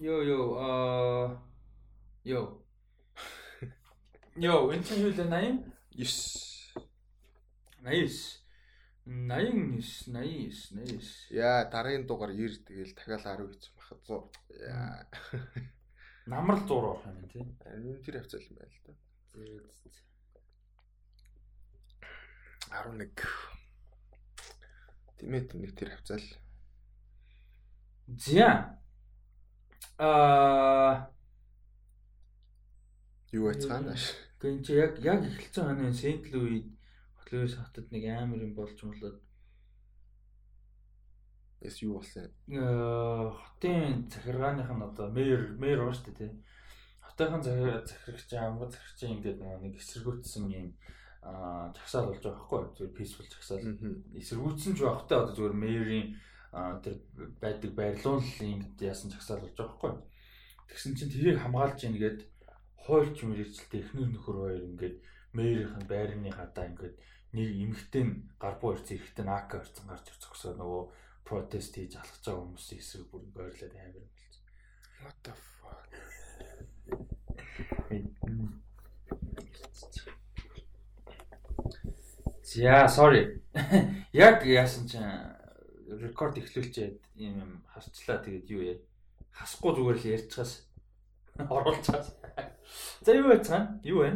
Йоо йоо аа ёо. Йоо, энэ чинь юу л 80? 9. 89. 89, 89, 89. Яа, дараагийн дугаар 90 тэгэл дахиад 10 хийсэн бахад 100. Яа. Намрал 100 орох юм тий. Энэ тэр хавцал юм байна л да. 11. Тимэт нэг тэр хавцал. За. Аа юу яцгаанаш. Гэн чи яг яг эхэлсэн хоног Сент Луид Луис хотод нэг амар юм болж болоод Эс юу болсон? Э хотын захиргааных нь одоо мэр мэр уу дээ тий. Хотынхан захирагч амгад захирагч ингээд нэг эсэргүүцсэн юм аа жагсаал болж байгаа байхгүй зүгээр peaceful жагсаал эсэргүүцсэн ч багтай одоо зүгээр мэрийн тэр байдаг байрлуулын яасан жагсаал болж байгаа байхгүй. Тэгсэн чинь тэрийг хамгаалж ийн гээд хойлч мэрэгчлээ эхнэр нөхөр хоёр ингээд мэрийнхэн байрны гадаа ингээд нэг эмэгтэй нь гарбуу ирсэн эрэхтэй АК ирсэн гарч зогсоо нөгөө протест хийж алхаж байгаа хүмүүсийн эсрэг бүр ойрлоод амар болсон. What the fuck? За, sorry. Яг яасан чинь рекорд эхлүүлчихэд юм юм харчлаа тэгээд юу яа. Хасахгүй зүгээр л ярьчихаас оруулчихаас. За юу яцгаана? Юу вэ?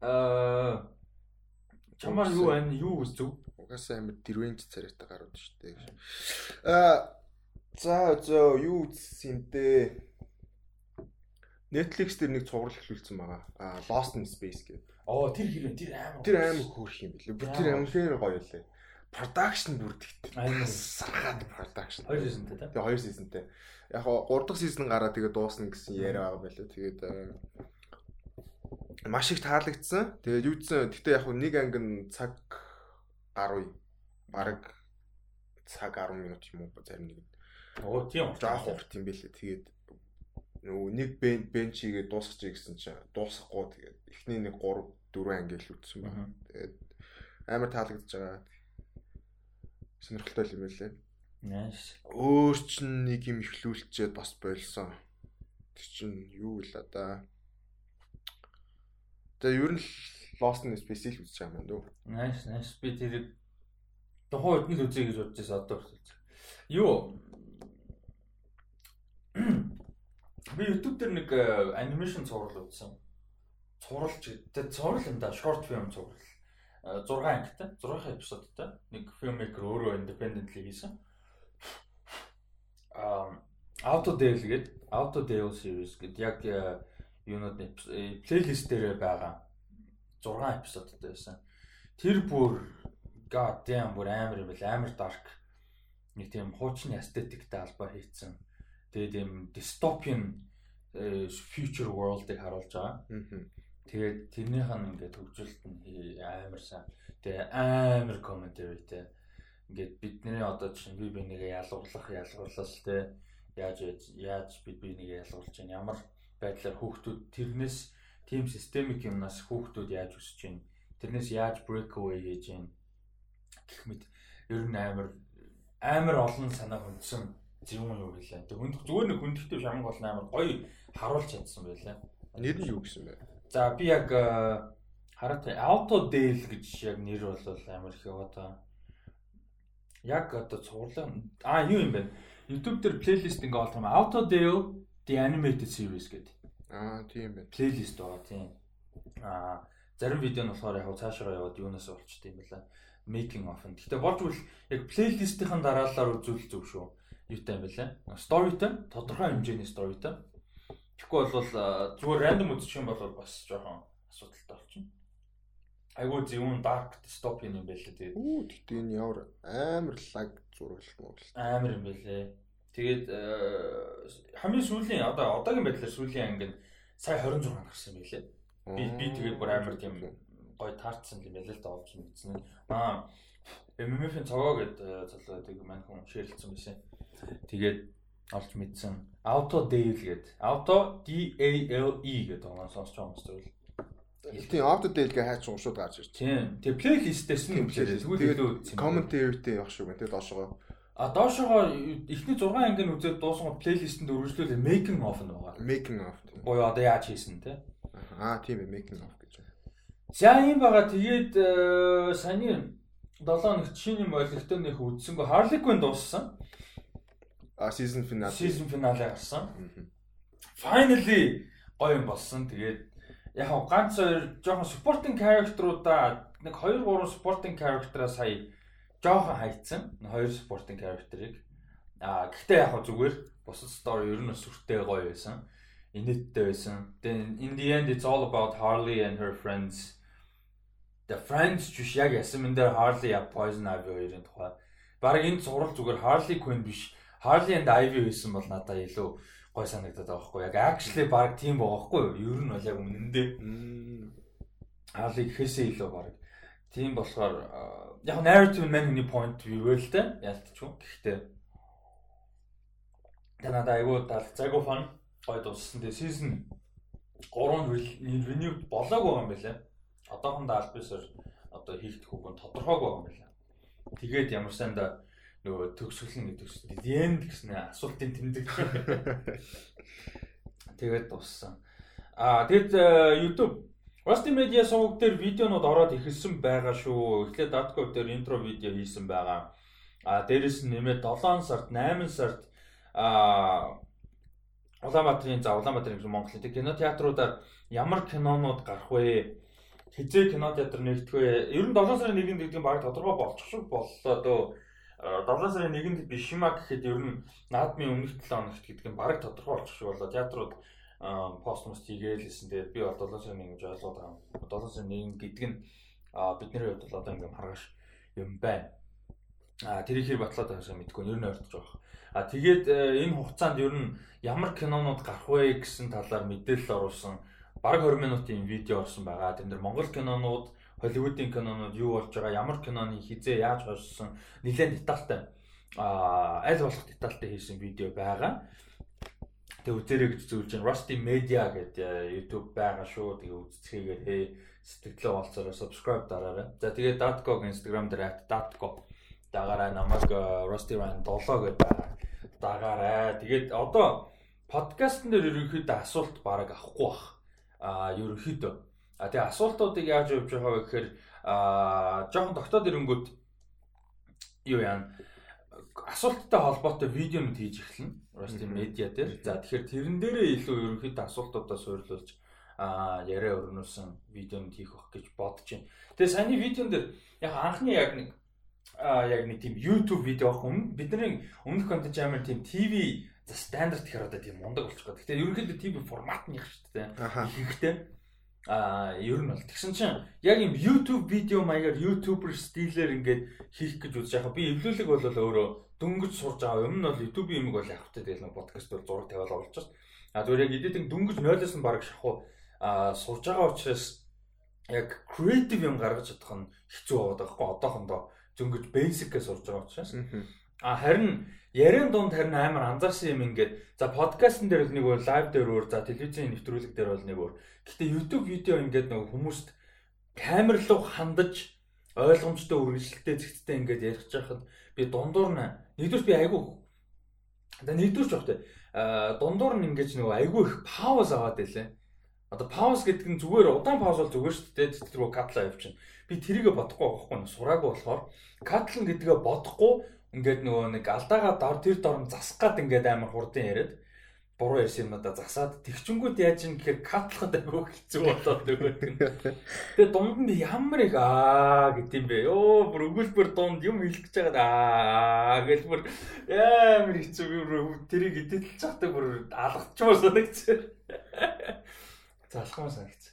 Аа чамаар юу байна? Юу үзв? Угаасаа амар дэрвэнж царайтай гарууд шүү дээ. Аа за зөө юу үзсэн дээ? Netflix дээр нэг цуврал эхлүүлсэн байгаа. Аа Lost in Space гэдэг. Оо тэр хэрэг тэр амар. Тэр амар хөөрх юм билээ. Бүр тэр амар гоё лээ. Production бүр тэгт. Амар саргаад production. Хоёр seasonтэй тий. Тэгээ хоёр seasonтэй. Яг гоо 3 дахь season гараад тэгээ дуусна гэсэн яриа байгаа байлаа. Тэгээд маш их таалагдсан. Тэгээд юудсан. Гэтэ яг нэг анги нь цаг 10 бараг цаг 10 минут юм уу зарим нэг. Оо тийм Жоох урт юм билээ. Тэгээд нөгөө нэг бен бенчигээ дуусгачих гэсэн чинь дуусахгүй тэгээд эхний нэг 3 4 анги л үтсэн байна. Тэгээд амар таалагдж байгаа. Сонирхолтой юм байлээ. Nice. Өөр чинь нэг юм ихлүүлчихэд бас болсон. Тэр чинь юу вэ да? Тэгээ ер нь Lost in Space л үзэж байгаа юм дөө. Nice, nice. Би тэр тухайн үед нь үзье гэж бодож байсан одоо хүртэл. Юу? Би YouTube дээр нэг анимашн цуврал үзсэн. Цувралч гэдэг цуврал юм да, short film цуврал. 6 ангитай, 6 эпизодтай. Нэг filmmaker өөрөө independently хийсэн. Аа Auto Dale гэдэг Auto Dale series гэдэг яг юунууд плейлист дээр байгаа 6 эпизодтай байсан. Тэр бүр god damn бүр амар юм бэл амар dark нэг тийм хуучны aestheticтэй албаа хийцэн. Тэгээд юм dystopian future world-ыг харуулж байгаа. Тэгээд тэрнийх нь ингээд хөгжүүлэлт нь амар сайн. Тэгээ амар commentaryтэй. Ингээд бидний одоо чинь би бинийгээ ялгуурлах, ялгуурлал те яаж яаж бид бинийгээ ялгуулж чинь ямар байдлаар хүүхдүүд тэрнээс team системик юмнаас хүүхдүүд яаж өсөж чинь тэрнээс яаж break away хийж чинь гэх мэт ер нь амар амар олон санаа хүндсэн юм юу гэлээ. Тэг хүнд зүгээр нэг хүндэлтэй шамг бол амар гоё харуулж чадсан байлаа. Нэр нь юу гэсэн бэ? За би яг хараад Auto Dale гэж яг нэр бол амар их одоо яг одоо цуурлаа а юу юм бэ? YouTube дээр плейлист ингээ олох юм. Auto Dale The Animated Series гэдэг. Аа тийм байна. Плейлист байгаа тийм. Аа зарим видео нь болохоор яг цаашаа яваад юунаас олчт юм бэлээ. Making of. Гэхдээ болж бол яг плейлистийн дараалалаар үзүүл зүг шүү. Юутай юм бэлээ. Storyтэй, тодорхой хэмжээний storyтэй. Тэгэхгүй бол зүгээр random үзчих юм бол бас жоохон асуудалтай болчихно. Айгуу зөвүүн dark dystopian юм байлээ тэгээд. Үу тэгтээ энэ ямар амар лаг зураглалт мөн л. Амар юм байлээ. Тэгээд хамгийн сүүлийн одоо одоогийн байдлаар сүүлийн анги нь сая 26 гарсан юм байлээ. Би би тэгээд бүр амар тийм гой таарцсан юм байлээ л да олж мэдсэн. Аа MMF-ийн цогоо гэдэг залуудаг маань хүн шеэрлсэн байсан. Тэгээд олж мэдсэн. Auto Dale гэдэг. Auto D A L E гэдэг оноо сонсч байгаа юм зүйл. Тийм Auto Dale-гээ хайч уншууд гарч ирж. Тийм. Тэгээ плейлистээс нь тэгээд commentary-тэй явах шүү гэнэ. Тэгээд доошоо А доошогоо эхний 6 ангийн үзээд дуусгал плейлистэнд өргөжлүүлээ making of нь байгаа. Making of. Буюу одоо яаж хийсэн те. Аа тийм ээ making of гэж. За юм байгаа. Тэгээд э, саяны 7 нэгт шинэ юм ойлгохтой нөх үзсэнгөө Harley Quinn дууссан. А season finale. Season finale гарсан. Finally гоё юм болсон. Тэгээд яг ганц хоёр жоохон supporting character-уудаа нэг 2 3 supporting character-аа сая жоохон хайцсан. Хоёр спортын character-ыг. Аа гэхдээ яг зүгээр бусад story ер нь сүртэй гоё байсан. Инэттэй байсан. Then in the end it's all about Harley and her friends. The friends биш яг ясмэн дээр Harley я Poison Ivy хоёрын тухай. Бараг энэ зураг зүгээр Harley Quinn биш. Harley and Ivy байсан бол надад илүү гой санагдаад байгаа байхгүй яг actually баг тийм байгаа юу ер нь бол яг үнэндээ Harley гэхээсээ илүү баг тийм болохоор яг narrative man хүний point view л дээ ялтчихгүй. Гэхдээ танад айгуу таалц айгуу фан гоё дууссан. Тэгээ season 3 нь renew болоог байгаа юм байна. Одоохондоо альбисаар одоо хийгдэх үг нь тодорхойг байгаа юм байна. Тэгээд ямар санда нөгөө төгсгөл нь төгсөл end гэсэн асуултын тэмдэг. Тэгээд дууссан. Аа тэгэд э, YouTube Rusty Media сувг дээр видеонууд ороод ихэлсэн байгаа шүү. Эхлээд Datco дээр интро видео хийсэн байгаа. А дээрэс нь нэмээд 7 сард, 8 сард а Улаанбаатарын за Улаанбаатарын Монголын кинотеатруудаар ямар кинонууд гарах вэ? Хизээ кинотеатр нэгдэх вэ? Ер нь 7 сарын 1-нд гэдэг нь баг тодорхой болчих шиг боллоо дөө. 7 сарын 1-нд бишима гэхэд ер нь наадмын өмнөх 7 хоногт гэдэг нь баг тодорхой болчих шиг боллоо. Театрууд постмост хийгээл хэлсэн. Тэгээд би бол 7 сарын 1 гэж ойлгоод байгаа. 7 сарын 1 гэдэг нь бидний хувьд бол одоо ингээм харгаш юм байна. А тэр ихэр батлаад байгаасаа мэдгүй ер нь ойртож байгаа. А тэгээд э, энэ хугацаанд ер нь ямар кинонууд гарах вэ гэсэн талаар мэдээлэл оруулсан бараг 20 минутын видео орсон байгаа. Тэн дээр Монгол кинонууд, Холливуудын кинонууд юу болж байгаа, ямар киноны хизээ яаж хойсон нэлээд детальтай а аль болох детальтай хийсэн видео байгаа. Тэгээ үзээрэй гэж зөвлөж байна. Rusty Media гэдэг YouTube байгаа шүү. Тэгээ үзцгээгээр хээ сэтгэлээ олцороо subscribe дараарай. За тэгээ Datco Instagram дээр @datco дагаарай намайг э, Rusty Ryan 7 гэдэг байгаа. Дагаарай. Тэгээд одоо подкастн дээр ерөнхийдөө асуулт бараг авахгүй бах. Аа ерөнхийдөө. А тэгээ асуултуудыг яаж явуулж байгаа вэ гэхээр аа жоохон тогтоод ирэнгүүт юу яана асуулттай холбоотой видеонууд хийж эхэлнэ. Rusty Media дээр. За тэгэхээр тэрэн дээрээ илүү ерөнхийдөө асуултуудаа суйрлуулж а яриа өрнүүлсэн видеонд хийх бах гэж бодож байна. Тэгээ саяны видеон дээр яг анхны яг нэг а яг нэг тийм YouTube видео авах өмнө бидний өмнөх контент амар тийм TV за стандарт гэхээр одоо тийм мундаг болчих гоо. Гэхдээ ерөнхийдөө TV формат нь их шүү дээ. Ихэнхдээ а ер нь бол тэгсэн чинь яг юм YouTube видео маягаар YouTuber стилээр ингээд хийх гэж үзэж байгаа. Би эвлүүлэг бол өөрөө дөнгөж сурж байгаа. Өмнө нь бол YouTube юм бол явах хэрэгтэй тэгэл подкаст бол зураг тавиал оруулж байна. А зүгээр яг эдитинг дөнгөж 0-оос нь баг шахуу а сурж байгаа учраас яг creative юм гаргаж чадах нь хэцүү болоод байгаа хгүй одоохондоо дөнгөж basic-ээс сурж байгаа учраас. А харин ярен дунд харин амар анзаарсан юм ингээд за подкастн дээр бол нэг өөр лайв дээр өөр за телевизийн нэвтрүүлэг дээр бол нэг өөр. Гэхдээ YouTube видео ингээд нэг хүмүүст камер руу хандаж ойлгомжтой үргэлжлэлтэй зэгцтэй ингээд ярих чахад би дундуур нь нэгдүгээр би айгүй одоо нэгдүгээр ч багтай дундуур нь ингээд нөгөө айгүй их пауз аваад байлаа. Одоо пауз гэдэг нь зүгээр удаан пауз бол зүгээр шүү дээ. Тэр катла явчихна. Би тэрийгэ бодохгүй байхгүй сураагүй болохоор катлан гэдгээ бодохгүй ингээд нөгөө нэг алдаагаа дор тэр дорн засах гад ингээд амар хурдан яриад буруу ярьсан юмудаа засаад тэгчэнгүүд яаж юм гэхээр катлахад айгүй хэцүү болоод нөгөөд нь. Тэгээ дунд нь ямар их аа гэдэм бэ. Йоо бүр өгүүлбэр дунд юм хэлэх гэж байгаа аа гэж бүр амар хэцүү тэрийг идэлж чахдаг бүр алгачмаар санагдсан. Залхамаар санагдсан.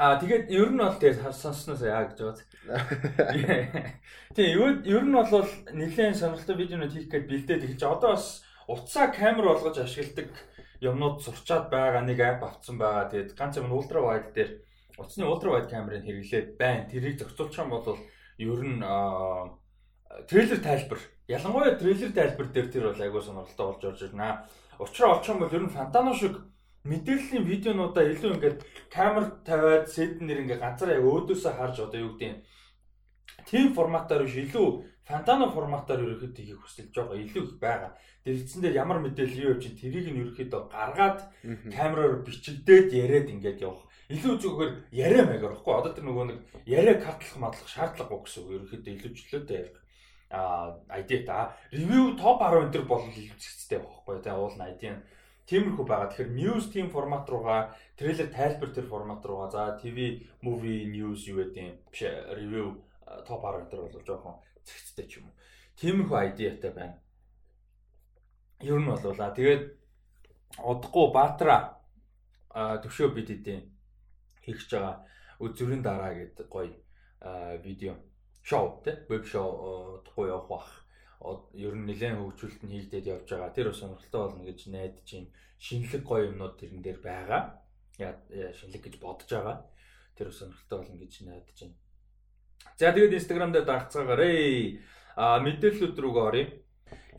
Аа тэгээд ер нь бол тэгээд сонсноос яа гэж бод. Тийм ер нь бол нэлээд сонирхолтой видеонууд хийх гээд бэлдээд эхэлж одоо бас утсаа камер болгож ашигладаг юмнууд сурчаад байгаа нэг ап авцсан байгаа. Тэгээд ганц юм ультра вайд дээр утасны ультра вайд камерыг хэрэглээд байна. Тэрийг зохицуулчих юм бол ер нь трейлер тайлбар. Ялангуяа трейлер тайлбар дээр тэр бол айгүй сонирхолтой болж орж ирнэ. Учраа олчих юм бол ер нь фантано шиг мэдээллийн видеонуудаа илүү ингээд камер тавиад сетнэр ингээд ганцаараа яг өөдөөсөө харж одоо юу гэдэг нь тийм форматаар биш илүү Fantano форматаар ерөөхдөө хийх хүсэл жоо илүү их байгаа. Дэлгэцэн дээр ямар мэдээлэл юу явж тэрийг нь ерөөхдөө гаргаад камераар бичигдээд яриад ингээд явах. Илүү зүгээр яриа маягаар баггүй. Одоо тэр нөгөө нэг яриа катлах мадлах шаардлагагүй гэсэн үг. Ерөөхдөө илүү чөлөөтэй ярих а ID та review топ 10 энэ бол илүү зэгцтэй байхгүй тий уул нь ID нь тиймэрхүү байгаа. Тэгэхээр news team формат руугаа трейлер тайлбар тэр формат руугаа за TV movie news юу гэдэг биш review топ 10 энэ бол жоохон зэгцтэй ч юм уу. Тиймэрхүү ID-тай байна. Ер нь болвоо. Тэгээд удахгүй Баатара төвшөө бид хэдийн хийх гэж байгаа үзүрийн дараа гэдэг гоё видео шоу тий веб шоу удахгүй явах бах ер нь нэлээд хөгжүүлэлт нь хийгдээд явж байгаа. Тэр бас сонирхолтой болно гэж найдаж байна. Шинэлэг гоё юмнууд тэрэн дээр байгаа. Яа шинэлэг гэж бодож байгаа. Тэр бас сонирхолтой болно гэж найдаж байна. За тэгээд Instagram дээр дагцаагаарэ. А мэдээллүүд рүүгээ оръё.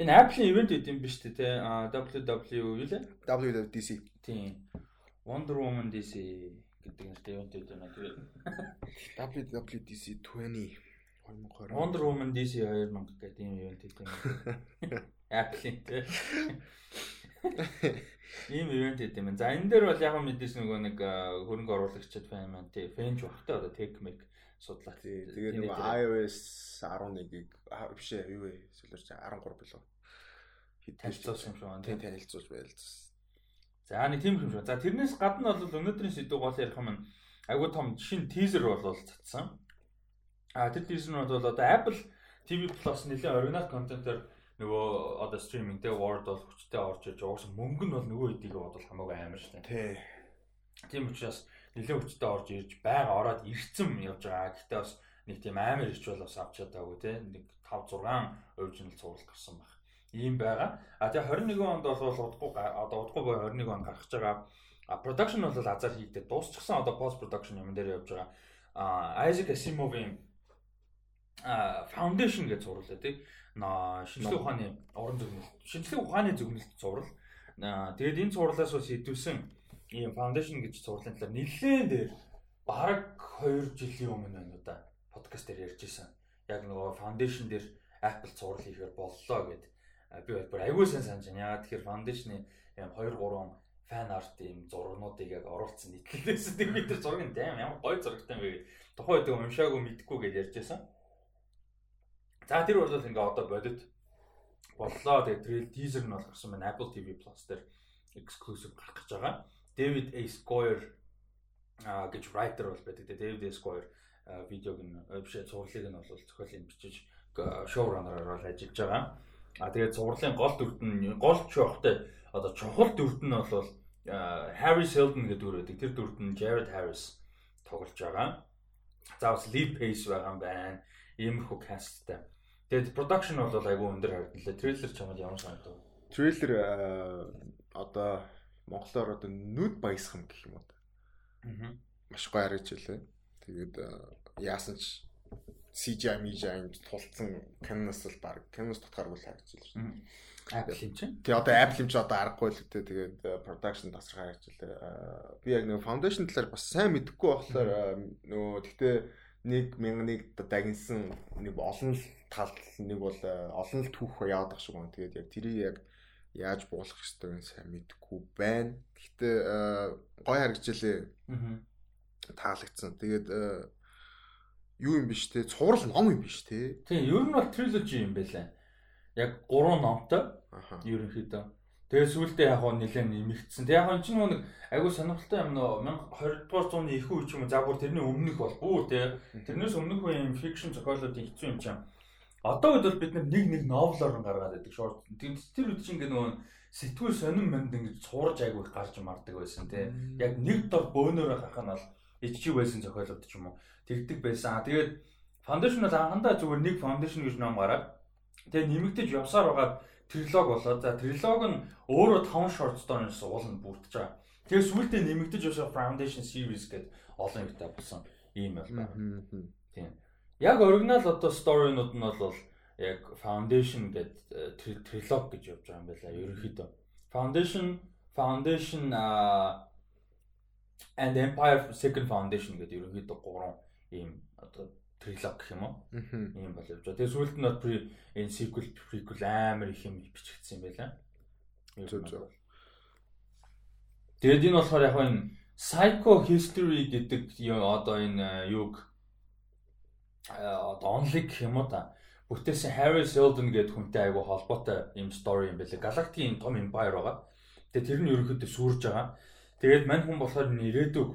Энэ Apple-ийн ивент гэдэг юм биш үү те? WW юу лээ? WWDC. Тийм. Wonder Woman DC гэдэг нэртэй ивент. Тэгээд WWDC 20 2020 Wonder Woman DC 2000 гэдэг юм ивент гэдэг юм. Apple-ийн те. Ийм ивент гэдэг юм. За энэ дээр бол яг мэдээс нөгөө нэг хөрөнгө оруулагчид фэн маань тий фэнж багтай одоо tech make судлаа. Тэгээд нөгөө iOS 11-ийг биш ээ юу вэ? Солиорч 13 билүү. Хэд танилцуулсан юм шиг байна. Тий танилцуулж байлцсан. За нэг тийм юм шиг. За тэрнээс гадна бол өнөөдрийн сэдв гол ярих юм айгуу том шинэ тизер бол цацсан. А тэр дизайн бол одоо Apple TV Plus нэлийн оригинал контентоор нөгөө одоо стриминг дээр Word бол хүчтэй орж иж уус мөнгө нь бол нөгөө хэдийг бодвол хамаагүй амар шээ. Тий. Тийм учраас нэлээд хүчтэй орж ирж байга ороод ирцэн явж байгаа. Гэхдээ бас нэг тийм амар ирч бол бас авч чадаагүй тий. Нэг 5 6 original цуврал гарсан баг. Ийм байгаа. А тэгээ 21 онд бол удахгүй одоо удахгүй бай 21 онд гарч байгаа. А production бол азар хийгдээ дуусчихсан одоо post production юм дээр явж байгаа. А Isaac Asimovын foundation гэж зурлаа тий. Шинжлэх ухааны уран зөгнөлт. Шинжлэх ухааны зөгнөлт зурвал. Тэгээд энэ зурлаас бас идэвсэн ийм foundation гэж зурлын талаар нэлээд дээр бараг 2 жилийн өмнө байна уу да подкаст дээр ярьж исэн. Яг нөгөө foundation дээр Apple зураг хийхээр боллоо гэд би бол аягүй сайн санаж байна. Ягаад тэгэхээр foundation-ы ийм 2 3 фан арт ийм зургнуудыг яг оруулсан нийтлэлээс тэр бид тэр зургийг дайм ямар гоё зурагтай юм бэ гэд тухайн үед уншаагүй мэдгүй гэж ярьж байсан. За тэр бол ингээ одоо бодит боллоо. Тэгээ трейл тизер нь бол гарсан байна. Apple TV Plus дээр exclusive гарах гэж байгаа. David A. Squire а гэж writer бол байдаг. Тэгээ David A. Squire видеог нь биш зурлыг нь бол зохиолын бичиж showrunner-аар бол ажиллаж байгаа. А тэгээд зурлын гол дүрт нь гол чухалтай одоо чухал дүрт нь бол Harry Seldon гэдэг дүр байдаг. Тэр дүрт нь Jared Harris тоглож байгаа. За бас Lee Pace байгаа юм байна. Иймэрхүү касттай. Тэгээд production бол айгүй өндөр харагдлаа. Трейлер ч юм ямар санагдав? Трейлер одоо монголоор одоо нүд баясгам гэх юм уу. Аа. Маш гоё харагдж байлаа. Тэгээд яасан ч CGI MGI тулцсан Canon-аас л баг Canon-ос дотооргүй л харагдж байлаа. Apple юм чинь. Тэгээ одоо Apple юм чи одоо аргагүй л үү тэгээд production тасрах харагдж байлаа. Би яг нэг foundation талаар бас сайн мэдэхгүй болохоор нөгөө гэхдээ нэг мянганы дагнсан нэг олон тал нэг бол э, олон л түүх яваад ах шиг байна. Тэгээд яг тэрийг яг яаж буулгах ёстойг нь сайн мэдэхгүй байна. Гэхдээ э, гой харагдчихлээ. Аа. Таалагдсан. Тэгээд э, юу юм биш те цуврал ном юм биш те. Тийм, ер нь бол триложи юм байлаа. Яг 3 номтой. Ерөнхийдөө. Тэгээ сүүлдээ яг хоо нэлээд нэмэгдсэн. Тэг яг энэ чинь нэг айгүй сонирхолтой юм нөө 1020 дугаар зууны их үе ч юм уу за бүр тэрний өмнөх бол бүү те. Тэрнээс өмнөх үеийн фикшн зохиолуудын хэцүү юм чинь. Одоо үед бол бид нэг нэг новелоор гаргаад байдаг шорт. Тэр тэр үед чинь ингээ нөгөө сэтгүүл сонин манд ингээ цуурж айгүй гарч мардаг байсан те. Яг нэг дор бөөнөрөө гарах нь бол иччи байсан зохиолууд ч юм уу тэгдэг байсан. Тэгээд фаундейшн бол анхандаа зүгээр нэг фаундейшн гэж ном гараад тэгээ нэмэгдэж явсаар байгаад трилог болоод за трилог нь өөрөө 5 short story-с ууланд бүрдэж байгаа. Тэгээ сүүлдээ нэмэгдэж явсан Foundation series гэдэг олон юмтай болсон ийм байна. Тийм. Яг оригинал одоо story-нууд нь бол яг Foundation гэдэг трилог гэж явж байгаа юм байна ерөнхийдөө. Foundation, Foundation uh, and Empire Second Foundation гэдэг ерөнхийдөө гурван ийм одоо трилог гэх юм уу. Ийм бол явж байгаа. Тэгээ сүүлд нь при энэ sequel prequel амар их юм бичигдсэн юм байлаа. Зөв зөв. Тэгээд энэ болохоор яг энэ Psycho History гэдэг одоо энэ юг одоо онлиг гэх юм уу та бүтээсэн Harry Seldon гэдэг хүнтэй айгу холбоотой юм story юм байлаа. Галактикийн том empire байгаа. Тэгээ тэр нь ерөнхийдөө сүрж байгаа. Тэгээд мань хүн болохоор ирээдүг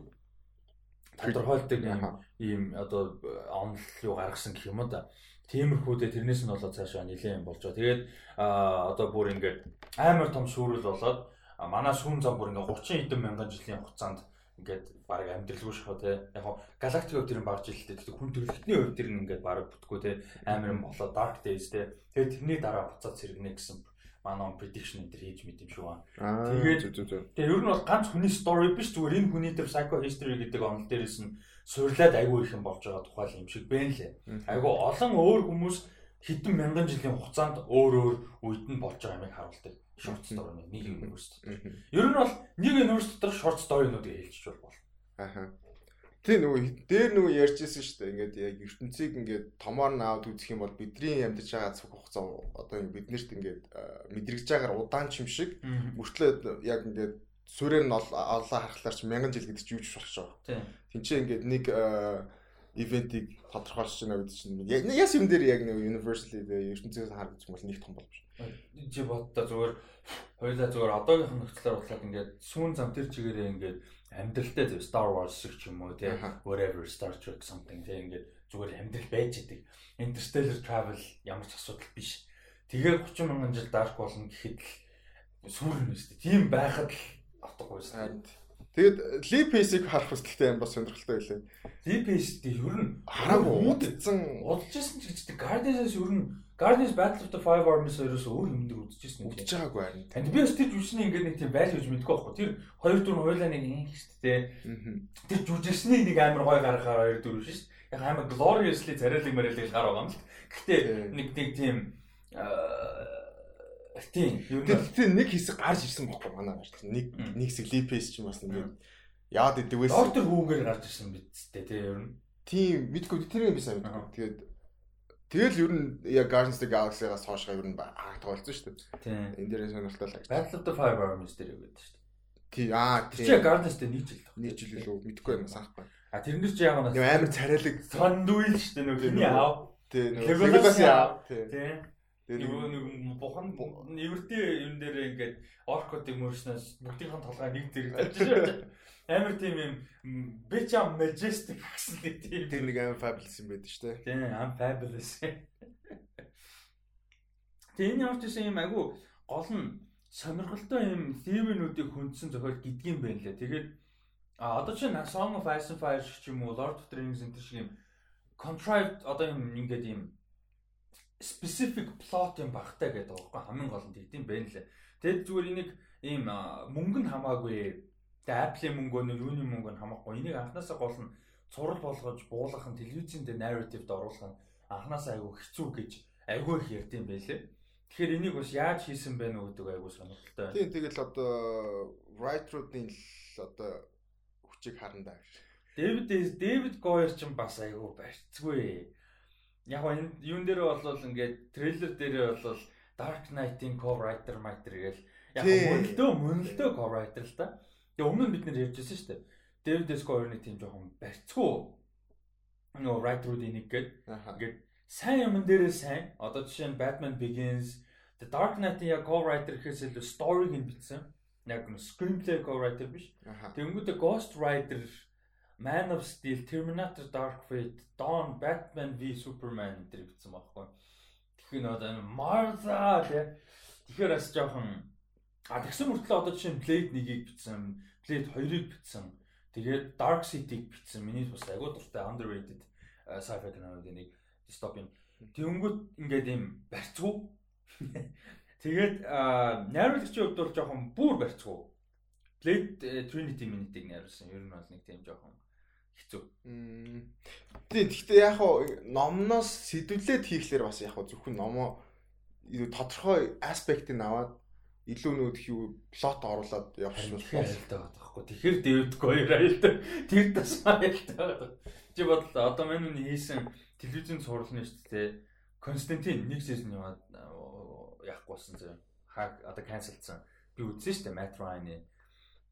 тодорхойлдог ийм одоо онл юу гаргасан гэх юм да. Тиймэрхүүдээ тэрнээс нь болоод цаашаа нилээн болж байгаа. Тэгээд одоо бүр ингээд амар том шүүрэл болоод манай шүүн зам бүр ингээд 30 хэдэн мянган жилийн хугацаанд ингээд баг амьдралгүй шахав те яг хоо галактик хувьд тэр баг жилтэй гэхдээ хүн төрөлхтний хувьд тэр ингээд баг бүтггүй те амар юм болоо dark days те тэгээд тэрний дараа буцаад сэргэнэ гэсэн манай prediction энэ хийж мэт юм байна. Тэгээд тэгээд ер нь бол ганц хүний story биш зүгээр энэ хүний тэр psycho history гэдэг онол дээрээс нь суурлаад айгүй их юм болж байгаа тухай юм шиг байна лээ. Айгүй олон өөр хүмүүс хэдэн мянган жилийн хугацаанд өөр өөр үед нь болж байгаа юмыг харуулдаг short story нэг universe дотор. Ер нь бол нэг universe дотор short story-нуудыг хэлчих бол. Аха. Тэ нөгөө дээр нөгөө ярьжсэн шүү дээ. Ингээд яг ертөнцийг ингээд томоор нь аваад үзэх юм бол бидний амьдарч байгаа цаг хугацаа одоо биднэрт ингээд мэдрэгж байгаагаар удаан ч юм шиг мөртлөө яг ингээд сүрээр нь олоо харахлаар ч мянган жил гэдэг чинь юу ч болох шүү. Тинчээ ингээд нэг ивентийг тодорхойлж байна гэдэг чинь яс юм дээр яг нэг universally ертөнцөөс харагдаж бол нэг том байна. Чи боддоо зүгээр хоёлаа зүгээр одоогийнх нөхцлөөр бодлоод ингээд сүүн зам тэр чигээрээ ингээд амьдралтай зөв Star Wars шиг ч юм уу тий whatever Star Trek something тий ингээд зүгээр амьдрал байж идэг. Interstellar travel ямар ч асуудал биш. Тэгээ 30 мянган жил дарк болно гэхэд л сүүрэн нь шүү дээ. Тийм байхад л утгагүй шүү. Тэгэд Липесийг харах хүсэлтэй юм бас сонирхолтой байлаа. Липес дээ ер нь хараагүй удцсан удажсэн ч гэж Guardians ер нь Guardians Battle of the Five Armies хоёроос өөр юм дээр үзчихсэн юм. Үзэж байгаагүй харин. Танд би бас тэр жүжигчний ингээд нэг тийм байл гэж мэдгүй байхгүй. Тэр хоёр дүр хойлоо нэг юм шүү дээ. Тэр жүжигчний нэг амар гой гаргахаар хоёр дүр шүү дээ. Яг амар gloriously царайлаг мэрэлэг гар байгаа юм л. Гэхдээ нэг нэг тийм Тийм. Тэгээд нэг хэсэг гарч ирсэн байхгүй манай гарч. Нэг нэг хэсэг липэс ч юм бас ингээд яад идэг байсан. Доктор хүүгээр гарч ирсэн биз дээ тий ер нь. Тийм мэдгүй тэрийг би сайн мэдгүй. Тэгээд тэгэл ер нь яг Guardians of the Galaxy-гаас хойш ер нь харагдах болсон шүү дээ. Тийм. Энд дээр сонирхолтой л. Battle of the Five Armies дээр юу гэдэг шүү дээ. Тий аа тий. Чи Guardians дээр нэг жил. Нэг жил илүү мэдгүй юм санахгүй. А тэрнэр чи яг нэг амар царайлаг сондуйл шүү дээ нөгөө. Тий нөгөө. Legolas яав. Тий. Нөгөө нэг бухан эвэртэй юм дээр ингээд оркотыг мөрснөөс бүгдийнхэн толгой нэг зэрэг шүү. Амар тийм юм Becham Majestic гэсэн нэг тийм тэр нэг амар fabulous юм байдаг шүү дээ. Тийм, am fabulous. Тийм ямар ч юм айгу гол нь сонирхолтой юм theory-нуудыг хүндсэн зохиол гэдгийм байна лээ. Тэгээд а одоо чинь Song of Ice and Fire ч юм уу Lord of the Rings энэ шиг юм contrived одоо юм ингээд юм specific plot юм багтай гэдэг байгаа хамгийн гол нь тэгдэм байх лээ. Тэгэд зүгээр энийг ийм мөнгө нь хамаагүй. Тэгээ Apple-ийн мөнгө нь юуны мөнгө нь хамаагүй. Энийг анханасаа гол нь цурал болгож буулгах нь телевизэн дээр narrative-д оруулах нь анханасаа айгүй хэцүү гэж айгүй их ярьдсан байлээ. Тэгэхээр энийг бас яаж хийсэн бэ нүү гэдэг айгүй сонирхолтой. Тийм тэгэл одоо writer-уудын л одоо хүчийг харандаа. Дэвид Дэвид Гойер ч бас айгүй барьцгүй яг энэ юун дээр бол ингээд трейлер дээр бол Dark Knight-ийн co-writer writer гээл яг мөнлдөө мөнлдөө co-writer л та. Тэгээ өмнө нь бид нэр ярьжсэн шүү дээ. David S. Goyer-ны тийм жоохон барьцгүй нөгөө writer-уудын нэг гээд ингээд сайн юм дээрээ сайн. Одоо жишээ нь Batman Begins, The Dark Knight-ийн яг co-writer гэхээс илүү story-г нь бичсэн. Яг нэг screenplay co-writer биш. Тэнгүүдээ Ghost Rider Man of Steel, Terminator Dark Fate, Dawn, Batman v Superman энэ бичсэн байхгүй. Тэгэхээр одоо Martha тий. Тэгэхээр бас жоохон а тэгсэн мөртлөө одоо жишээ нь Blade 1-ийг бичсэн, Blade 2-ыг бичсэн. Тэгээд Dark City-г бичсэн. Миний бас агуу дуртай underrated sci-fi кинонуудын нэг dystopian. Тэнгүүд ингээд юм барьцгүй. Тэгээд найруулагчийн хувьд бол жоохон бүр барьцгүй. Blade э, Trinity Minute-ийг найруулсан. Ер нь бол нэг тийм жоохон хэцүү. Тийм гэхдээ яг хуу номноос сэдвлээд хийхлээр бас яг хуу зөвхөн номоо тодорхой аспектыг аваад илүү нүүд их юу плот оруулаад дээ. Айлтай байгаа байхгүй. Тэгэхээр Дэвид Гоер айлтай. Тэр тасмаа айлтай байгаа. Чи бодлоо одоо манай үний хийсэн телевизэн сурлын шүү дээ. Константин нэг сезон яваад яахгүй болсон зөө. Хаа одоо канселдсан. Би үзсэн шүү дээ Matt Ryan-ы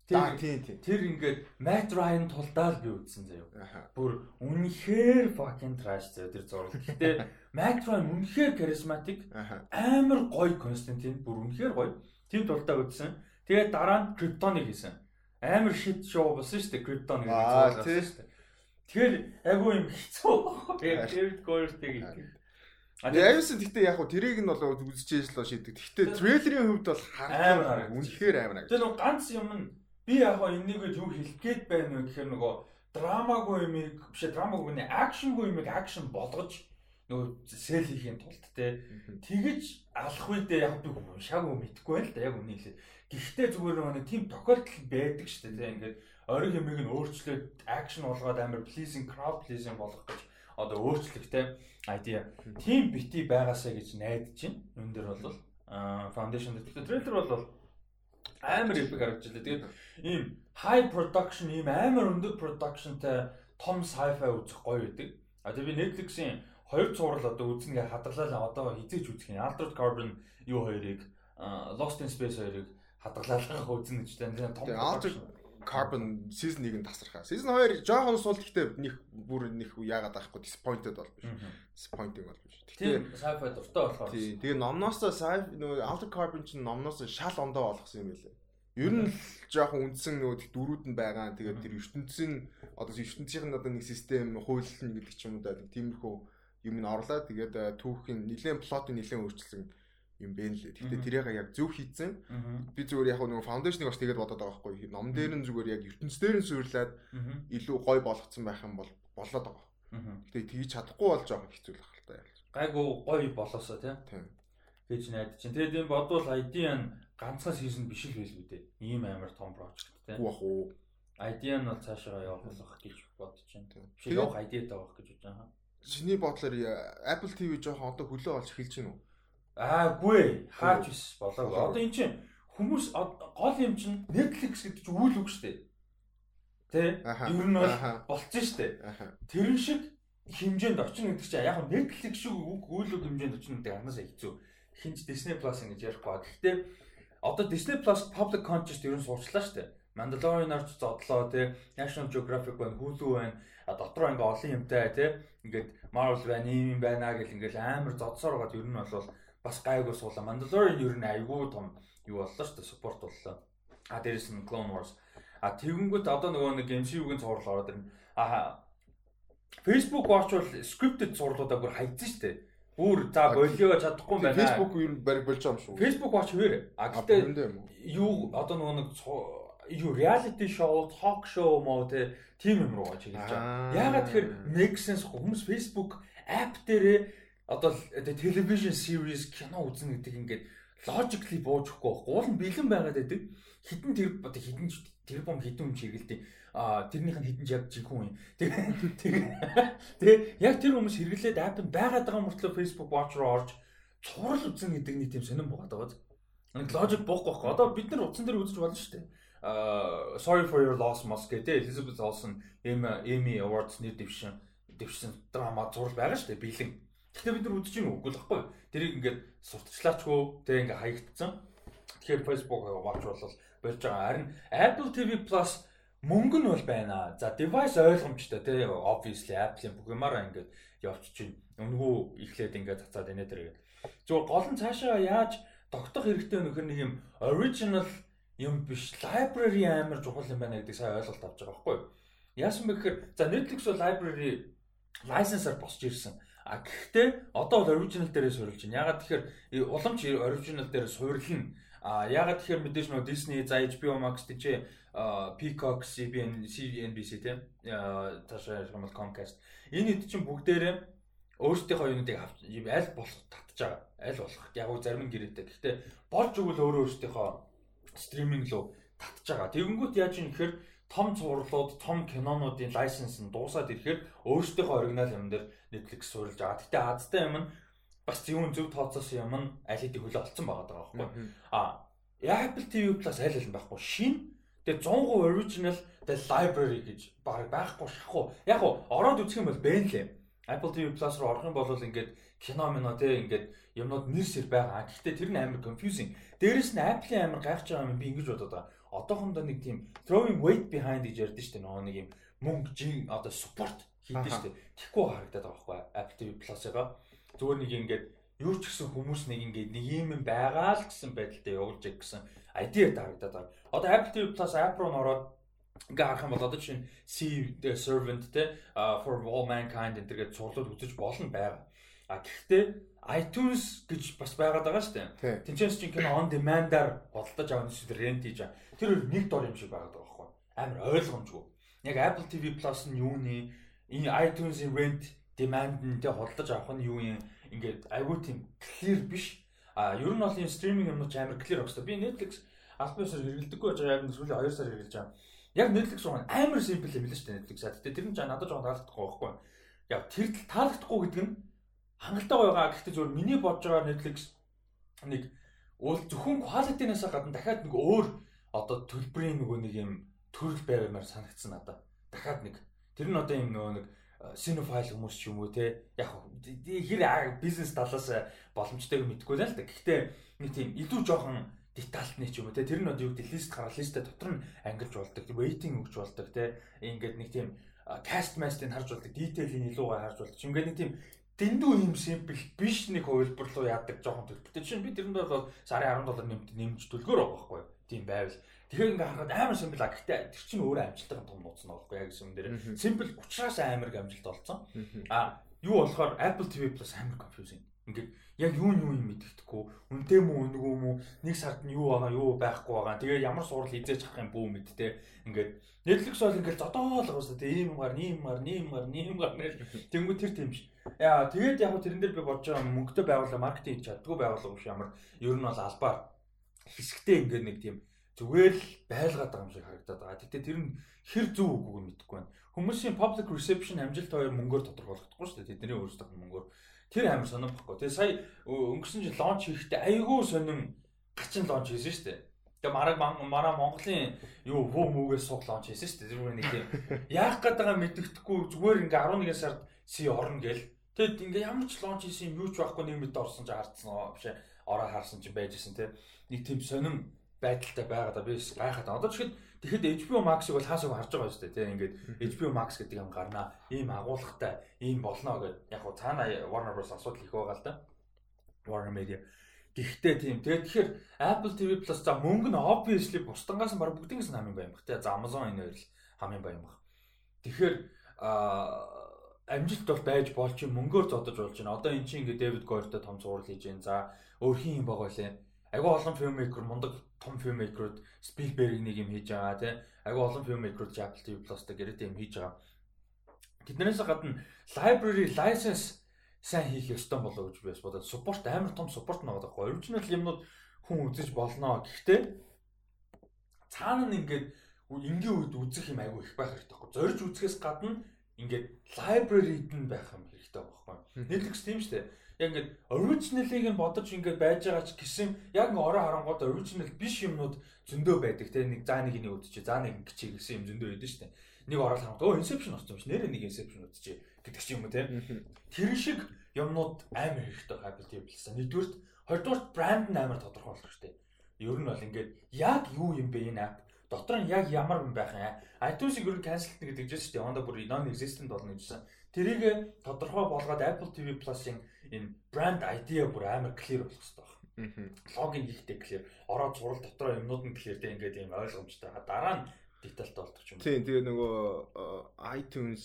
Тэр тийм тийм. Тэр ингээд Matt Ryan тулдаа л би үзсэн заяа. Бүр үнэхээр fucking trash заяа тэр зураг. Гэтэ Matt Ryan үнэхээр charismatic. Амар гоё Константин бүр үнэхээр гоё. Тэр тулдаа үзсэн. Тэгээд дараа нь Krypton-ыг хийсэн. Амар shit show болсон шүү дээ Krypton гэдэг зураг болсон шүү дээ. Тэгэхээр айгүй юм хэцүү. Тэгээд David Goyer-тэй гэдэг. Аюусан гэхдээ яг хуу тэрийг нь бол үзчихэж л шийдэг. Гэхдээ трейлерийн хувьд бол амар үнэхээр амар. Тэр нэг ганц юм нь би яг гоо энэнийг юу хэлэх гээд байна вэ гэхээр нөгөө драмагүй юмыг биш драмагүй нэ акшнгүй юмыг акшн болгож нөгөө сэл хийхин тулд те тэгэж алах үедээ яг би шаагүй мэдгүй байл да яг үнийг хэлээ. Гэхдээ зүгээр нөгөө тийм тохиолдол байдаг шүү дээ те ингээд ориг юмыг нь өөрчлөөд акшн болгоод амар pleasing crowd pleasing болгох гэж одоо өөрчлөх те idea. Тим бити байгаасаа гэж найдаж байна. Юун дээр бол foundation дээр трейлер бол амар эпик харагдаж байна. Тэгээд ийм high production, ийм амар өндөр productionтай том sci-fi үзэх гоё байдаг. А тэгээд би Netflix-ийн хоёр цуврал одоо үзнэгээ хадгалаа одоо хизээч үзэх юм. Altered Carbon юу хоёрыг Lost in Space хоёрыг хадгалаалгах үзнэ гэж тань том Altered Carbon season 1-ийг тасархаа. Season 2 жоохон сул гэхдээ нэг бүр нэг яагаад байхгүй disappointed бол биш. Disappointing бол биш. Тэгэхээр sci-fi дуртай болохоор. Тий. Тэгээ номноосоо sci-fi нөгөө Altered Carbon чинь номноосоо шал ондоо болгосон юм байлээ. Ер нь л жоохон үндсэн нөгөө дөрүүд нь байгаа. Тэгээд тэр ертөнцийн одоо ертөнцийн одоо нэг систем хууль гэдэг ч юм уу да тиймэрхүү юм ин орлоо. Тэгээд түүхийн нэлээд плотын нэлээд өөрчлөсөн юм бэ лээ. Гэхдээ тэрийг яг зөв хийцэн. Би зүгээр яг нөгөө фаундейшнийг бас тэгээд бодоод байгаа байхгүй. Ном дээр нь зүгээр яг ертөнц дээр нь суурлаад илүү гой болгоцсон байх юм бол болоод байгаа. Гэтэ тгийж чадахгүй бол жоохон хэцүү л байна л та. Гайгүй гой болоосоо тийм. Гэж найдаж чинь. Тэгээд энэ бодвол ID-ан ганцхан сизон биш л байлгүй дээ. Ийм амар том прожект тийм. Уу. ID нь бол цаашаа явуулах гэж бодож байна. Биш явах ID таавах гэж бодож байгаа. Чиний бодлоор Apple TV жоохон одоо хөлөө олж эхэлж байна уу? Аа гүй хаач биш болоо. Одоо эн чинь хүмүүс гол юм чинь Netflix гэдэг чинь үйл үг шүү дээ. Тэ? Ер нь бол болцсон шүү дээ. Тэрэн шиг хэмжээнд очно гэдэг чинь яг Netflix шиг үйл үг хэмжээнд очно гэдэг анхаасаа хэцүү. Хинч Disney Plus ингэж ярихгүй. Гэхдээ одоо Disney Plus public conscious ер нь суурчлаа шүү дээ. Mandalorian орч зодлоо тий National Geographic байна, Hulu байна. А дотроо ингээ олон юмтай тий ингээд Marvel байна, ийм юм байна гэл ингээл амар зодсоор гад ер нь бол бас гайгүй суулаа. Mandalorian ер нь айгүй том юу боллоо шүү дээ, support боллоо. А дээрэс нь Clone Wars. А тэгэнгүүт одоо нөгөө нэг MCU-гийн цуврал ороод ирнэ. А Facebook бол scripted зурлуудаа бүр хайцсан шүү дээ. Бүр за болио чадахгүй байна. Facebook юу барь болж байгаа юм шүү. Facebook Watch хоёр. А гэтээ юу одоо нөгөө нэг юу reality show, talk show те тийм юм руугаа чиглэж байгаа. Яагаад тэгэхээр make sense хүмүүс Facebook app дээрээ одоо television series кино үзнэ гэдэг ингээд logically буучихгүй байхгүй. Уул нь бэлэн байгаад байдаг. Хитэн тэр одоо хитэн тэр бом хитэн юм чиглэлтэй а тэрнийх нь хідэн яг жинхүүн юм. Тэгээ яг тэр хүмүүс хэрэглээд app нь байгаад байгаа мөртлөө Facebook Watch руу орж цуврал үзэн гэдэг нэг тийм сонирн богод байгаа. Нэг логик боохгүй байхгүй. Одоо бид нар утсан дээр үзэж болно шүү дээ. Uh sorry for your loss Moss гэдэг Elizabeth Olsen Emmy Awards нэр дэвшин дэвшин драма зураг байгаа шүү дээ. Бэлэн. Гэхдээ бид нар үзэж юм үгүй л байхгүй. Тэрийг ингээд сурталчлаачгүй тэгээ ингээд хаягдсан. Тэгэхээр Facebook Watch бол болж байгаа. Харин Apple TV Plus мөнгө нь бол байна. За device ойлгомжтой тий obviously Apple-ийн бүх юмараа ингээд явчих чинь өнгөө ихлээд ингээд цацаад инээ дэр. Зүгээр гол нь цаашаа яаж тогтох хэрэгтэй нөхөр нэг юм original юм биш library амар чухал юм байна гэдэг сайн ойлголт авч байгаа байхгүй юу? Яасан бэ гэхээр за Netflix бол library license-аар босч ирсэн. А гэхдээ одоо бол original дээрээ суурилж байна. Ягаад тэгэхээр уламж original дээр суурилна. А ягаад тэгэхээр мэдээж нөө Disney за HBO Max тийч Peacock, CBN, CNBC тийм таашаа ярих юм бол Comcast. Энэ хэд чинь бүгдээрээ өөрсдийнхөө юунуудыг авч аль болох татж байгаа. Аль болох. Яг уу зарим нь гэрээтэй. Гэхдээ болж өгвөл өөрөө өөрсдийнхөө стриминг руу татж байгаа. Тэгэнгүүт яаж юм гэхээр том цувралууд, том кинонуудын лайсенс нь дуусаад ирэхээр өөрсдийнхөө оригинал юм дээр Netflix суурилж байгаа. Гэтэ азтай юм нь бас зөвүүн зөв тооцоосон юм нь аль хэдийн хөлөө олцсон байгаа даа байхгүй. А Apple TV Plus аль аль байхгүй шин тэгээ 100% original тэгээ library гэж баг байхгүй шахуу. Яг уу ороод үзэх юм бол бэн лээ. Apple TV Plus руу орох юм бол ингээд кино мино те ингээд юмнууд нэр сэр байгаа. Гэхдээ тэр нь амар confusing. Дээрэс нь Apple-ийн амар гайхаж байгаа юм би ингэж бодоод байгаа. Одоохондоо нэг тийм throwing weight behind гэж ярьдэн дээ. Нөгөө нэг юм мөнгө жин одоо support хийдэж шүү дээ. Тэгэхгүй харагдаад байгаа байхгүй Apple TV Plus-ыг. Зүгээр нэг ингээд юу ч гэсэн хүмүүс нэг ингээд нэг юм байгаа л гэсэн байдалтай явуулж яг гэсэн idea харагдаад байгаа. Одоо Apple TV Plus app руу нөрөөд ингээ харах юм бол одоо чинь See the Servant те for all mankind энэ төргээд цуглаад үзэж болно байгаа. А гэхдээ iTunes гэж бас байгаад байгаа шүү дээ. Тинчээс чинь кино on demand-аар бодлож авах эсвэл rent хийж байгаа. Тэр нэг дор юм шиг байгаад байгаа байхгүй. Амар ойлгомжгүй. Яг Apple TV Plus нь юуны энэ iTunes-ийн rent demand-тэй холдож авах нь юу юм ингээд айгүй тийм clear биш. А ер нь бол энэ стриминг юмнууд амар clear өгсөй. Би Netflix албан ёсоор хэрэглэдэггүй байгаа. Яг сүүлийн 2 сар хэрэглэж байгаа. Яг Netflix руу амар simple юм л шүү дээ Netflix. Гэтэ тэр нь жаа надад жоохон таалагдахгүй байхгүй. Яг тэр таалагдахгүй гэдэг нь хангалттай байгаа. Гэхдээ зөвөр миний бодож байгаа Netflix нэг уул зөвхөн quality-наас гадна дахиад нэг өөр одоо төлбөрийн нөгөө нэг юм төрөл байвмаар санагдсан надад. Дахиад нэг тэр нь одоо юм нөгөө нэг синофайл хүмүүс ч юм уу те яг хэр бизнес талаас боломжтойг мэдгүй л да. Гэхдээ нэг тийм илүү жоохон детальтны ч юм уу те тэр нь одоо юу гэдэг лист гараа листэ дотор нь ангилж болдог. Waiting өгч болдог те. Ингээд нэг тийм каст мастыг харж болдог. Детailing илүүгээ харж болдог. Ингээд нэг тийм дэндүү юм simple биш нэг хувилбар руу яадаг жоохон төлбөртэй. Жишээ нь би тэрэнд бол сарын 10 доллар нэмт нэмж төлгөөр байгаа байхгүй юу? Тийм байвал. Тэгэхээр ингээ харахад амар simple а гэхдээ тэр чинь өөрөө амжилттай том нууц нь болохгүй яг гэсэн дээр. Simple учраас амар амжилт олцсон. А юу болохоор Apple TV Plus амар confusing. Ингээд яг юу юу юм мэддэхгүй. Үнтэй мүү үнгүү мүү нэг сард нь юу байгаа юу байхгүй байгаа. Тэгээ ямар сурал хизээж авах юм бүү мэдтэй. Ингээд Netflix бол ингээд зодоол гоосоо тэгээ ийм юмар, ийм юмар, ийм юмар, ийм юмар нэр. Тэнгүү тэр тийм ш. Яа тэгээд яг тэрэн дээр би бодож байгаа мөнгөтэй байгууллага маркетинг хийж чаддгүй байгууллага биш ямар. Ер нь бол албаар хэсэгтээ ингээд нэг тийм зүгээр л байлгаад байгаа юм шиг харагдаад байгаа. Гэтэ тэр нь хэр зөв үгүйг нь мэдэхгүй байна. Хүмүүсийн public reception амжилт хоёр мөнгөөр тодорхойлогдохгүй шүү дээ. Тэдний өөрсдийнх нь мөнгөөр. Тэр амар сонирм баггүй. Тэгээ сая өнгөрсөн жил лонч хийхдээ айгүй сонирм гачин лонч хийсэн шүү дээ. Тэгээ мараг мараа Монголын юу хөө мүүгээс суг лонч хийсэн шүү дээ. Тэр нэг тийм яах гээд байгаа мэддэхгүй зүгээр ингээ 11 сард си орно гээл. Тэгэд ингээ ямар ч лонч хийсэн юм юу ч байхгүй нэг мэд орсон ч хардсан оо биш ороо харсан ч байжсэн те. Нэг тийм сонирм байдалтай байгаа да би гайхаад. Одоо жишээд тэгэхэд HBO Max-ыг бол хаасаа харж байгаа шүү дээ. Тийм ингээд HBO Max гэдэг юм гарнаа. Ийм агуулгатай, ийм болно гэд яг хуу цаана Warner Bros асуудал их байгаа л да. Warner Media. Гэхдээ тийм. Тэгээд тэгэхээр Apple TV Plus за мөнгө нь obviously бусдангаас нь баг бүгдээс нь хамгийн баян баг. Тэгээ за Amazon энэ хоёр л хамгийн баян баг. Тэгэхээр аа амжилт бол байж болж мөнгөөр зодож болж байна. Одоо эн чинь ингээд David Goyer-тэй том зураг хийж байна. За өөр хин юм байгаа лээ Айгу олон filmmaker мундаг том filmmaker-ууд Spielberg нэг юм хийж байгаа тий. Айгу олон filmmaker-ууд Apple TV Plus-тай гэрээтэй юм хийж байгаа. Тэднээс гадна library license сайн хийх ёстой болоо гэж би бас бодоод support амар том support наваад байхгүй. Original юмнууд хүн үзэж болно. Гэхдээ цаана нь ингээд энгийн үед үзэх юм айгу их байх хэрэгтэй. Зорж үзэхээс гадна ингээд library-д нь байх юм хэрэгтэй байхгүй. Netflix тийм шүү дээ яг ингээд original-ыг нь бодож ингээд байж байгаа ч гэсэн яг орой харангууд original биш юмнууд зөндөө байдаг те нэг заа нэг нэг үдчи заа нэг гिचээ гэсэн юм зөндөө байдаг шүү дээ. Нэг орол харангууд өө inception болсон юм ш нэрээ нэг inception үдчи гэдэг ч юм уу те. Тэр шиг юмнууд амар хэрэгтэй TV билсэн. Нэгдүгürt хоёрдугаарт брэнд нь амар тодорхой болох шүү дээ. Ер нь бол ингээд яг юу юм бэ энэ app дотор нь яг ямар юм байх юм. iTunes-ийг ер нь cancel гэдэг жишээ шүү дээ. Honda бүр non existent болно гэжсэн. Тэрийг тодорхой болгоод Apple TV Plus-ын энэ брэнд idea бүр амар clear болох хэрэгтэй байна. Логин хийхдээ clear. Ороод зурал дотроо юмнууд нь clear дээ ингээд юм ойлгомжтой. Дараа нь детальтай болдог юм. Тийм тэгээ нөгөө iTunes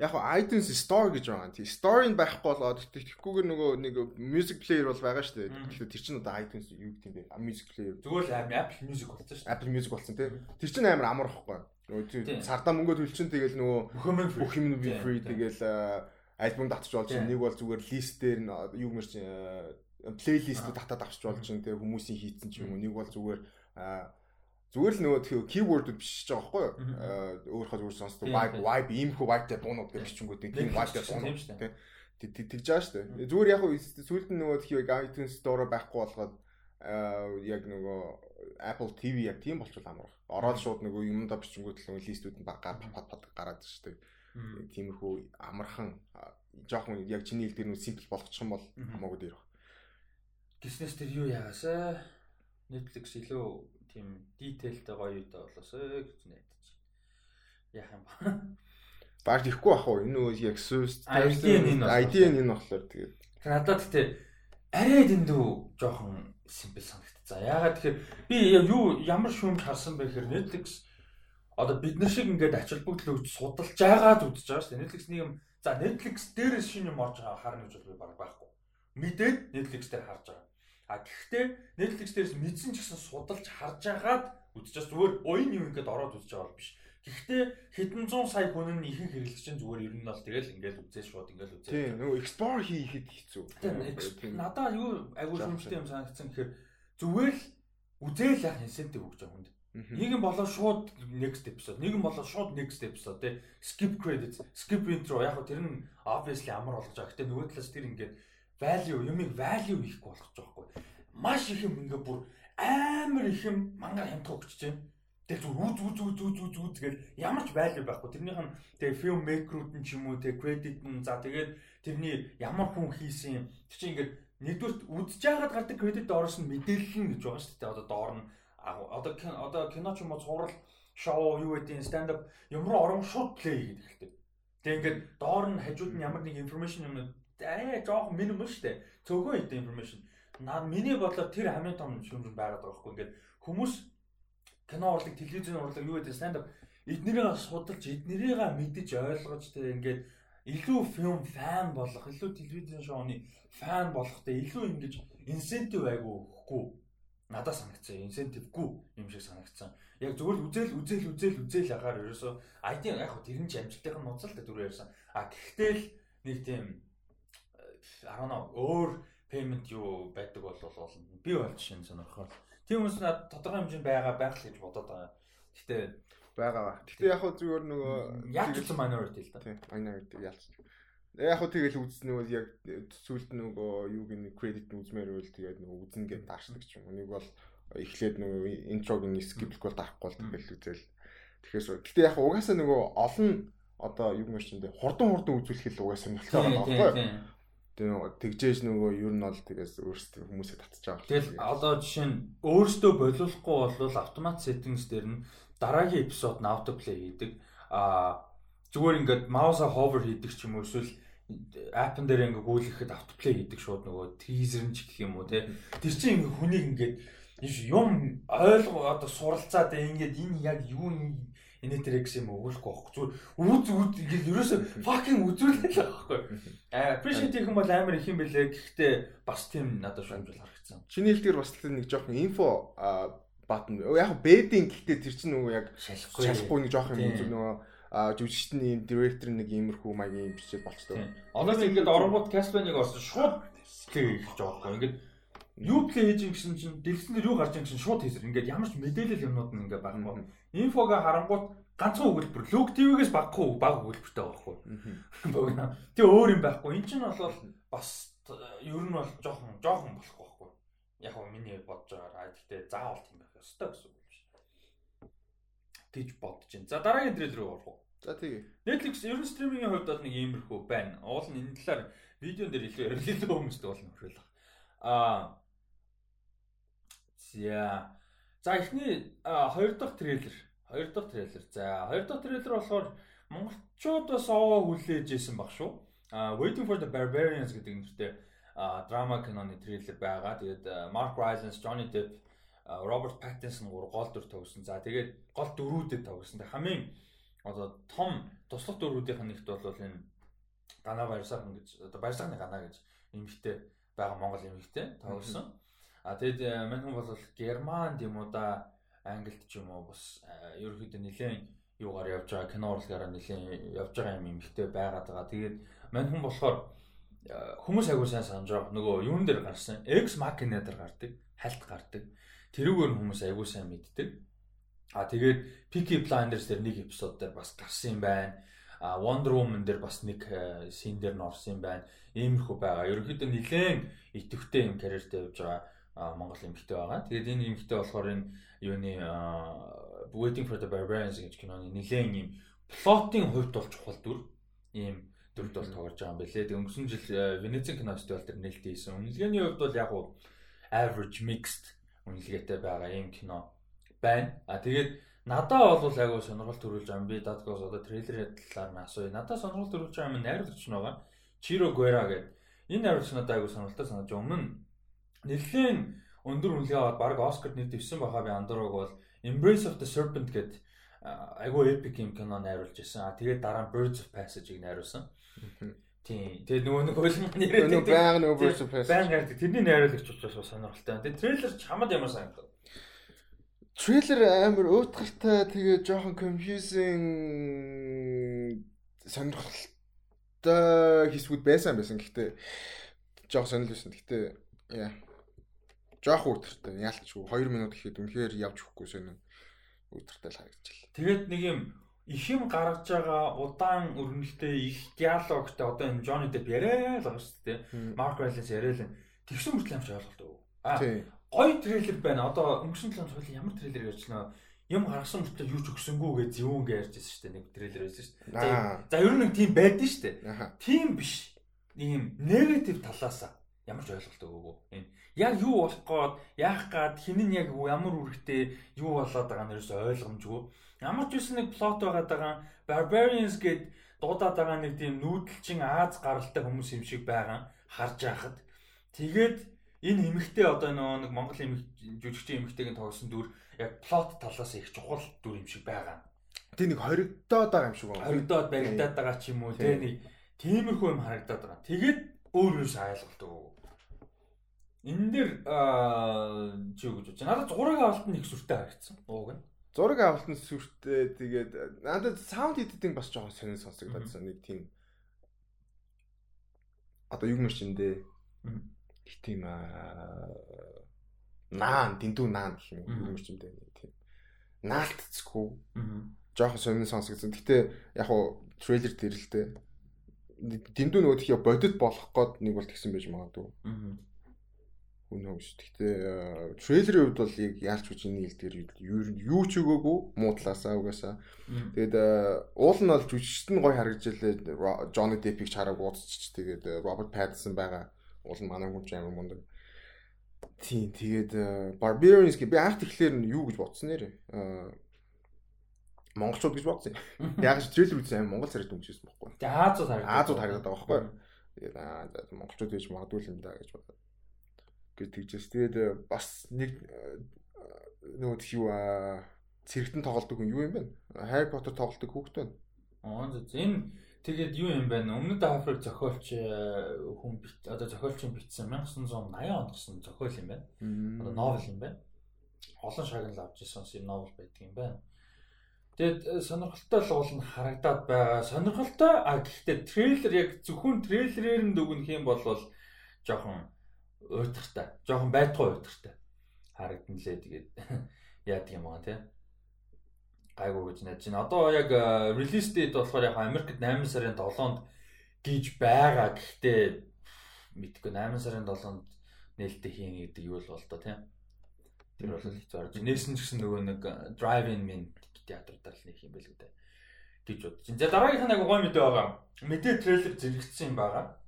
яг хуу iTunes Store гэж байгаа юм. Тий Store-ын байхгүй бол тэгэхгүйгээр нөгөө нэг music player бол байгаа шүү дээ. Тэгэхээр тэр чинь одоо iTunes юу гэдэг юм бэ? Music player. Зүгээр л Apple Music болсон шүү дээ. Apple Music болсон тий. Тэр чинь амар амар واخхой. Нөгөө сардаа мөнгө төлчин тэгэл нөгөө бүх юм би free тэгэл альбом татчих болж нэг бол зүгээр листээр нь юу гэмэр чинь плейлист татаад авчиж болж чинь тэгээ хүмүүсийн хийцэн ч юм уу нэг бол зүгээр зүгээр л нөгөө keyword-үүд биш ч байгаа байхгүй юу? Өөрөөхөө зүгээр сонсдог vibe vibe иймхүү vibe-тэй дуунууд гэж бичингүүд тийм vibe-тэй дуунууд тийм тэгж байгаа шүү дээ. Зүгээр яг сүүлд нь нөгөө тхийг iTunes Store байхгүй болгоод яг нөгөө Apple TV яг тийм болчвол амарх. Ороод шууд нөгөө юмдаа бичингүүд л листүүд нь баг пад пад гараад шүү дээ. Тиймэрхүү амархан жоохон яг чиний хэл дээр нүү симпл болгочих юм бол хамаагүй дээр баг. Гиснес тэр юу яагаасаа Netflix илүү тийм detailтэй гоё үедээ болоосоо гэж найдаж. Яах юм ба. Баг ихгүй ах уу энэ үү яг сүс ID нь энэ болохоор тэгээд. Надад тэгтээ арай дэндүү жоохон симпл санагдцаа. Яагаад тэгэхээр би юу ямар шүүмж харсан бэ гэхээр Netflix одоо бид нар шиг ингээд ачаал бүгд л өгч судалж байгаад үзэж байгаа шүү дээ. Netflix нэг юм за Netflix дээрээс шинэ юм орж байгаа харна гэж бол би баг байхгүй. Мэдээд Netflix дээр харж байгаа. А гэхдээ Netflix дээрээс мэдсэн ч гэсэн судалж харж агаад үзчихээс зүгээр уян юм ингээд ороод үзэж байгаа бол биш. Гэхдээ хэдэн зуун сая хүн нь ихэнх хэрэглэгч чинь зүгээр ер нь бол тэгэл ингээл үзээ шууд ингээл үзээ. Тийм нөгөө explore хийхэд хэцүү. Надаа юу айгүй шүмжтэй юм санагдсан гэхээр зүгээр л үзээл яах incentive өгч байгаа хүнд. Нэг юм болоо шууд next episode, нэг юм болоо шууд next episode тий skip credits, skip intro яг тэр нь obviously амар болгож байгаа. Гэтэ нөгөө талаас тэр ингээд value юмыг value хийхгүй болгож байгаа хгүй. Маш их юм ингээ бүр амар их юм мангаар хямдхан өгч чинь Тэгэл зүг үз үз үз үз үз үз гэл ямар ч value байхгүй. Тэрнийх нь тэгээ film maker-ууд нь ч юм уу тэгээ credit нь за тэгээд тэрний ямар хүн хийсэн юм. Тэр чинь ингээд нэгдүгээр үзэж байгаад гардаг credit доороос нь мэдээлэл нь гэж байгаа шүү дээ. Одоо доор нь одоо одоо кино ч юм уу цуврал шоу юу гэдэг stand up ямар орон шууд play гэдэг хэлдэг. Тэгээ ингээд доор нь хажууд нь ямар нэг information юм арай жоохон минимум шүү дээ. Цөөхөн хэдэн information. Наа миний бодлоор тэр хамгийн том шүүмжин байгаад байгаа байхгүй ингээд хүмүүс кино урлаг, телевизийн урлаг юу гэдэг stand up эднэрийг судалж, эднэрийг мэдэж ойлгож тэг ингээд илүү фильм фан болох, илүү телевизийн шоуны фан болохтой илүү ингэж инсентив айгу өгөхгүй надад санагцсан. Инсентивгүй юм шиг санагцсан. Яг зүгээр үзэл үзэл үзэл үзэл агаар ерөөсөө ID яг хөө тэр нь ч амжилтынх нь нууцлаа та дөрөв ярьсан. А гэхдээ л нэг тийм I don't know өөр payment юу байдаг бол би бол жишээ нь сонирхол Тийм хүмүүс над тодорхой хэмжээнд байгаа байх л гэж бодоод байгаа. Гэтэ байгаа. Гэтэ яг хөө зүгээр нөгөө яалтсан minority л да. Тийм, minority яалтсан. Яг хөө тэгэл үзсэн нөгөө яг сүлд нөгөө юу гэнэ credit үзмээр үйл тэгээд нөгөө үзнэ гэж даашдаг ч юм. Нэг бол эхлээд нөгөө интрог нь skip-ийг бол дарахгүй бол тэгэл үзэл. Тэгэхээр гэтэ яг угаасаа нөгөө олон одоо юу юм шиг хурдан хурдан үзүүлэх л угаасаа болчихсон байгаа байхгүй юу? Тэгжээж нөгөө ер нь бол тэгээс өөрсдөө хүмүүсээ татчих байгаа. Тэгэл одоо жишээ нь өөрсдөө болиулахгүй бол автомат settings дээр нь дараагийн эпизод нь autoplay хийдэг. Аа зүгээр ингээд маусаа hover хийдэг ч юм уу эсвэл апп дээр ингээ гүйлгэхэд автоплей хийдэг шууд нөгөө тийзер нь ч гэх юм уу те тэр чинь ингээ хүнийг ингээд юм ойлгоо одоо суралцаад ингээд энэ яг юу энэ тэр гэсэн юм өгөхгүй байхгүй. Зүгээр үз үз ингээд ерөөсө fucking үзүүлээд л байхгүй. Аа appreciate хийх юм бол амар их юм бэлээ гэхдээ бас тийм надад шуумжил харагдсан чиний хэл дээр бас нэг жоохон инфо баттон яг бэдинг гэхдээ тэр чинь нөгөө яг шалахгүй. шалахгүй нэг жоохон юм зүг нөгөө а жүжигчдийн юм директор нэг иймэрхүү маягийн бичээд болчтой. Оноо ингээд оронгууд Castlevania-г орсон шууд плей хийж байгаа байхгүй. Ингээд юу плей хийж гэсэн чинь дэлгэсэн дээр юу гарч байгаа чинь шууд хийсэр. Ингээд ямар ч мэдээлэл юмнууд нь ингээд байхгүй инфого харангууд ганцхан өгүүлбэр лог ТV-гээс баггүй баг өгүүлбэртэй байхгүй. Богино. Тэг өөр юм байхгүй. Энд чинь бол бас ер нь бол жоохон жоохон болохгүй байхгүй. Яг нь миний бодож байгаагаар гэхдээ заавал тийм байх ёстой гэсэн үг биш. Гэж бодож байна. За дараагийн трейлер рүү орох уу? За тэгээ. Netflix ер нь стримингийн хувьд бол нэг иймэрхүү байна. Уул нь энэ талаар видеон дээр илүү ярилцлаа хүмүүстэй бол нөхрөл. Аа. За За эхний хоёр дахь трейлер. Хоёр дахь трейлер. За хоёр дахь трейлер болохоор монголчууд бас овоо хүлээж исэн баг шүү. А Waiting for the Barbarians гэдэг нэртэй драма киноны трейлер байгаа. Тэгээд Mark Rylance, Johnny Depp, Robert Pattinson гур гол дүр тогсон. За тэгээд гол дөрүүдэд тогсон. Хамгийн одоо том туслах дөрүүдийнх нь нэгт бол энэ Гана Баярсаахан гэж одоо Баярсаахны Гана гэж эмэгтэй байгаа Монгол эмэгтэй тогсон. А тэгэд э, мань хүн бол Германд юм уу да Англид ч юм уу бас э, ерөөхдөө нэлээд юугаар явж байгаа кино урлагаараа нэлээд явж байгаа юм эмхтэй байгаад байгаа. Тэгээд мань хүн болохоор э, хүмүүс агуу сайн санаж байгаа. Нөгөө юун дээр гарсан? X Machina дээр гардаг, хальт гардаг. Тэрүүгээр хүмүүс агуу сайн мэддэг. А тэгээд Peaky Blinders дээр нэг эпизод дээр бас гарсан юм байна. А Wonder Woman дээр бас нэг син дээр н орсон юм байна. Иймэрхүү байгаа. Ерөнхийдөө нэлээд идэвхтэй юм карьертэй явж байгаа Монгол эмэгтэй байгаа. Тэгээд энэ эмэгтэй болохоор энэ юуны Waiting for the Barbarians гэж киноны нэлээд юм плотын хувьд бол чухал дүр. Ийм дүрд бол тоглож байгаа юм билээ. Тэгээд өнгөрсөн жил Венецийн кино фестивал дээр нээлттэй хийсэн. Үнэлгээний хувьд бол яг уу average mixed үнэлгээтэй байгаа ийм кино байна. А тэгээд надаа бол айгүй сонирхол төрүүлж байгаа юм. Би Dadgos одоо трейлерийн талаар нь асууя. Надаа сонирхол төрүүлж байгаа юм найруулагч нь байгаа. Chiro Guerra гэдэг. Энэ найруулагч надад айгүй сонирхолтой санагдаж өмнө нэлээд өндөр үнэлгээ аваад баг Оскарт нийт дэвсэн байхаа би андуураг бол Embrace of the Serpent гэдэг айгүй epic юм кино найруулж ирсэн. А тэгээд дараа нь Birds of Passage-ыг найруулсан. Тийм. Тэгээд нөгөө нэг хөлн нэрээ нөгөө байг нөгөө Birds of Passage. Байг найрдаг. Тэрний найруулагч учраас сонирхолтой. Тэгээд трейлер ч хамаад ямар санагдав? Трейлер амар уутгартай тэгээ жоохон confusing сонирхолтой хэсгүүд байсан байсан. Гэхдээ жоохон сонирхол байсан. Гэхдээ яа жоох өдөртэй яалтчгүй 2 минут гэхэд үнэхээр явж өгөхгүй сонин өдөртэй л харагдчихлаа. Тэгээд нэг юм их юм гаргаж байгаа удаан өрнөлттэй их диалогтой одоо энэ Johnny Depp яриа л байгаа шүү дээ. Mark Rylance яриа л тэгсэн мөртлөө амч ойлголтоо. А гоё трейлер байна. Одоо өнгөрсөн 7 хоног ямар трейлер ярьчлаа юм гаргасан мөртлөө юу ч өгсөнгүү гэж зүүн гэж ярьж байсан шүү дээ. Нэг трейлер байсан шүү дээ. За ер нь нэг тийм байдсан шүү дээ. Тийм биш. Ийм негатив талаасаа ямар ч ойлголт өгөөгүй. Яг юу болох гээд яах гээд хин нь яг ямар үүрэгтэй юу болоод байгаа нь ерөөсөй ойлгомжгүй. Ямар ч үсэн нэг плот байгаад байгаа Barbarians гэд дуудаад байгаа нэг тийм нүүдэлчин Аз гаралтай хүмүүс юм шиг байгаа харж яхад тэгээд энэ эмэгтэй одоо нэг Монгол эмэг жүжигчийн эмэгтэйг тоглосон дүр яг плот талаас их чухал дүр юм шиг байгаа. Тэ нэг хоригдоод байгаа юм шиг байна. Хоригдоод баригдаад байгаа ч юм уу тэ нэг тиймэрхүү юм харагдаад байгаа. Тэгээд өөр өөр шайлгалт өгөө. Энэ дээр чи юу гэж бодож байна? Надад зураг авалт нь их сүртэй харагдсан. Ууг нь. Зураг авалт нь сүртэй тэгээд надад саунд эдитинг бас жоохон сонир сонсогдсон нэг тийм одоо юу юм шиндээ их тийм наан дэндүү наан гэх юм юу юм шиндээ нэг тийм наалтцгүй жоохон сонир сонсогдсон. Гэтэ яг хуу трейлер дээр л дээ дэндүү нөгөө тхий бодит болох гээд нэг бол тэгсэн байж магадгүй. Аа Хүн нөөс. Гэхдээ трейлерийн хувьд бол яг яалч хүч энэ хил дээр юу ч өгөөгүй муу талаасаа угаасаа. Тэгээд уул нь бол жүжигчт нь гоё харагдчихлээ. Johnny Depp-ийг чараг уудчих. Тэгээд Robert Pattinson байгаа. Уул нь манай хүн ч амар мундаг. Тийм тэгээд Barbarians гэ би анх тэгэхээр нь юу гэж бодсон нэрээ. Монголчууд гэж бодсон. Яг ч трейлер үзсэн амар Монгол царайд өмчсөн байхгүй. Тэгээд Аазууд харагдаад Аазууд харагдаад байгаа байхгүй. Тэгээд аа монголчууд гэж магадгүй юм да гэж бодлоо гэж тэгжээс. Тэгээд э, бас нэг э, нөгөө тхи юу цэрэгтэн тоглолдог хүн юу юм бэ? Harry Potter тоглолдог хүүхэд байна. Аа зөв. Энэ тэгээд юу юм бэ? Өмнөд Африк зохиолч э, хүн одоо зохиолчин бичсэн 1980 онд гэсэн зохиол юм байна. Одоо новел юм байна. Олон шагнал авч ирсэн юм новел байдаг юм байна. Тэгээд сонирхолтой л уул нь харагдаад байгаа. Сонирхолтой а гэхдээ трейлер яг зөвхөн трейлерээр нь дүгнэх юм бол жоохон уйтгартай. Жохон байтугай уйтгартай. Харагдан лээ тэгээд яадаг юм аа тий. Гайгүй гэж найж байна. Одоо яг релиз date болохоор яг Америкт 8 сарын 7-нд гэж байгаа. Гэхдээ мэдгүй 8 сарын 7-нд нээлттэй хийн гэдэг юу л бол тоо тий. Тэр бол хэцүү орж. Нээсэн ч гэсэн нөгөө нэг drive-in min театртаар л нэх юм байл гэдэг гэж бодож. За дараагийнх нь яг гой мэдээ байгаа. Мэдээ трейлер зэрэгцсэн юм байгаа.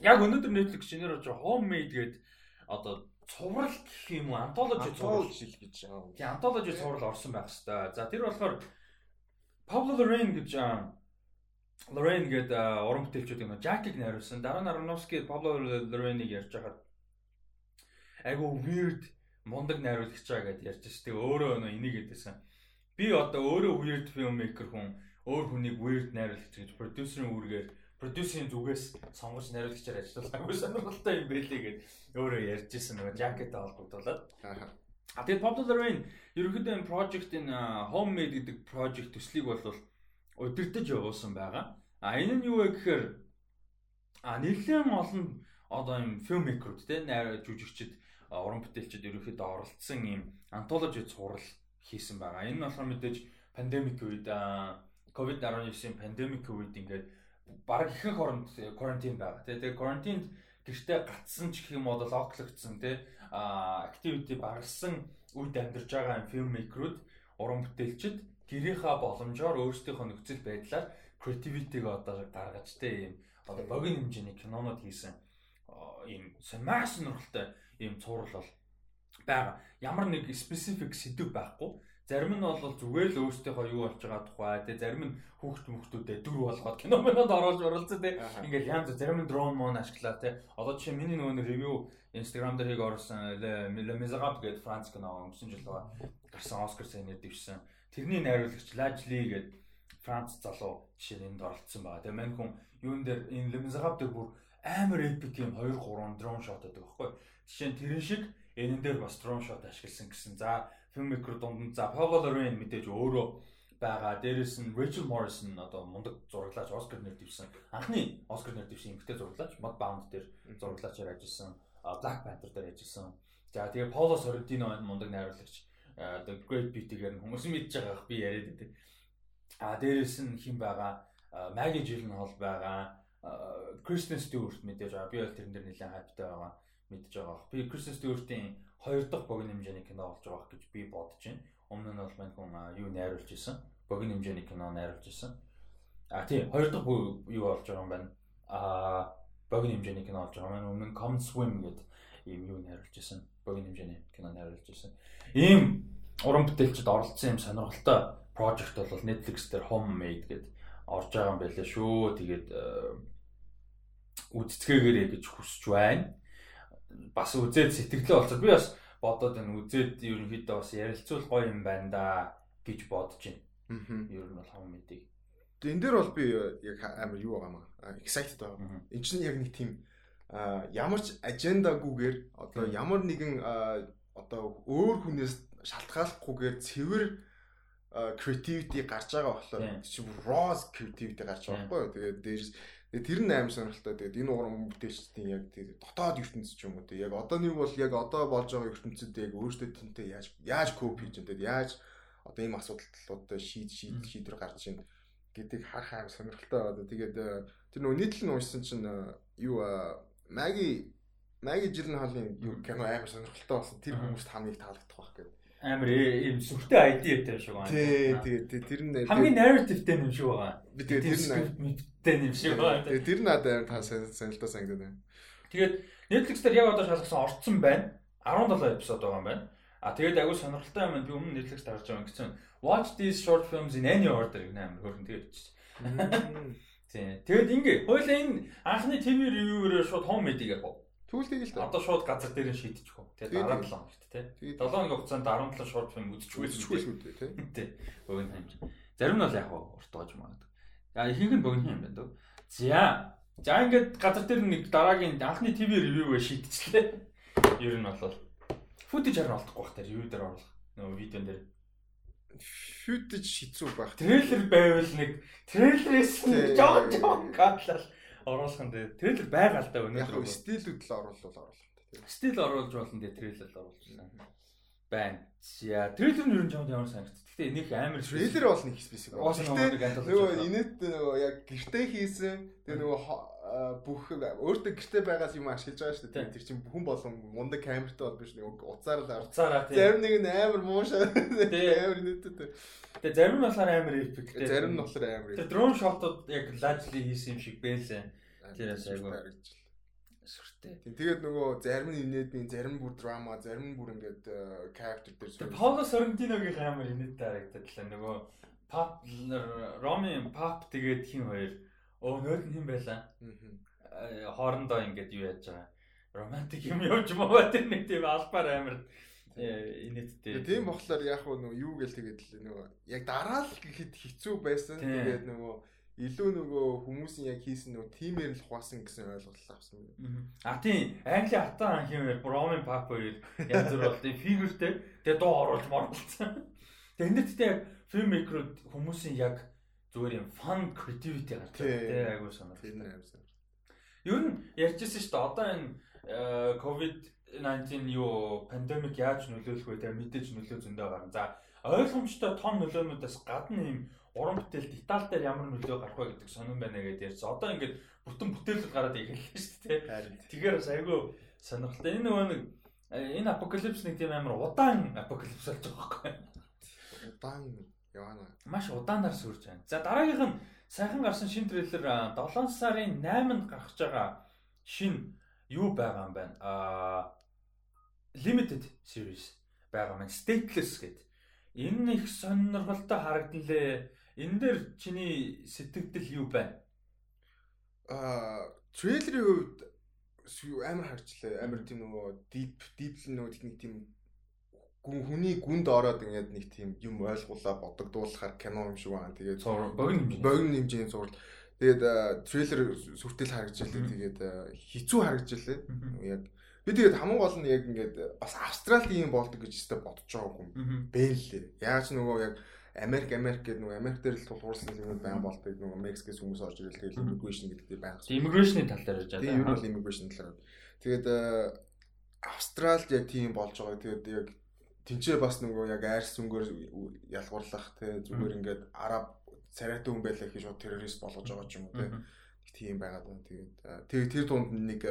Яг өнөөдөр Netflix шинээр болж homemade гэдэг одоо цуврал гэх юм уу антологи цуврал гэж байгаа. Тийм антологи цуврал орсон байх хэвээр. За тэр болохоор Pablo Lorraine гэж Lorraine гэдэг уран бүтээлчүүд юм Jack-ийг найруулсан. Дараа нь Aronofsky Pablo Lorraine-ийг ярьж хагаад айгу weird мундаг найруулагч байгаа гэдээ ярьж штеп өөрөө нөө энийг гэдээсэн. Би одоо өөрөө weird filmmaker хүн өөр хүнийг weird найруулагч гэж продюсерын үүргээр продюсерийн зүгээс сонгож найруулагчаар ажиллуулаагүй сонирхолтой юм байлээ гэд өөрөө ярьж ирсэн нөгөө жакеттэй холбогдуулаад. Аа. Тэгээд Pablo Lorraine ерөнхийдөө энэ project энэ homemade гэдэг project төслийг бол удирдах явуулсан байгаа. А энэ нь юу вэ гэхээр а нэлээд олон одоо юм filmmaker-ууд те найр жүжигчд уран бүтээлчд ерөнхийдөө оролцсон юм антологи цуврал хийсэн байгаа. Энэ нь болохоор мэдээж пандемик үед COVID-19-ийн пандемик үед ингээд баг ихэнх оронд карантин байгаа. Тэгээ карантинд гэртээ гатсан ч гэх юм бол локлогдсон тий activity багассан үед амьдарч байгаа юм filmmaker-ууд уран бүтээлчд гэрийнхаа боломжоор өөрсдийнхөө нөхцөл байдлаар creativity-г одоо гаргаж тий юм одоо богино хэмжээний кинонууд хийсэн ийм маш сонирхолтой ийм цуврал бол байгаа. Ямар нэг specific сэдв байхгүй. Зарим нь бол зүгээр л өөрсдийнхөө юу болж байгаа тухай тий зарим нь хүүхд мөхтүүдэд дүр болгоод кино минод оруулж оруулсан тий ингээл янз зарим нь дрон мон ашиглаа тий. Одоо жишээ миний нөгөө ревю Instagram дээр хийг оруулсан Le Miserable гэдэг Франц кино өнгөрсөн жил байгаа. Гарсан Оскар сайнэр дэвшсэн тэрний найруулагч Lajli гэдэг Франц залуу жишээ нь энд оролцсон байгаа тий. Мань хүн юун дээр энэ Le Miserable дээр бүр амар epic юм 2 3 дрон шот гэдэг байхгүй жишээ нь тэрэн шиг энэ дээр бас дрон шот ашигласан гэсэн. За filmmaker дунд за Paul Loren мэдээж өөрөө байгаа. Дээрээс нь Rachel Morrison одоо мундаг зураглаач Оскар нэр дэвсэн. Анхны Оскар нэр дэвсэн эмэгтэй зураглаач Mud Bound дээр зураглаачаар ажилласан. Black Panther дээр ажилласан. За тэгээ Paolo Sorrentino мундаг найруулагч The Great Beat-гээр хүмүүс мэдж байгаах би яриад байдаг. А дээрээс нь хэн байгаа? Maggie Gyllenhaal байгаа. Kristen Stewart мэдээж байгаа. Би бол тэрэн дээр нэлээд хайптай байгаа мэдж байгаа. Би Kristen Stewart-ийн хоёр дахь богино хэмжээний кино болж байгаа гэж би бодож байна. Өмнө нь бол мань хүн юу найруулж исэн. Богино хэмжээний кино найруулж исэн. А тийм хоёр дахь юу болж байгаа юм байна. А богино хэмжээний кино болж байгаа маань өмнө Come Swim гэдэг ийм юу найруулж исэн. Богино хэмжээний кино найруулж исэн. Ийм уран бүтээлчд оролцсон юм сонирхолтой project бол Netflix дээр Homemade гэдэг орж байгаа юм байлаа шүү. Тэгээд үздцгээгээр гэж хүсэж байна бас үзээд сэтгэлээ болцоод би бас бодоод байна үзээд ерөнхийдөө бас ярилцвал гоё юм байна да гэж бодож байна. Аа. Ер нь бол хам мэдээ. Энд дээр бол би яг амар юу байгаа маа excited байгаа. Энд чинь яг нэг тийм ямар ч ажендагүйгээр одоо ямар нэгэн одоо өөр хүнээс шалтгааллахгүйгээр цэвэр creativity гарч байгаа болохоор чи raw creativity гарч байгаа байхгүй. Тэгээд дээрс тэр нь аим сонирхолтой. Тэгээд энэ уран бүтээлчдийн яг тэр дотоод ертөнцийн ч юм уу тэг. Яг одоо нэг бол яг одоо болж байгаа ертөнцид яг өөртөө тэнтэй яаж яаж коп хийж энэ яаж одоо ийм асуудалтай шийд шийд шийдвэр гарч ийн гэдэг харах аим сонирхолтой байна. Тэгээд э, тэр нөгөө нийтлэл нь уншсан чинь э, юу маги маги жилэн хаалын юу кино аим сонирхолтой болсон. Тэр хүмүүст хамгийн таалагдах байх гэдэг амар ийм сүртэй ID өтэй шиг байна. Тий, тий, тэр нь хамгийн narrative-тэй юм шиг байгаа. Би тэгээ тэр нь мэдтэй юм шиг байна. Тэгээ тэр надад амар та саналтаа сангадаад байна. Тэгээд Netflix дээр яг одоо шалгасан орцсон байна. 17 эпизод байгаа юм байна. А тэгээд агуу сонирхолтой юм би өмнө Netflix харж байгаа гэсэн watch these short films in any order гэх амар хөрөн тэгээд. Тий. Тэгээд ингээ хоёлаа энэ анхны TV review-ээр шууд home media гэх Тэгэл та. Одоо шууд газар дээр нь шийдчих хөө. Тэгээ дараа 7 хоногт тий. 7 хоногийн хугацаанд 17 шууд. Үзчихгүй шүү дээ тий. Тий. Богино хэмж. Зарим нь бол яг урт тоож магадгүй. А ихэнх нь богино юм байна дөө. За. За ингээд газар дээр нэг дараагийн анхны ТV ревюгээ шийдчихлээ. Ер нь бол футэж харин олдохгүй бах та ревю дээр оруулах. Нөгөө видеон дээр футэж шийдсүү байх. Трейлер байвал нэг трейлерээс жоо жоо гатлал оруулах нь трейлер байгаа л да өнөөдөр. Яг стилүүд л оруулвал оруулах юм. Стил оруулж болно дээ трейлер оруулчихсан. Байна. За трейлер нь ер нь жоон ямар санагд. Гэтэ нэг амар трейлер бол нэг. Гэтэ нөгөө инээд нөгөө яг гэртээ хийсэн тэгээ нөгөө бүх өөртөө гэртээ байгаас юм ашиглаж байгаа шүү дээ. Тэр чинь хүн болон мундаг камертай бол биш нэг уцаар л уцаараа тийм. Зарим нэг нь амар муушаа. Амар нийтэд. Тэгээ зарим нь болохоор амар эпик тийм. Зарим нь болохоор амар. Тэр дрон шотууд яг лажли хийсэн юм шиг байлаа. Тэрээс айгу сүртэй. Тэгээд нөгөө зарим нь инээд би зарим бүр драма, зарим бүр ингээд character дээр сүр. Пауло Соррентиногийн амар инээд харагдаад л нөгөө pop Роми pop тэгээд хин хоёр өө нөт нь хин байлаа. Аа. Хоорондоо ингээд юу яаж байгаа. Романтик юм явж маа тэр нэг тийм албаар амар инээдтэй. Тийм болохоор яг нөгөө юу гээл тэгээд л нөгөө яг дараа л гэхэд хэцүү байсан. Тэгээд нөгөө илүү нөгөө хүмүүсийн яг хийсэн нөгөө тимээр л хуваасан гэсэн ойлголт авсан. А тийм Англи хатан анх юм Бромын пап хоёр янз бүр бол тийм фигюртэй тэгээ дуу оруулж морлцсон. Тэгээ энэ дэхтэй яг фильм мейкерүүд хүмүүсийн яг зүгээр юм fun creativity гардаг тийм айгуу санаа. Тийм амьсан. Ер нь ярьжсэн шүү дээ одоо энэ ковид 19 юу пандемик яаж нөлөөлөх вэ тэгээ мэдээж нөлөө зөндөө гарна. За ойлгомжтой том нөлөөнүүдээс гадна юм уран бүтээл деталь дээр ямар нөлөө гарах вэ гэдэг сонирн байна гэдээ ярьсан. Одоо ингээд бүтэн бүтээлүүд гараад эхэллээ шүү дээ. Тэгэхээр бас айгүй сонирхолтой. Энэ нөгөө нэг энэ апокалипс нэг тийм амар удаан апокалипс болж байгаа байхгүй. Удаан яваана. Маш удаанаар сүрж байна. За дараагийнх нь сайхан гарсан шин трейлер 7 сарын 8-нд гарч байгаа шин юу байгаа юм байна. Аа limited series байгаа маань stateless гэдэг. Энэ их сонирхолтой харагдлаа. Энэ дээр чиний сэтгэл юу байна? Аа трейлерийн хувьд амар харчлаа. Амар тийм нөгөө deep deep нөгөө техник тийм гүн хүний гүнд ороод ингээд нэг тийм юм ойлгуулаа бодогдуулахаар кино юм шиг байна. Тэгээд богино богино хэмжээний зураг. Тэгээд трейлер сүртэл харагдчихлаа. Тэгээд хизүү харагдчихлаа. Яг би тэгээд хамгийн гол нь яг ингээд бас Австралид юм болдог гэж өстө бодож байгаа юм. Бэлээ. Яаж нөгөө яг Америк Америк гэдэг нөгөө Америк дээр л тулгуурсан юм байна болдог нөгөө Мексикээс хүмүүс орж ирэл тэгээд immigration гэдэг дээр байна. Immigration-ы тал дээр яаж байгаа. Тийм ер нь immigration талаар. Тэгээд Австралид яг тийм болж байгаа. Тэгээд яг тэнцээ бас нөгөө яг айрс сүнгээр ялгуурлах те зүгээр ингээд араб царайтай хүн байлаа гэж шууд террорист болгож байгаа ч юм уу те тийм байгаад байна. Тэгээд тэр тэр тунд нэг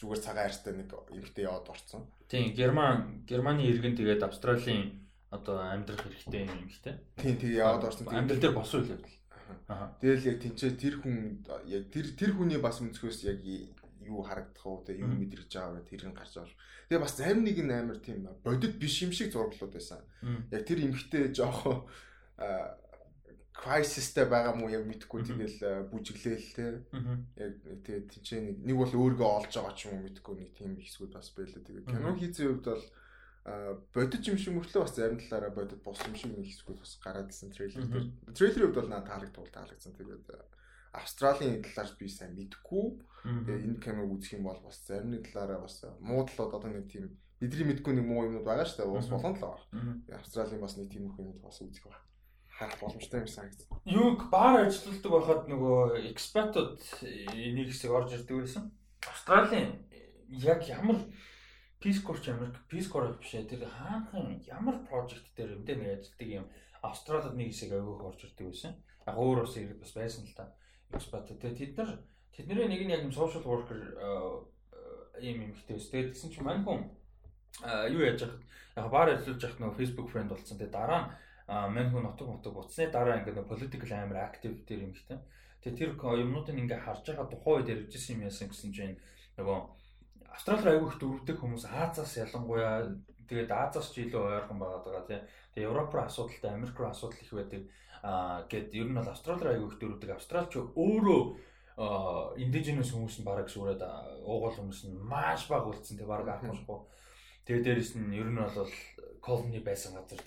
зүгээр цагаан айрстай нэг эмэгтэй яваад орцсон. Тийм Герман Германы иргэн тэгээд Австралийн одоо амьдрах хэрэгтэй юм эмэгтэй. Тийм тийм яваад орсон. Амьдрал дээр босон үйл явдал. Тэгэл яг тэнцээ тэр хүн яг тэр тэр хүний бас өнцгөөс яг юу харагдах уу те юу мэдрэж байгаа вэ тэр нь гарч байгаа. Тэгээ бас зарим нэг нь амар тийм бодит биш юм шиг зураглууд байсан. Яг тэр эмхтэй жоохоо крайсистэй байгаа мó яг мэдхгүй тэгэл бүжиглээл те. Яг тэгээ тийч нэг нэг бол өөргөө олж байгаа ч юм уу мэдхгүй нэг тийм хэсгүүд бас байлаа. Тэгээ кино хийцэн хувьд бол бодит юм шиг мөртлөө бас зарим талаараа бодит бос юм шиг нэг хэсгүүд бас гараад ирсэн трейлер дээр. Трейлерийн хувьд бол надад таалагдвал таалагдсан. Тэгээд Австралийн талаар би сайн мэдэхгүй. Тэгээ энэ киног үзэх юм бол бас зарим нэг талаараа бас муу талууд одоо нэг тийм бидний мэдгүй нэг муу юмнууд байгаа шүү дээ. Уус болон л байгаа. Австралийн бас нэг тийм их юмуд бас үзэх байна. Харах боломжтой юм санагдсан. Юг баар ажилладаг байхад нөгөө экспертууд энийг хэсэг орж ирдэг байсан. Австралийн яг ямар Peace Corps ч Америк Peace Corps биш ээ. Тэр хаанхан ямар project дээр юм дээр нэг ажилладаг юм. Австралид нэг хэсэг аягүй орж ирдэг байсан. Яг өөр ус ирэх бас байсан л та экспат. Тэгээ тэд нар тэдний нэг нь яг юм social worker ийм юм ихтэйс. Тэгээд гэсэн чинь мань хүн юу яаж яхад яг баар ажиллаж яхад нөгөө Facebook friend болсон. Тэгээ дараа нь мань хүн нутаг нутаг буцсны дараа ингээд political амар active тэр юм ихтэй. Тэгээ тэр юмнуудыг ингээ харж байгаа тухайн үед ярьжсэн юм яасан гэсэн чинь нөгөө Австрали аягүй их дөрвдөг хүмүүс Азаас ялангуяа тэгээд Азаас ч илүү ойрхон байгаад байгаа тийм. Тэгээ Европ руу асуудалтай, Америк руу асуудал их байдаг аа гэд ер нь бол Австрали аягүй их дөрвдөг. Австралч өөрөө индиженес хүмүүс нь бараг сүрээд уугуул хүмүүс нь маш бага үлдсэн тэг бараг арахгүй. Тэгээ дээрэс нь ер нь бол колони байсан газар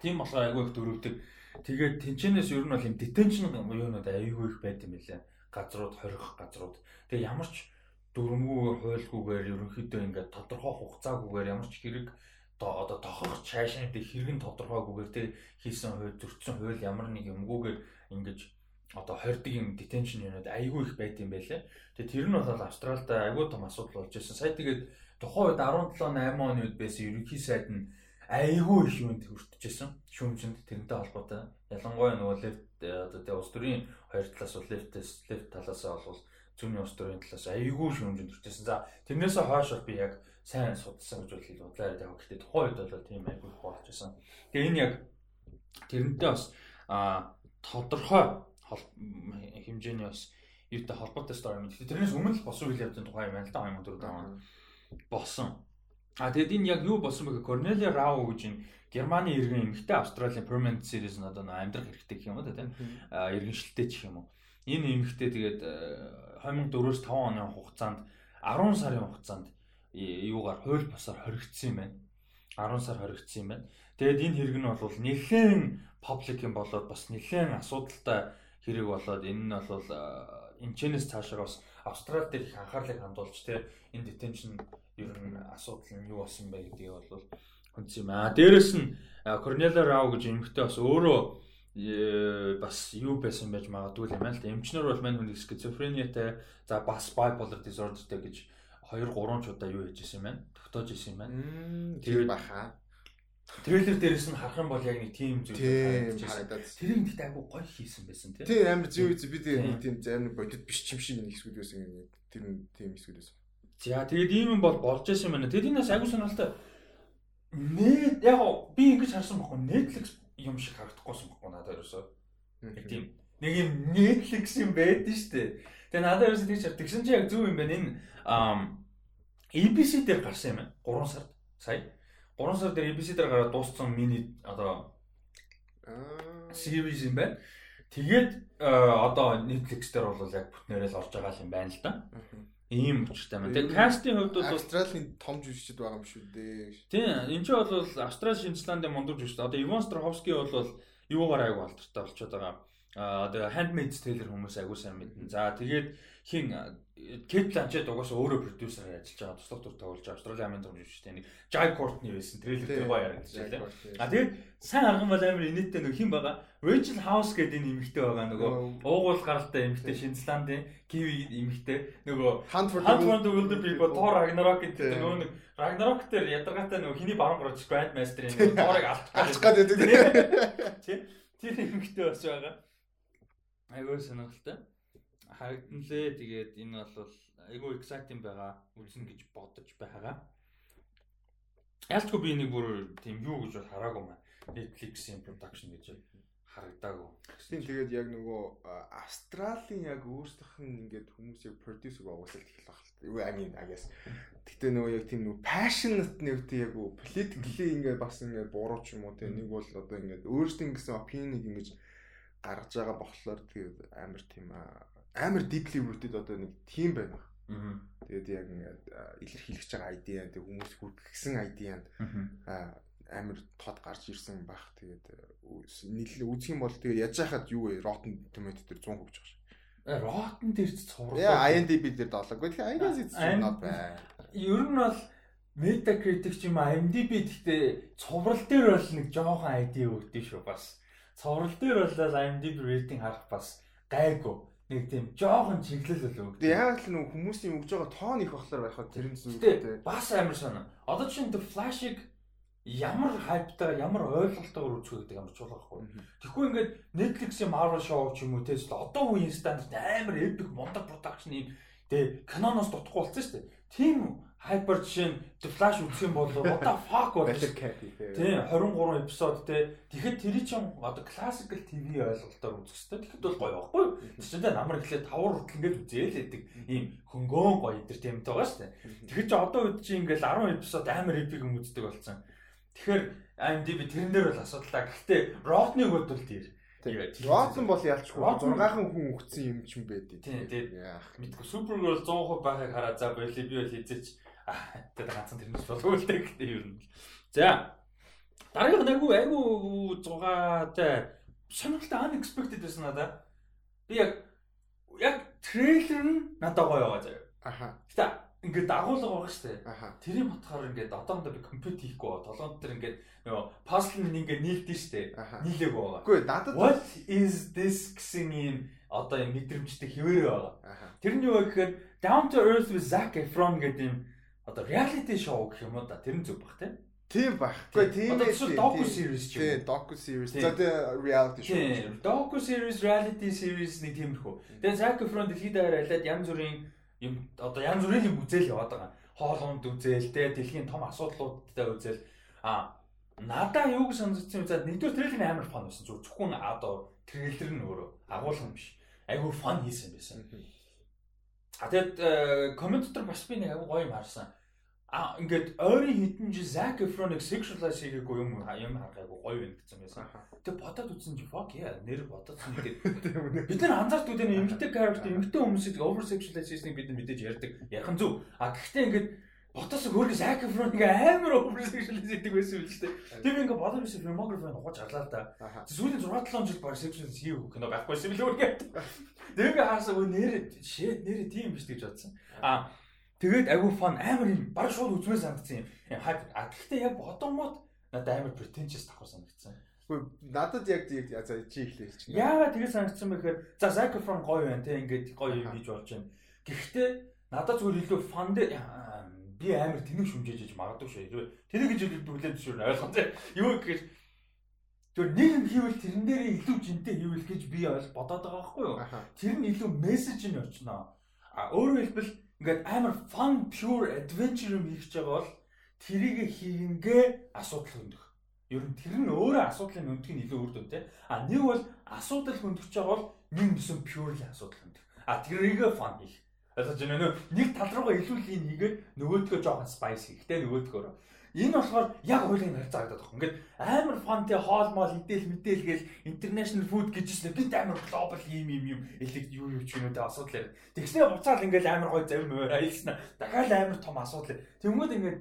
тийм. Болохоор аягүй их дөрвдөг. Тэгээд тэнчэнээс ер нь бол юм detention юунууд аягүй их байд юм билээ. Газрууд хорих газрууд. Тэгээ ямар ч дөрмгүй хуйлгүйгээр ерөнхийдөө ингээд тодорхой хугацаагүйгээр ямар ч хэрэг одоо тохох цаашаа дэх хэрэг нь тодорхойгүйгээр тэг хийсэн хууль зөрчсөн хууль ямар нэг юмгүйгээр ингэж одоо хордыг юм detention юунад айгүй их байт юм байлээ. Тэгээ тэр нь бол Австралид айгүй том асуудал болж байсан. Сая тэгээд тухайн үед 17 8 оны үед байсан ерөнхий сайд нь айгүй их юунд хүртэж шүүмжинд тэрнтэй холбоотой. Ялангуяа нөгөө лефт одоо тэгээ улс төрийн хоёр талаас бол лефтээс лефт талаас бол зүүнний улс төрийн талаас айгүй шүүмжинд хүртээсэн. За тэрнээсээ хойш би яг сайн судалсан гэж бол удлаар яг гэхдээ тухайн үед бол тийм айгүй болж байсан. Тэгээ энэ яг тэрнтэй бас а тодорхой хэмжээний бас юутай холбоотой стори юм. Тэрнээс өмнө л босон үйл явдлын тухай юм байна л да 2004 он босон. А тэгэд энэ яг юу болсон бэ? Корнелия Рау гэж энэ Германы иргэн эмэгтэй Австралийн permanent series нь одоо амьдрах хэрэгтэй гэх юм уу тийм иргэншилтэй ч юм уу. Энэ эмэгтэй тэгээд 2004-өөс 5 оны хугацаанд 10 сарын хугацаанд юугаар хууль бусаар хоригдсан юм байна. 10 сар хоригдсан юм байна. Тэгээд энэ хэрэг нь бол нэлээд паблик юм болоод бас нэлээд асуудалтай хэрэг болоод энэ нь бол энэчнээс цаашаа бас Австрали дээр их анхаарлыг хандуулж тэ энэ detention ер нь асуудал нь юу болсон бэ гэдгийг бол хүнс юм аа. Дээрэс нь Корнело Рау гэж эмэгтэй бас өөрөө э, бас юу байсан байж магадгүй юм аа л да. Эмчнэр бол мань хүн скизофрениатай за бас bipolar disorderтэй гэж 2 3 ч удаа юу хийж исэн юм байна. Тогтоож исэн юм байна. Тэр баха. Трейлер дээрээс нь харах юм бол яг нэг тийм зүйл харагдаад. Тэрийг гэхдээ айгүй гоё хийсэн байсан тийм. Тийм амар зүй зүй би тэгээ нэг тийм амар бодит биш юм шиг нэг хэсгүүд байсан юм. Тэр тийм хэсгүүд байсан. За тэгээд ийм юм бол болж байсан юм байна. Тэгээд энэс айгүй сонирхолтой. Нэт яг би ингэж харсан байхгүй Netflix юм шиг харагдахгүйсэн байхгүй надад ерөөсөө. Тийм. Нэг юм Netflix юм байдэн штэ. Тэгээ надад ерөөсөө тийч тэгсэн чи яг зөв юм байна. Энэ ABC дээр гарсан юм байна. 3 сард сая 3 сар дээр ABC дээр гараад дууссан мини одоо series юм байна. Тэгээд одоо Netflix дээр бол яг бүтнээрээ л орж байгаа юм байна л да. Ийм учиртай байна. Тэгээд кастийн хувьд бол Австралийн том жүжигчд байгаа юм шүү дээ. Тийм, энэ ч бол Австрали, Шинзландын мундаг жүжигчд. Одоо Иван Страховский бол юугаар айгу алдартай болчиход байгаа. Аа одоо Handmaid's Tale хүмүүс айгу сайн мэднэ. За тэгээд хин Кэт Бланчет угаасаа өөрөө продюсераар ажиллаж байгаа туслах төр тоглож байгаа Австралийн амын том жүжигчтэй нэг Jai Courtney байсан трейлер дээр гоё ярагдчихлаа тийм. А тэгээд сайн арган бол амар инээдтэй нэг хин байгаа. Rachel House гэдэг энэ эмэгтэй байгаа нөгөө уугуул гаралтай эмэгтэй Шинзландын Kiwi эмэгтэй нөгөө Hunt for the Wilder People Thor Ragnarok гэдэг нөгөө нэг Ragnarok дээр ядаргаатай нөгөө хиний баруун гарч Grandmaster-ийн нөгөө Thor-ыг алчих гээд байдаг тийм. Тэр эмэгтэй бас байгаа. Айгуу сонирхолтой харагдан лээ. Тэгээд энэ бол айгүй exciting байгаа. Үзэн гэж бодож байгаа. Ялчгүй би нэг бүр тийм юу гэж хараагүй маа. Netflix-ийн production гэж харагдаагүй. Тийм тэгээд яг нөгөө Австралийн яг өөрсдийнх нь ингээд хүмүүс яг producer байгуулалт их л баг. Юу I mean I guess. Гэтэ нөгөө яг тийм нөгөө passionate нэг тийм яг politically ингээд бас ингээд буруу ч юм уу тийм нэг бол одоо ингээд өөрсдийн гэсэн opinion-ыг ингээд гаргаж байгаа болохоор тэгээд амар тийм амар deeply rooted одоо нэг team байна. Тэгээд яг ингээд илэрхийлж байгаа idea тэг хүмүүс хүргэсэн idea амар тод гарч ирсэн баг. Тэгээд нийлээ үзэх юм бол тэгээд яаж яхад юу вэ? Rotten Tomato дээр 100% гэж байна. Э Rotten дээр ч цуврал. Яа IMDb дээр 7. Гэхдээ I guess it's not bad. Ер нь бол Metacritic ч юм IMDb гэхдээ цуврал дээр бол нэг жоохон ID өгдөө шүү бас. Цуврал дээр бол IMDb рейтинг харах бас гайгүй нэг тийм жоохон чиглэл болов. Тэгээ яг л нэг хүмүүсийн өгж байгаа тоон их болохоор байхад тэр нь зүгтэй. Бас амар санаа. Одоо чинь The Flash-ыг ямар хайптайгаар ямар ойлголтоор үзэх гэдэг ямар чулуу байхгүй. Тэгэхгүй ингээд Netflix-ийн Marvel show ч юм уу тест одоо үеийн стандарт амар epic мундаг production юм. Тэгээ киноноос дутхгүй болсон шүү дээ. Тийм Hyper жишээ нь The Flash үзэх юм бол what the fuck бол тийм 23 эпизод те. Тэгэхэд тэр чинь одоо classical TV ойлголтоор үзэх хэрэгтэй. Тэгэхэд бол гоё байхгүй юу? Чинь намар ихлээр тавар хүртэл ингээд үзээл хэдэг ийм хөнгөөн гоё entertainment байгаа шүү дээ. Тэгэхэд чи одоо үед чи ингээд 10 эпизод амар epic юм үздэг болсон. Тэгэхээр IMDb тэрнээр бол асуудалтай. Гэхдээ Rotten-ыг бол дээр. Watson бол ялчгүй. 6хан хүн өгсөн юм ч юм байдیں۔ Тийм тийм. Мэдгүй. Supergirl 100% байхыг хараа. За болий би бол хизээч тэгээд ганцхан тэрнээс болов л дээ гэдэг юм. За. Дараагийнх нь айгүй айгүй 6-тай сонирхолтой unexpected байсан надаа. Би яг яг трейлер нь надад гоё байгаа заяа. Аха. Гэтэ ингээд дагуулга байгаа шүү дээ. Тэрийг бодохоор ингээд одоохондоо би компьютер хийхгүй байгаа. Толгойд тэр ингээд нөгөө пазл нь ингээд нийлдэж шүү дээ. Нийлээг байгаа. Үгүй надад What is this гэсэн юм одоо юм мэдрэмжтэй хിവэрэ байгаа. Тэр нь юу вэ гэхээр Down to Earth with Zac Efron гэдэг юм одоо reality show гэх юм уу да тэр нь зүг бах тийм Тийм баг. Гэхдээ тийм ээ. Одоо docu series ч юм. Тийм, docu series. За тэгээ reality show. Тийм, docu series, reality series нэг тиймэрхүү. Тэгээ Zac Efron дэлхийд алаад янз бүрийн юм одоо янз бүрийн юм үзэл яваад байгаа. Хоолунд үзэл, тэгээ дэлхийн том асуудлуудтай үзэл. А надаа юу гэж санагдсан юм за нэгдүгээр трейлер амар фан байсан. Зөвхөн одоо трейлер нь өөрөө агуулган биш. Айгүй фан хийсэн байсан. А тэгэд комментатор бас би нэг агуу гоё юм харсан. А ингээд ойрын хитэн жи Zac Efron-ыг sexualize хийгээгүй юм юм харгаагүй гоё байна гэсэн байсан. Тэг бодоод үзсэн чи fuck yeah нэр бодоодсон гэдэг. Бид нар анзаарт үдэн эмгтэй character эмгтэй хүмүүсийг over sexualize хийснийг бид мэдээж ярьдаг. Ярхан зүг. А гэхдээ ингээд Ботос хөргө Zac Efron ингээ амар oversexualize хийдэг байсан юм л шүү дээ. Тэр ингээ бодож байсан filmography нь ухаж харлаа л да. Сүүлийн 6 7 жил баг sexualize хийв кино байхгүйсэн юм л үргээ. Тэр ингээ хаасаа өө нэр shit нэр тийм биш гэж бодсон. А тэгээд агүй фан амар юм баг шууд үзмээр санагдсан юм. Хайп. А гэхдээ яг бодомод надад амар pretentious давхар санагдсан. Гэхдээ надад яг за чи ихлээ хэлчих. Яагаад тэгээ санагдсан бэ гэхээр за Zac Efron гоё байна те ингээд гоё юм хийж болж байна. Гэхдээ надад зүгээр илүү фан дээр би амар тэнэг шүмжээж иж магадгүй шүү. Тэнэг гэж шүү ойлгосон тийм. Юу гэхээр зөв нэг юм хийвэл тэрэн дээр илүү жинтэй хийвэл гэж би бодоод байгаа байхгүй юу? Тэр нь илүү мессеж нь очно. А өөрөөр хэлбэл ингээд амар fun pure adventure юм хийж байгаа бол тэрийг хийнгээ асуудал хөндөх. Ер нь тэр нь өөрөө асуудлын хөндөх нь илүү үр дүнтэй. А нэг бол асуудал хөндөх байгаа бол нэг нэсэн purely асуудал хөндөх. А тэрийг fun хийх. Ойлгож байна нөө нэг тал руугаа илүү лин хийгээд нөгөөдгөө жоохон spice хийх те нөгөөдгөө. Энэ болохоор яг хуулийн харьцаа гэдэг байна. Ингээд амар фантэй хоол моол идэл мэдээл гээл international food гэж чинь бид амар global юм юм юм элэг юу юу ч юм тэ асуудал яриа. Тэгснээ буцаал ингээд амар гой завь мөр аялснаа дахиад амар том асуудал. Тэнгүүд ингээд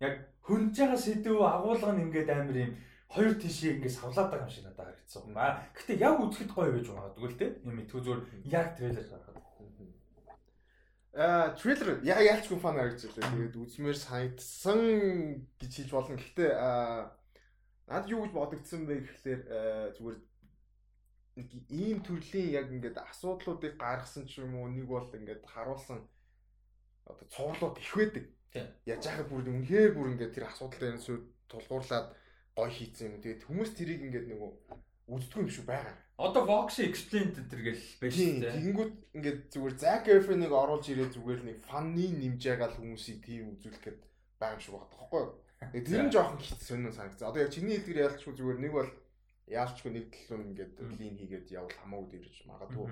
яг хөнж байгаа сэдв агуулга нь ингээд амар юм хоёр тишээ ингээд савлаад байгаа юм шиг надад харагдсан. Аа гэтээ яг үзэхэд гоё байж байгаа тэгвэл те юм мэдгүй зүгээр яг трейлер гаргаад Аа трейлер яа яалчгүй фан харагдчихлаа. Тэгээд үзмээр санагдсан гэж хэлж болно. Гэхдээ аа над юу гэж бодогдсон бэ гэхлээр зүгээр нэг ийм төрлийн яг ингээд асуудлуудыг гаргасан ч юм уу нэг бол ингээд харуулсан одоо цувралууд их байдаг. Яаж яхад бүр үнэхээр бүр ингээд тэр асуудал дээр тулгуурлаад гой хийцэн юм. Тэгээд хүмүүс тэрийг ингээд нөгөө үздэг юм шүү байгаа. Одоо Vox Explained гэдэг л байж тээ. Тэгэнгүүт ингээд зүгээр Zac Efron-ыг оруулж ирээд зүгээр нэг фанны нэмжээгаал хүмүүсийг тийм үзүүлэх гээд байгаа юм шиг байна, тэгэхгүй юу? Тэр нь жоохон хит сонин санагдсан. Одоо яг чиний хэлдгээр яалтчгүй зүгээр нэг бол яалтчгүй нэг талын ингээд лин хийгээд явал хамаагүй дэрж магадгүй.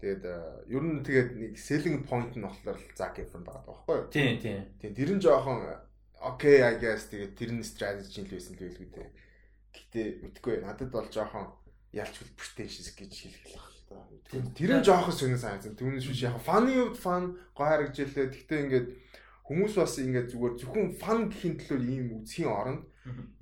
Тэгээд ер нь тэгээд нэг selling point нь болохоор Zac Efron байгаа байхгүй юу? Тийм, тийм. Тийм тэр нь жоохон okay I guess тэгээд тэр нь strategy л байсан л байлгүй дээ. Гэтэ мэдгүй надад бол жоохон ялч хөл pretentious гэж хэлэх л байна. Тэр нь жоохон сонир санагдсан. Түүнээс биш яг фаны хувьд фан гой харагджилээ. Гэхдээ ингээд хүмүүс бас ингээд зүгээр зөвхөн фан гэхин төлөө ийм үзхийн оронд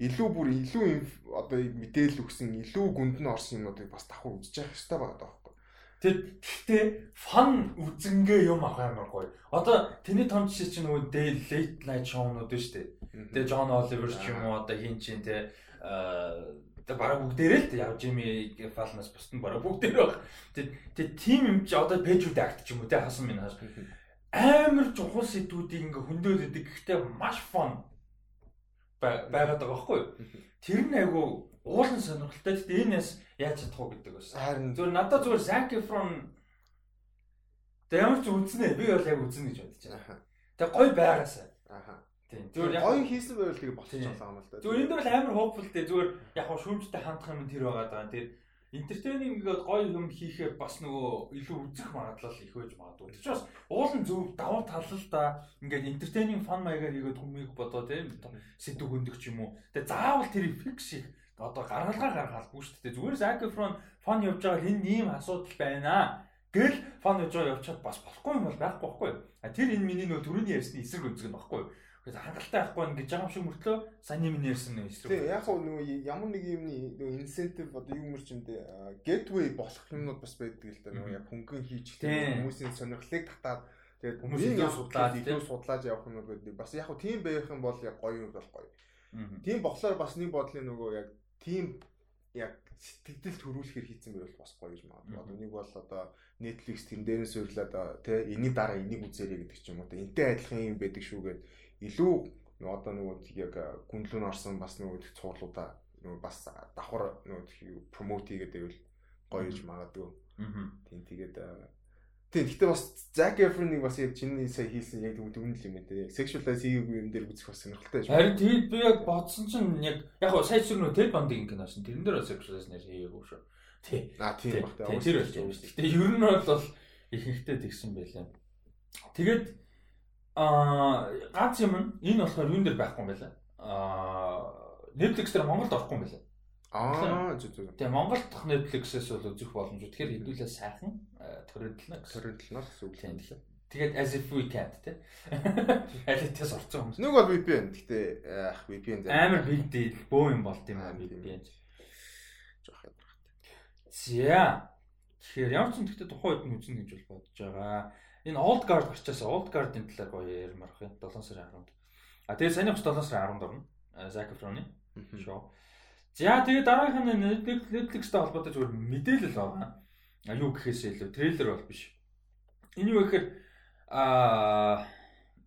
илүү бүр илүү одоо мэдээлэл өгсөн илүү гүнд нь орсон юмнуудыг бас давхар үзэж явах хэрэгтэй байгаа даахгүй. Тэр гэхдээ фан үзэнгээ юм ах амар гоё. Одоо тэний том жишээ чинь нөгөө late night show-нууд шүү дээ. Тэгээ John Oliver ч юм уу одоо хин чин те тэг бараг бүгдээрээ л явж ими фалнаас бусд нь бараг бүгдээр баг. Тэг тэг тим юм чи одоо пэйжүүд акт ч юм уу те хасан минь хас. Амар чухал сэдвүүдийг ингээ хөндөд идэг гэхдээ маш фон байгаад байгаа байхгүй юу? Тэр нь айгу уулын сонирхолтой. Тэгтээ энэс яаж чадах уу гэдэг бас. Харин зүгээр надад зүгээр Zac Efron Тэг ямар ч үзнэ би бол яг үзнэ гэж бодож байна. Тэг гой байгаасаа. Аха. Тийм. Зүгээр яг гоё хийсэн байвал тэгээ болчих жоолоо юм л да. Зүгээр энэ дөр амар hopeful дээ. Зүгээр яг шүүмжтэй хандах юм тэр байгаа даа. Тэр entertaining гээд гоё юм хийхээр бас нөгөө илүү үзэх магадлал их байж магадгүй. Тэр чинь бас уулын зөв давуу тал л да. Ингээд entertaining fun маягаар хийгээд хүмүүийг бодоо тийм сэдв хөндөг ч юм уу. Тэгээ заавал тэр fix их одоо гаргалгаа гаргаалгүй шүү дээ. Зүгээр Efron fun явж байгаа энэ ийм асуудал байна. Гэл фан явж байгаа явчихад бас болохгүй юм бол байхгүй байхгүй. А тэр энэ миний нөө төрөний ярьсны эсрэг үзэг нь байхгүй. Тэгээд хангалттай байхгүй гэж байгаа юм шиг мөртлөө саний минь ярьсан нэг эсрэг. Тийм яг хөө нөгөө ямар нэг юмны нөгөө инсентив одоо юу мөрчөндөө gateway болох юмнууд бас байдаг л да нөгөө яг хөнгөн хийж хүмүүсийн сонирхлыг татаад тэгээд хүмүүсийн судлаад илүү судлааж явах юм байдаг. Бас яг хөө тийм байх юм бол яг гоё юм бол гоё. Тийм болохоор бас нэг бодлын нөгөө яг тийм яг сэтгэл төрүүлэхээр хийцэн байвал бас гоё гэж магадгүй. Одоо нэг бол одоо Netflix тэн дээрээс суйрлаад тэ энийг дараа энийг үзээрэй гэдэг ч юм уу. Энтэй адилхан юм байдаг шүүгээд илүү одоо нөгөө яг гүнлүүн орсон бас нөгөө цуурлуудаа нөгөө бас давхар нөгөө промот хийгээд байвал гоё гэж магадгүй. Тийм тэгээд Тийм гэхдээ бас Zac Efron-ыг бас яг чиний сая хийсэн яг түн түн л юм байна те. Sexualize хийгээгүй юм дээр үзэх бас сонирхолтой байж. Харин тийм би яг бодсон чинь яг яг хоо сая зүр нөө Ted Bundy кино шин тэрэн дээр Sexualize нэр хийгээгүй шүү. Тий. А тийм баг. Тэр болж байгаа шүү. Гэхдээ ер нь бол ихэнхдээ тэгсэн байлаа. Тэгээд Аа ганц юм энэ болохоор юун дээр байхгүй юм байна. Аа Netflix дээр Монголд орохгүй юм байна. Аа зүг зүг. Тэгээ Монгол дахь Netflix-ээс бол үзэх боломжтой. Тэгэхээр хэдүүлээ сайхан төрөлдөлнө гэсэн. Төрөлдөлнө гэсэн үг юм лээ. Тэгээд as if we can't те. Алитээс орсон хүмүүс. Нэг бол VPN. Гэтэ ах VPN амар big deal бөө юм болт юм аа VPN. Жохоо ядрахтай. За. Тэгэхээр ямар ч юм гэхдээ тухайн үед нь үзнэ гэж бол бодож байгаа. Энэ Old Guard гарчаас Old Guard-ын талаар гоё ярмаар байна. 7 сарын 10-нд. А тэгээ саний 7 сарын 10-нд орно. Zac Efron-ы шоу. За тэгээ дараагийнх нь Netflix-тэй холбоотой зүгээр мэдээлэл байгаа. А юу гэхээс илүү трейлер бол биш. Энэ юу гэхээр а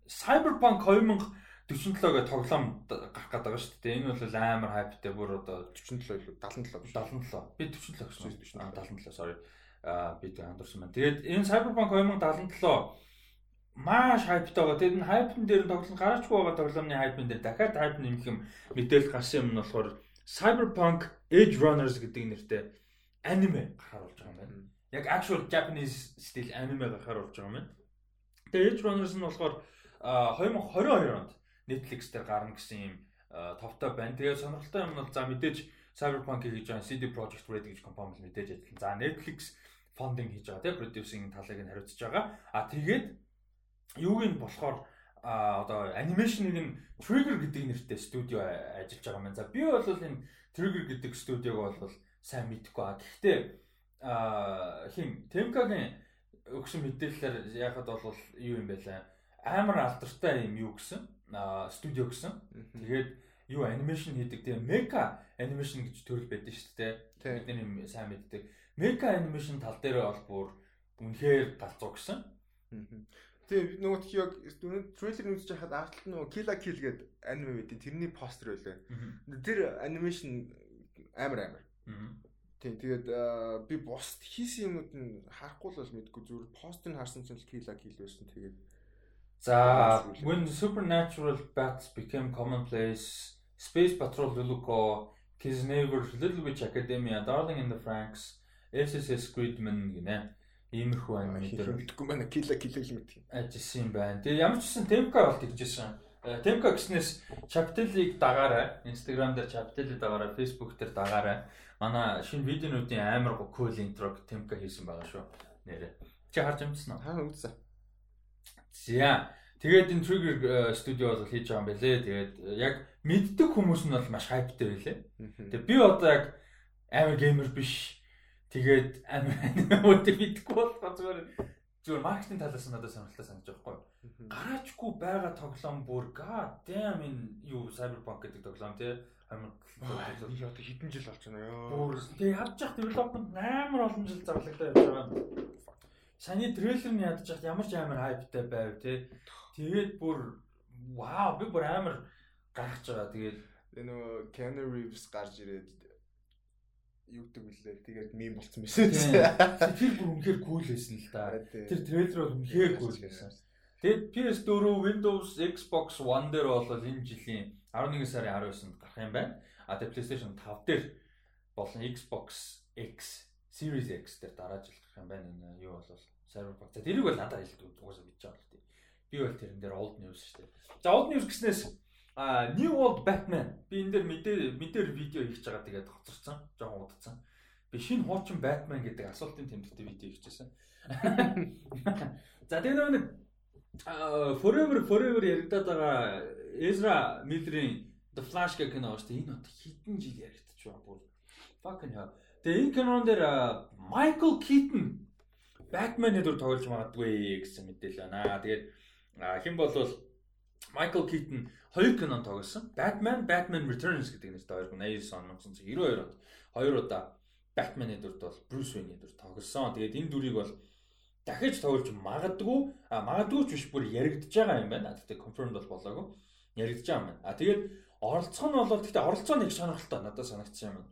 Cyberpunk 2047 гэх тоглоом гарах гэдэг байгаа шүү дээ. Энэ бол амар хайптай бүр одоо 47 илүү 77 77. Би 47 гэсэн. 77 sorry. Аа би тэг андуурсан байна. Тэгээд энэ Cyberpunk 2077 маш хайптай байгаа. Тэгээд энэ хайпн дээр тоглолт гараачгүй байгаа тоглоомны хайпн дээр дахиад хайп нэмэх юм мэдээлэл гарсан юм нь болохоор Cyberpunk Edge Runners гэдэг нэртэй аниме гарахаар болж байгаа юм байна. Яг actual Japanese style аниме гарахаар болж байгаа юм байна. Тэгээд Edge Runners нь болохоор 2022 онд Netflix дээр гарна гэсэн юм товтой байна. Тэгээд сонирхолтой юм бол за мэдээж Cyberpunk хийж байгаа CD Projekt Red гэж компани мэдээж ажиллана. За Netflix фондинг хийж байгаа тийм продюсинг талыг нь хариуцж байгаа. А тэгээд юуг нь болохоор а одоо анимашныг нь Trigger гэдэг нэртэй студио ажиллаж байгаа юм. За би бол энэ Trigger гэдэг студиог бол сайн мэдэхгүй а. Гэхдээ а хин Темкагийн өгсөн мэдээлэлээр яхад бол юу юм бэ лээ. Амар алдартай юм юу гэсэн студио гэсэн. Тэгээд юу анимашн хийдэг тийм Mecha анимашн гэж төрөл байдаг шүү дээ. Бидний сайн мэддэг. Mecha анимашн тал дээр бол бүр үнэхээр галзуу гэсэн. Тэгээ нөгөө тхи яг трейлер үзэж байхад артлт нөгөө Kill la Kill гэдэг аниме байдیں۔ Тэрний постэр байлаа. Тэр анимашн амар амар. Тийм тэгээд би бусд хийсэн юмнууд нь харахгүй л бол мэдгүй зүгээр постерыг харсан чинь Kill la Kill байсан. Тэгээд За when supernatural bats became commonplace Space Patrol Luluco Kiss Neighbor Little Witch Academia Darling in the Franxx SSS Gridman гинэ Иймэрхүү аниме дээр мэдгүй байна. Кила кила л мэддэг. Ажилласан юм байна. Тэгээ ямар ч гэсэн Темка болт хийжсэн. Темка гэснээс Chaptel-ийг дагаарай. Instagram дээр Chaptel-ийг дагаарай, Facebook дээр дагаарай. Манай шинэ видеонуудын амар cool интрог Темка хийсэн байгаа шүү. Нэрээ. Чи харж амжсан уу? Хаа үзсэн. За. Тэгээд энэ Trigger студио бол хийж байгаа юм байлээ. Тэгээд яг мэддэг хүмүүс нь бол маш хайптай байлээ. Тэгээд би одоо яг амар геймер биш Тэгээд анимуудыг мэдгүй болохоор зүгээр зүгээр маркетинг талаас нь надад сонирхолтой санаж байгаа байхгүй. Гараачгүй байгаа тоглоом бүр god damn энэ юу Cyberpunk гэдэг тоглоом тий амар би одоо хэдэн жил болж байна ёо. Бүр тэгээ явж явах development амар олон жил зарлагдаа явж байгаа. Саний трейлер нь ядаж явах ямар ч амар хайптай байв тий. Тэгээд бүр вау би бүр амар гарч байгаа. Тэгээд нөгөө Keanu Reeves гарч ирээд юу гэдэг вүлээ. Тэгээд мим болцсон байсан. Тэр бүр үнэхээр кул байсан л да. Тэр трейлер бол үнэхээр кул байсан. Тэгээд PS4, Windows, Xbox One дээр бол энэ жилийн 11 сарын 19-нд гарах юм байна. А тэгээд PlayStation 5 дээр болон Xbox X Series X дээр дараа жил гарах юм байна. Энэ юу бол Cyberpunk. За тэрийг бол надад хэлдэг угаасаа бич байгаа л тийм. Би бол тэрэн дээр old news шүү дээ. За old news гэснээс А New World Batman би энэ дээр мэдээ мэдээр видео хийж байгаа тэгээд хоцорсон. Жохон удацсан. Би шинэ хуучин Batman гэдэг асуултын тэмдэгтээ видео хийчихсэн. За тэгээд нэг Forever Forever яригадаад байгаа Ezra Miller-ийн The Flash гэх кино шүү дээ. Энэ одоо хэдэн жил яригдчих байгаа бүр. Fucking hell. Тэгээ энэ кинон дээр Michael Keaton Batman-ы дүр тоглож магадгүй гэсэн мэдээлэл байна. Тэгээд хэн болвол Michael Keaton хоёр кинон тоглосон. Batman, Batman Returns гэдэг нэртэй хоёр кино 89 он 1992 онд хоёр удаа Batman-ы дүрд бол Bruce Wayne-ы дүр тоглосон. Тэгээд энэ дүрийг бол дахиж тоглож магадгүй а магадгүй ч биш бүр яригдж байгаа юм байна. Тэгтээ confirmed бол болоогүй. Яригдж байгаа юм байна. А тэгээд оролцох нь бол тэгтээ оролцоо нэг сонирхолтой надад санагдсан юм.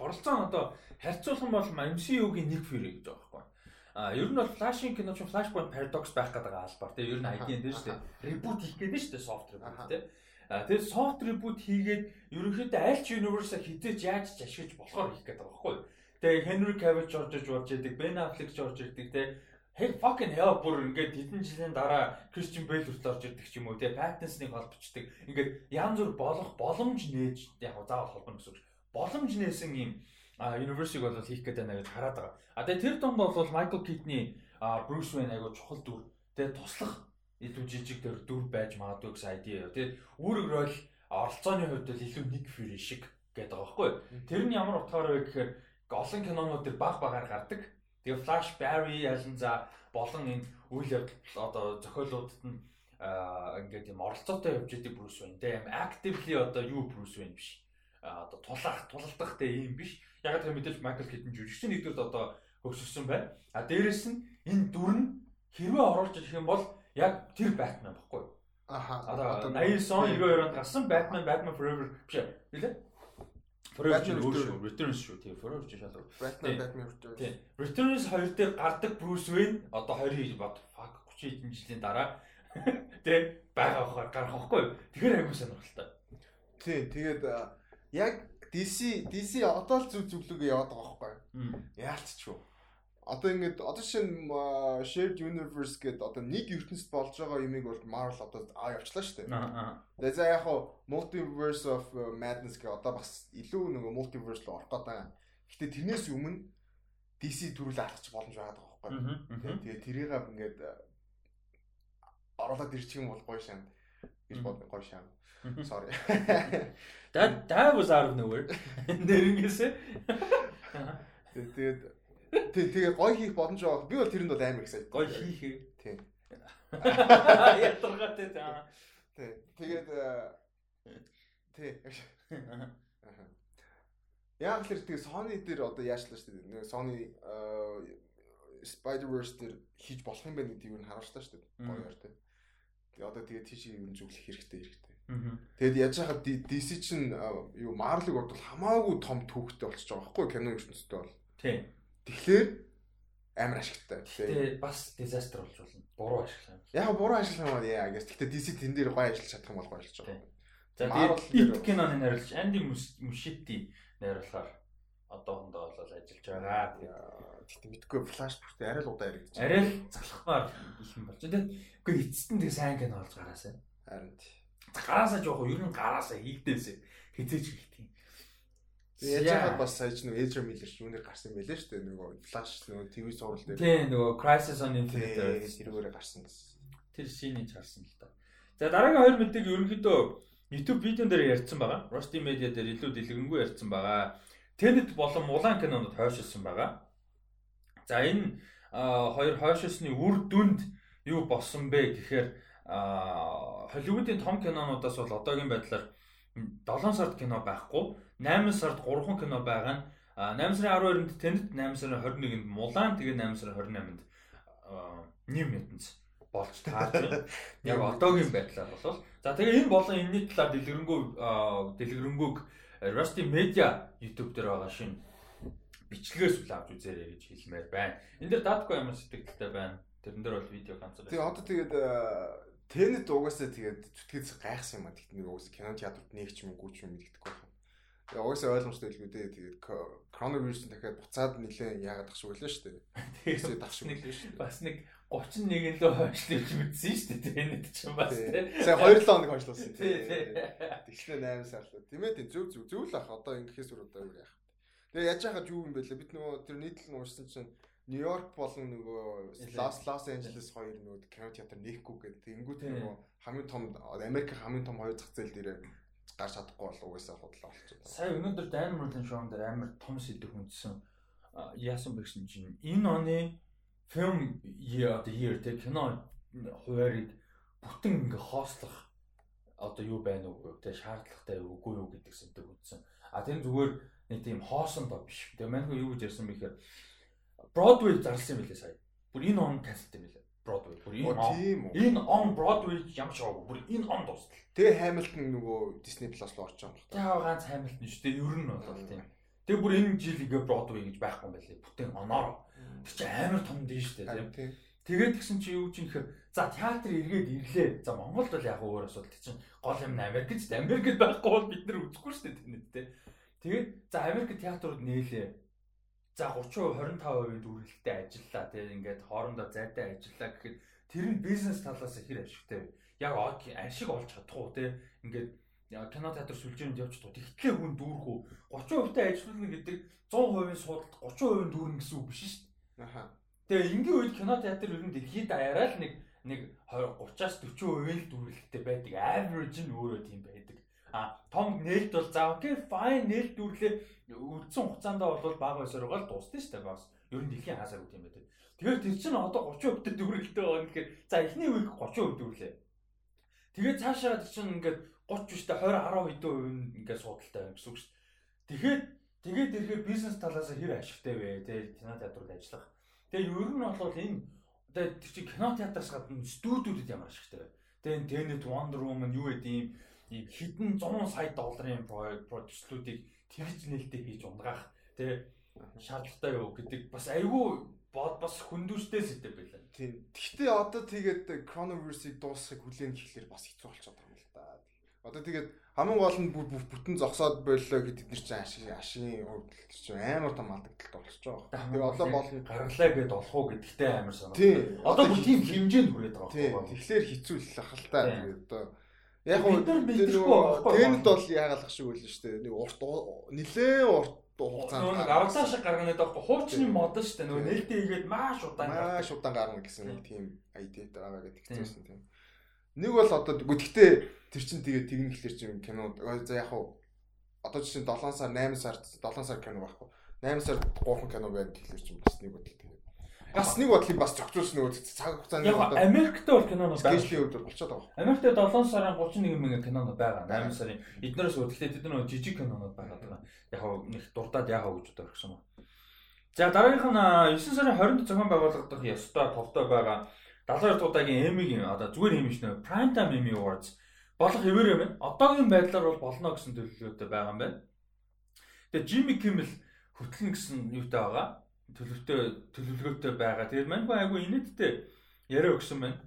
Оролцоо нь одоо харьцуулах нь бол MCU-гийн Nick Fury гэж байгаа. А ер нь бол Flash-ийн кино ч Flashpoint Paradox байх гэдэг албаар тийм ер нь ID энэ шүү дээ. Reboot хийх гэдэг шүү дээ soft reboot тийм. А тэгээд soft reboot хийгээд ерөнхийдөө аль ч universe хизээж яаж ч ашиглаж болохоор хийх гэдэг байгаа байхгүй. Тэгээд Henry Cavill ч орж иж болж идэг, Ben Affleck ч орж ирдэг тийм. Hey fucking hell бүр ингээд хэдэн жилийн дараа Christian Bale хүртэл орж ирдэг ч юм уу тийм. Pattinson-ыг холбочдөг. Ингээд янз бүр болох боломж нээж яг заавал холбоно гэсэн үг. Боломж нээсэн юм а Universe-ыг бол хийх гэдэг байна гэж хараад байгаа. А тэгээ тэр донд бол Michael Keaton-ы Bruce Wayne айгуу чухал дүр. Тэгээ туслах илүү жижиг төр дүр байж магадгүй гэсэн idea. Тэгээ үүрэг рол оролцооны хувьд бол илүү нэг Fury шиг гэдэг байгаа байхгүй. Тэр нь ямар утгаар вэ гэхээр олон кинонууд төр баг багаар гардаг. Тэгээ Flash Barry ялан за болон энэ үйл явдал одоо зохиолуудад нь ингээд юм оролцоотой явж идэг Bruce Wayne. Тэгээ actively одоо юу Bruce Wayne биш. Одоо тулах, тулалдах тэ юм биш яг тэр мэдээж Майкл Китэн жүжигчний нэгдүгээр одоо хөгжсөн байна. А дээрэс нь энэ дүр нь хэрвээ оруулж ирэх юм бол яг тэр Бэтмен баггүй. Аха. Одоо 89 он 92 онд гарсан Batman Batman Forever биш ээ. Билээ? Forever шүү. Returns шүү. Тийм Forever ч шалгав. Batman Batman Returns. Тийм. Returns 2 дээр гардаг Bruce Wayne одоо 20 бод fuck 30 хэдэн жилийн дараа тий байгаа хаа гарах байхгүй. Тэгэхээр айгуу сонирхолтой. Тийм. Тэгээд яг DC DC одоо л зүг зүглүүгээ яваад байгаа байхгүй. Юу одоо ингээд одоо шин shared universe гэдэг одоо нэг ертөнцид болж байгаа юмыг бол Marvel одоо аа явчлаа шүү дээ. Тэгээ за яг хуу multiverse of madness гэх одоо бас илүү нөгөө multiverse руу орох гэдэг. Гэтэ тэрнээс өмнө DC төрүүл алхаж боломж байгаа байхгүй. Тэгээ тэрийг ингээд оруулаад ирчих юм бол гоё шам гэж бод гоё шам. Sorry. That that was out of nowhere. Нэрэнгээс. Тэгээд Тий, тэгээ гой хийх боломж байгаа. Би бол тэрэнд бол амар их сайд. Гой хийх. Тий. Ятаргатай таа. Тий. Тэгээд тий. Яг л тэгээ Sony дээр одоо яачлаа шүү дээ. Sony Spider-Verse дээр хийж болох юм байна гэдгийг нь харуулсан шүү дээ. Гоёор тий. Тэгээ одоо тэгээ тийш юм зүглэх хэрэгтэй хэрэгтэй. Тэгэд яаж хахад DC чинь юу Marvel-ыг бодвол хамаагүй том түүхтэй болчихж байгаа байхгүй кино ертөнцтэй бол. Тийм. Тэгэхээр амар ашигтай. Тэгээ бас дизастер болж болно. Буруу ашиглах юм. Яг буруу ашиглах юм яа гэж. Гэхдээ DC тэн дээр гоё ажиллаж чадах юм бол гоё ажиллаж байгаа. За ит киноны найруулагч Анди Мушити найруулахаар одоохондоо бол ажиллаж байгаа. Тэгтээ мэдгүй флаш бүртээ арай л удаа яригдчих. Арай л залхахаар их юм болж. Тэгээд үгүй эцэст нь тэг сайн кино олж гараасаа. Харин. Гараасаа жоох ер нь гараасаа хийдээсээ хизээч хийх юм. Яаж яагаад бас саяч нэг Ezra Miller юунээр гарсан байлээ шүү дээ нөгөө Flash нөгөө TV сурал дээр. Тийм нөгөө Crisis on Infinite тэрүүгээр гарсан гэсэн. Тэр шинийг харсан л та. За дараагийн хоёр мэддэг ерөнхийдөө YouTube видеон дээр ярьсан байгаа. Rusty Media дээр илүү дэлгэрэнгүй ярьсан байгаа. Tenet болон Mulan кинонод хойшилсан байгаа. За энэ хоёр хойшилсны үр дүнд юу болсон бэ гэхээр Холливуудын том кинонуудаас бол одоогийн байдлаар 7 сард кино байхгүй 8 сард 3 кино байгаа нь 8 сарын 12-нд Tenet 8 сарын 21-нд Mulan тэгээ 8 сарын 28-нд New Mutants болж таарч байна. Яг одоогийн байдлаар бол за тэгээ энэ болон энэний талаар дэлгэрэнгүй дэлгэрэнгүй Rusty Media YouTube дээр байгаа шин бичлэгээс үл авч үзээрэй гэж хэлмээр байна. Энэ дээр даадгүй ямар сэтгэлтэй байна. Тэрэн дээр бол видео ганц. Тэгээ одоо тэгээд Тэнэт угаасаа тэгээд зүтгэц гайхсан юм а. Тэгт нэг угаас кино театрт нээгч юм гүч юм мэддэггүй байна. Тэгээ угаасаа ойлгомжтой илгүү дээ. Тэгээд коронавирус дахиад буцаад нилээ яагаад тах шиг байлаа шүү дээ. Тэгээд тах шиг байлаа шүү дээ. Бас нэг 31 лөө хойшлуулж мэдсэн шүү дээ. Тэнэт ч юм бас тий. Сая 2 7 хоног хойшлуулсан тий. Тэгшлээ 8 сар л. Тэмээ тий зөв зөв зөв л ах одоо ингэхээс өөр одоо юу яах. Тэгээ яаж яхад юу юм бэ лээ. Бид нөгөө тэр нийтлэл нь уурсан чинь Нью-Йорк болон нөгөө Лос Лос Анжелес хоёр нөгөө кино театр нэхгүй гэдэг. Тэнгүүт нөгөө хамгийн том Америк хамгийн том хоёр зах зээл дээр гарч чадахгүй бол угаасаа худлаа болчихсон. Сая өнөөдөр Дайн Мөрлин шоун дээр амар том сэдв хүндсэн яасан бэ гэсэн чинь энэ оны film year одоо year тэг кино хуваарийг бүтэн ингээ хоослох одоо юу байна уу тэг шаардлагатай үгүй юу гэдэг сэдв хүндсэн. А тэр зүгээр нэг тийм хоосон доо биш. Тэгээ манайх юу гэж ярьсан бэ гэхээр Broadway зарласан юм билээ сая. Бүр энэ он канселт юм билээ. Broadway. Бүр энэ он. Энэ он Broadway ямар шоу. Бүр энэ он дуустал. Тэгээ Hamilton нөгөө Disney Plus руу орж байгаа юм байна. Тэгээ ганц Hamilton шүү дээ. Ер нь бол тийм. Тэгээ бүр энэ жил ингээ Broadway гэж байхгүй юм байлээ. Бүтэн оноор. Тэр чи амар том дээ шүү дээ тийм. Тэгээд гисэн чи юу ч юм гэхээр за театр эргээд ирлээ. За Монголд бол яг өөр асуудал чинь гол юм Америк ч Америкт байхгүй бол бид нар үзэхгүй шүү дээ тийм үү. Тэгээд за Америк театрууд нээлээ за 30% 25% дүүрэлттэй ажиллаа тийм ингээд хоорондоо зайтай ажиллаа гэхэд тэр нь бизнес талаас хэр ашигтай вэ? Яг ашиг олж чадах уу тийм ингээд кино театр сүлжээнд явж туу тэгтлээ хүн дүүрэх үү 30% та ажиллана гэдэг 100% суудалд 30% дүүрнэ гэсэн үг биш шүү дээ. Аха. Тэгээ энгийн үед кино театр ер нь дэлхийд даяараа л нэг нэг 30-аас 40% л дүүрэлттэй байдаг. Average нь өөрөө тийм байдаг. А том нээлт бол за окей fine нээлт дүүрлээ үдсэн хугацаанд бол баг байсаар гал дуусна шүү дээ бас. Ер нь дэлхийн хасаар үт юм байдаг. Тэгэхээр тэр чинь одоо 30% төр дүүрэлтэй байгаа гэхээр за эхний үеиг 30% дүүрлээ. Тэгээд цаашаа тэр чинь ингээд 30 биш та 20 10 хэдэн хувь нь ингээд суудaltaй байна гэсэн үг шүү дээ. Тэгэхээр тэгээд ирэхээр бизнес талаас хэр ашигтай вэ? Тэгээд кино театрууд ажиллах. Тэгээд ер нь бол энэ тэгээд тэр чинь кино театраас гадна студиудад ямар ашигтай вэ? Тэгээ Tenet Wonder Woman юу гэдэг юм хэдэн 100 сая долларын продюсеруудыг тэгж нээлттэй хийж унгаах тий шаардлагатай юу гэдэг бас айгүй бод бас хүндүүштэй сэдв байлаа. Тийм. Гэхдээ одоо тэгээд Chronoverse-ийг дуусгахыг хүлээн гэхлээр бас хэцүү болчиход байгаа юм л. Одоо тэгээд хамгийн гол нь бүтэн зогсоод боллоо гэд бид нар чинь ашиг ашигын хувьд чинь амар том алдагдaltaд болчихж байгаа. Тэгээ одоо болно гаргалаа гэд олох уу гэдэгтэй амар санаа. Одоо бүр тийм хэмжээнд хүрээд байгаа байхгүй. Тэгэхээр хэцүү л ах л та. Тэгээд одоо яг байхгүй. Тэнд бол яагалах шиг байлаа шүү дээ. Нэг урт нилээн урт хугацаанд нөгөө авлаа шиг гаргана даахгүй хуучны мод шүү дээ. Нөгөө нээлттэй хийгээд маш удаан. Маш удаан гарна гэсэн нэг тийм айдиад байгаа гэдэг хэлсэн тийм. Нэг бол одоо гэхдээ тэр чин тэгээд тэгнэ гэхэлэр чинь кино за яг хуу одоо жишээ 7 сар 8 сард 7 сар кино байхгүй 8 сард 3 кино байна гэхэлэр чинь бас нэг бодол тэгээд бас нэг бодлыг бас зохицуулсан нөгөө цаг хугацааны яг Америкт бол кинонууд байна. Скейлийн хувьд болчиход байгаа. Америкт 7 сарын 31 мянган кинонууд байгаа. 8 сарын эднээс үүдхлээ тэд нөгөө жижиг кинонууд байгаа. Яг нэг дурдаад яахаа гэж бодсон юм. За дараагийнх нь 9 сарын 20-нд зохион байгуулагдах ёстой товтой байгаа 72 удаагийн Emmy-гийн одоо зүгээр юм шнэ Prime Time Emmy Awards болох хэвээр юм. Одоогийн байдлаар бол болно гэсэн төлөвлөгөөтэй байгаа юм байна. Тэгээ Jimmy Kimmel хөтлөн гэсэн юутай байгаа. Төлөвтэй төлөвлөгөөтэй байгаа. Тэгээд маньгүй айгүй инээдтэй яриа өгсөн байна.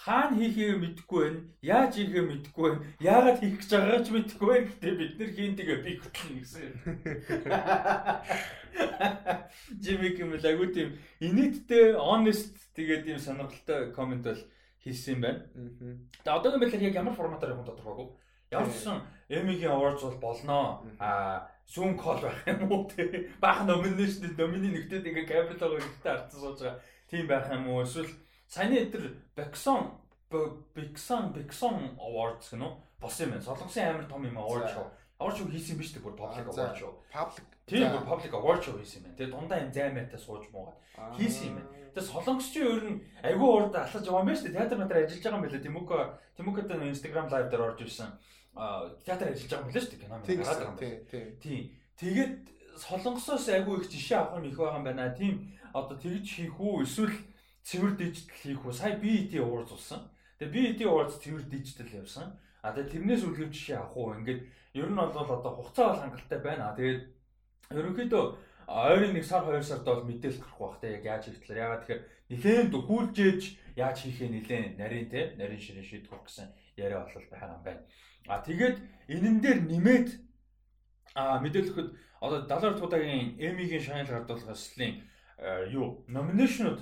Хаана хийхээ мэдэхгүй байна. Яаж хийхээ мэдэхгүй байна. Яагаад хийх гэж байгаагаа ч мэдэхгүй байна. Гэтэ бид нар хийн тэгээ би хөтлөн гэсэн. Jimmy Kimmel айгүй тийм инээдтэй honest Тэгээд ийм сонирхолтой комент бол хийсэн юм байна. Тэгээ одоогийн байдлаар яг ямар форматаар явах тодорхойгүй. Ямар ч сан Emmy-гийн awards бол болноо. Аа Zoom call байх юм уу те. Баахан nomination номины нэгтэд ингээ камералаа ихтэй харцсан сууж байгаа. Тийм байх юм уу? Эсвэл саяны өдөр Bexon Bexon Bexon Awards гэнэ үү? Болсон юм байна. Солонгосын амар том юм award show. Award show хийсэн биз дээ бүр public award show. Public тийм бүр public award show хийсэн юм байна. Тэгээ дундаа юм займаатай сууж муугаад хийсэн юм байна. Тэгээ солонгосчин өөр нь айгүй урд алхаж байгаа юм байна шүү дээ. Театр метр ажиллаж байгаа юм байна. Тэмүка Тэмүкатай Instagram live дээр орж ирсэн. Театр ажиллаж байгаа юм байна шүү дээ. Кино гараад байгаа юм байна. Тийм. Тэгээд солонгосоос айгүй их жишээ авах юм их байгаа юм байна. Тийм одоо тэгж хийх үү эсвэл цэвэр дижитал хийх үү? Сая BET Awards болсон. Тэгээ BET Awards цэвэр дижитал явсан. А тэгээ тэрнээс үлгэр жишээ авах уу? Ингээд ер нь бол одоо хугацаа бол хангалттай байна. Тэгээд ерөнхийдөө ойрын нэг сар хоёр сард бол мэдээлэл гарах бах те яг яаж хийх талаар ягаад тэгэхээр нэлээд дөхүүлжээж яаж хийхээ нэлээд нарийн те нарийн ширээ шийдвэр гэсэн яриа болол байгаа юм байна. А тэгээд энэн дээр нэмээд а мэдээлэхэд одоо 70 удаагийн Эмигийн шагнал гардуулах эслийн юу номинашнууд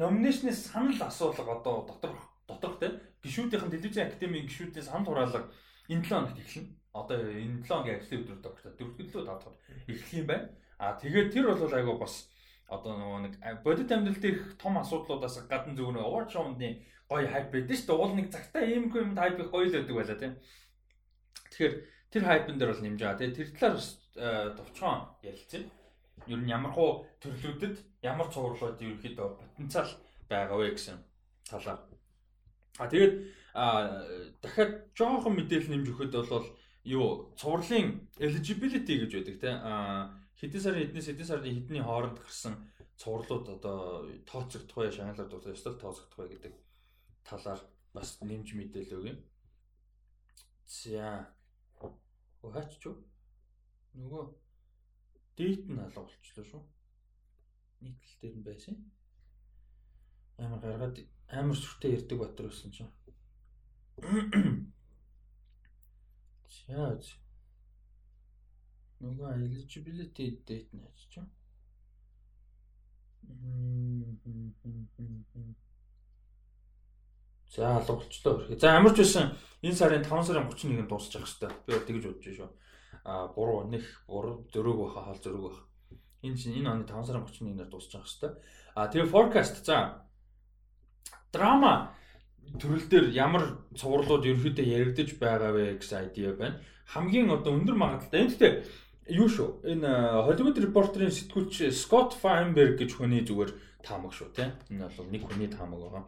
номинашнээс санал асуулга одоо дотор доторх те гişүүдийн телевизийн академийн гişүүдийн санал хураалга энэ 7 хоногт эхэлнэ. Одоо энэ 7 хоногийн ажлын өдрүүд тогтоо дөрөвдүгээр лөө тавтах эхлэх юм байна. А тэгээд тэр бол айгүй бас одоо нөгөө нэг бодит амьдрал дээрх том асуудлуудаас гадна зөвхөн award show-ны гоё хайп байдаг шүү дээ. Уул нэг цагтаа ийм юм хайп их гоё л байдаг байлаа тийм. Тэгэхээр тэр хайпн дээр бол нэмж байгаа. Тэгээд тэр талаар товчхон ярилцъя. Ер нь ямар хуу төрлүүдэд ямар цувралууд ерөөхдөө потенциал байгаа вэ гэсэн талаар. А тэгээд дахиад жоохон мэдээлэл нэмж өгөхөд бол юу цувралын eligibility гэж байдаг тийм. А хэдэн сарын хэднээс хэдэн сарын хэдний хооронд гарсан цувралууд одоо тооцогдох бай шаналар дуртай ёслол тооцогдох бай гэдэг талаар бас нэмж мэдээлэл өгье. За. Хаач ч нөгөө дейт нь алга болчихлоо шүү. Нийтлэл дээр нь байсан. Амар гаргаад амар сүртэй ярддаг батар байсан чинь. За. Нөгөө eligibility date ч юм. За алга болчлоо өрхөө. За амарч байсан энэ сарын 5 сарын 31-нд дуусчих хэвээр. Би бол тэгж бодож шүү. А 3 нэг 3 4 баха хаал зөрөг бах. Энэ чинь энэ оны 5 сарын 31-нд дуусчих хэвээр. А тэгээ forecast за драма төрөл дээр ямар цувралууд ерөөхдөө яригдаж байгаа вэ гэсэн айдиа байна. Хамгийн одоо өндөр магадлалтай. Энэ гэхдээ юу шүү энэ Hollywood Reporter-ын сэтгүүлч Scott Feinberg гэж хүний зүгээр таамаг шүү тийм энэ бол нэг хүний таамаг байгаа.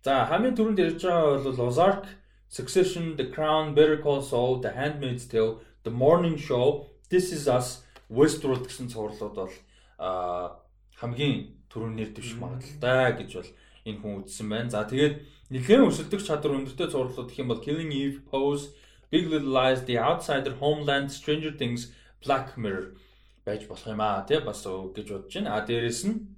За хамгийн түрүүнд ярьж байгаа бол Ozark, Succession, The Crown, Better Call Saul, The Handmaid's Tale, The Morning Show, This Is Us, Westworld гэсэн цувралууд бол хамгийн түрүүн нэр дэвших магадaltaй гэж бол энэ хүн үзсэн байна. За тэгээд нэлээд өсөлтөх чадвар өндөртэй зурлууд гэх юм бол Killing Eve, Pose, Big Little Lies, The Outsider, Homeland, Stranger Things, Black Mirror байж болох юм аа тий бас гэж бодож байна. А дээрэс нь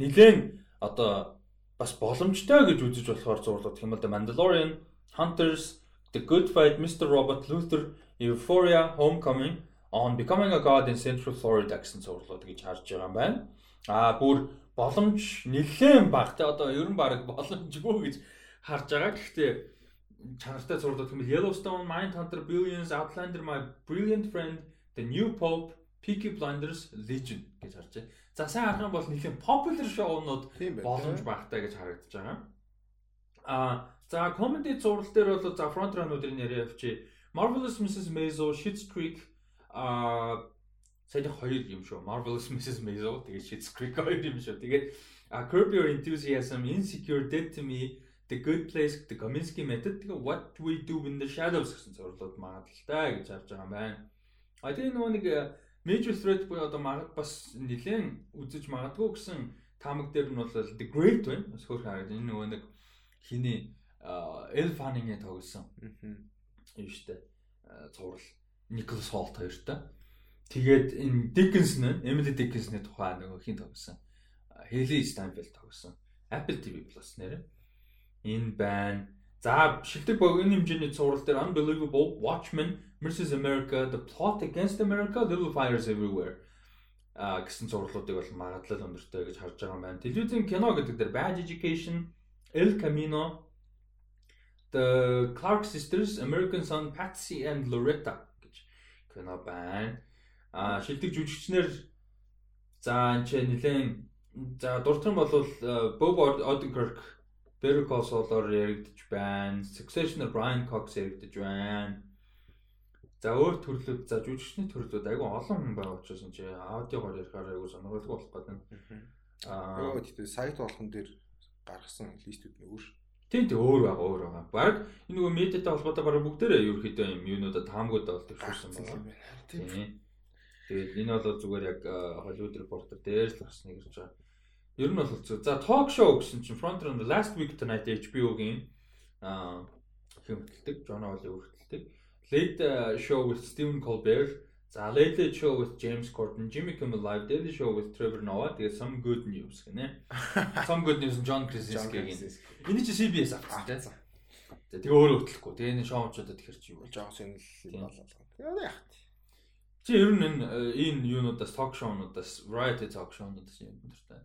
нэлээд одоо бас боломжтой гэж үзэж болохоор зурлууд юм бол The Mandalorian, Hunters, The Good Fight, Mr. Robot, Luther, Euphoria, Homecoming, On Becoming a God in Central Florida гэсэн зурлууд гэж харж байгаа юм байна. А бүр боломж нэлээд бага. Тэ одоо ер нь баг боломжгүй гэж харж байгаа. Гэхдээ чанартай зурлууд гэмэл Yellowstone, Mindhunter, Billions, Outlander, My Brilliant Friend, The New Pope, Peaky Blinders, Legion гэж харж байна. За сайн харах юм бол нэлээд popular шоунууд боломж багтай гэж харагдаж байгаа. А за comedy зурвал дээр бол за front run-уудын яриа явчих. Marvelous Mrs. Maisel, Schitt's Creek а сая хоёр юм шүү. Marvelous Mrs. Maisel тэгээд Schitt's Creek хоёр юм шүү. Тэгээд Curb Your Enthusiasm, Insecure, Dead to Me, The Good Place, The Kominsky Method, тэгээд What We Do in the Shadows гэсэн зурлууд магадaltaй гэж харж байгаа юм байна. А тэгээд нөгөө нэг major threat буюу одоо магад бас нэлээд үзэж магадгүй гэсэн таамаг дээр нь бол The Great байна. Хөөх хараад энэ нөгөө нэг хиний Эл Фанингийн тоглосон. Юу штэ цуврал Николас Холт хоёртой. Тэгээд энэ Dickinson, Emily Dickinson-ы тухай нөгөө хин тогсон. Haley Steinfeld тогсон. Apple TV Plus нэр. Энэ байна. За шилдэг богино хэмжээний цуврал дээр Unbelievable, Watchmen, Mrs America, The Plot Against America, Little Fires Everywhere а гэсэн зурлуудыг бол магадлал өндөртэй гэж харж байгаа юм байна. Телевизэн кино гэдэг дээр Bad Education, El Camino, The Clark Sisters, American Son, Patsy and Loretta кино байна. А шилдэг жүжигчнэр за энэ нэлээд за дуртай бол Bob Odenkirk Better Call Saul-оор яригдж байна. Succession-оор Brian Cox яригдж байна. За өөр төрлүүд за жүжигчний төрлүүд айгүй олон хүн байгаа учраас энэ чи аудиогоор ярихаар айгүй сонирхолтой болох гэдэг. Аа гэхдээ сайт болгон дээр гаргасан листүүд нь өөр. Тийм тийм өөр байгаа өөр байгаа. Бараг энэ нөгөө медиатай холбоотой бараг бүгдээрээ ерөөхдөө юм юунуудад таамгууд болдог шүүсэн байна. Тийм. Тэгээд энэ бол зүгээр яг Hollywood Reporter дээр л нэг ирж байгаа. Ер нь бол за talk show гэсэн чинь Front Runner Last Week Tonight HBO-гийн аа хэмтэлдэг, John Oliver хүртэлдэг. Late Show with Stephen Colbert За Late Show with James Corden, Jimmy Kimmel Live, Daily Show with Trevor Noah, тэгээ Some Good News гэнэ. Some Good News John Krasinski-гийн. Эний чи CBS авсан тийм. За тэгээ өөрөө хөтлөхгүй. Тэгээ энэ шоучуудад ихэр чи юу болж байгаа юм болоо. Тэгээ яах вэ? Чи ер нь энэ энэ юунуудаас ток шоунуудаас variety talk шоунуудаас юм дуртай.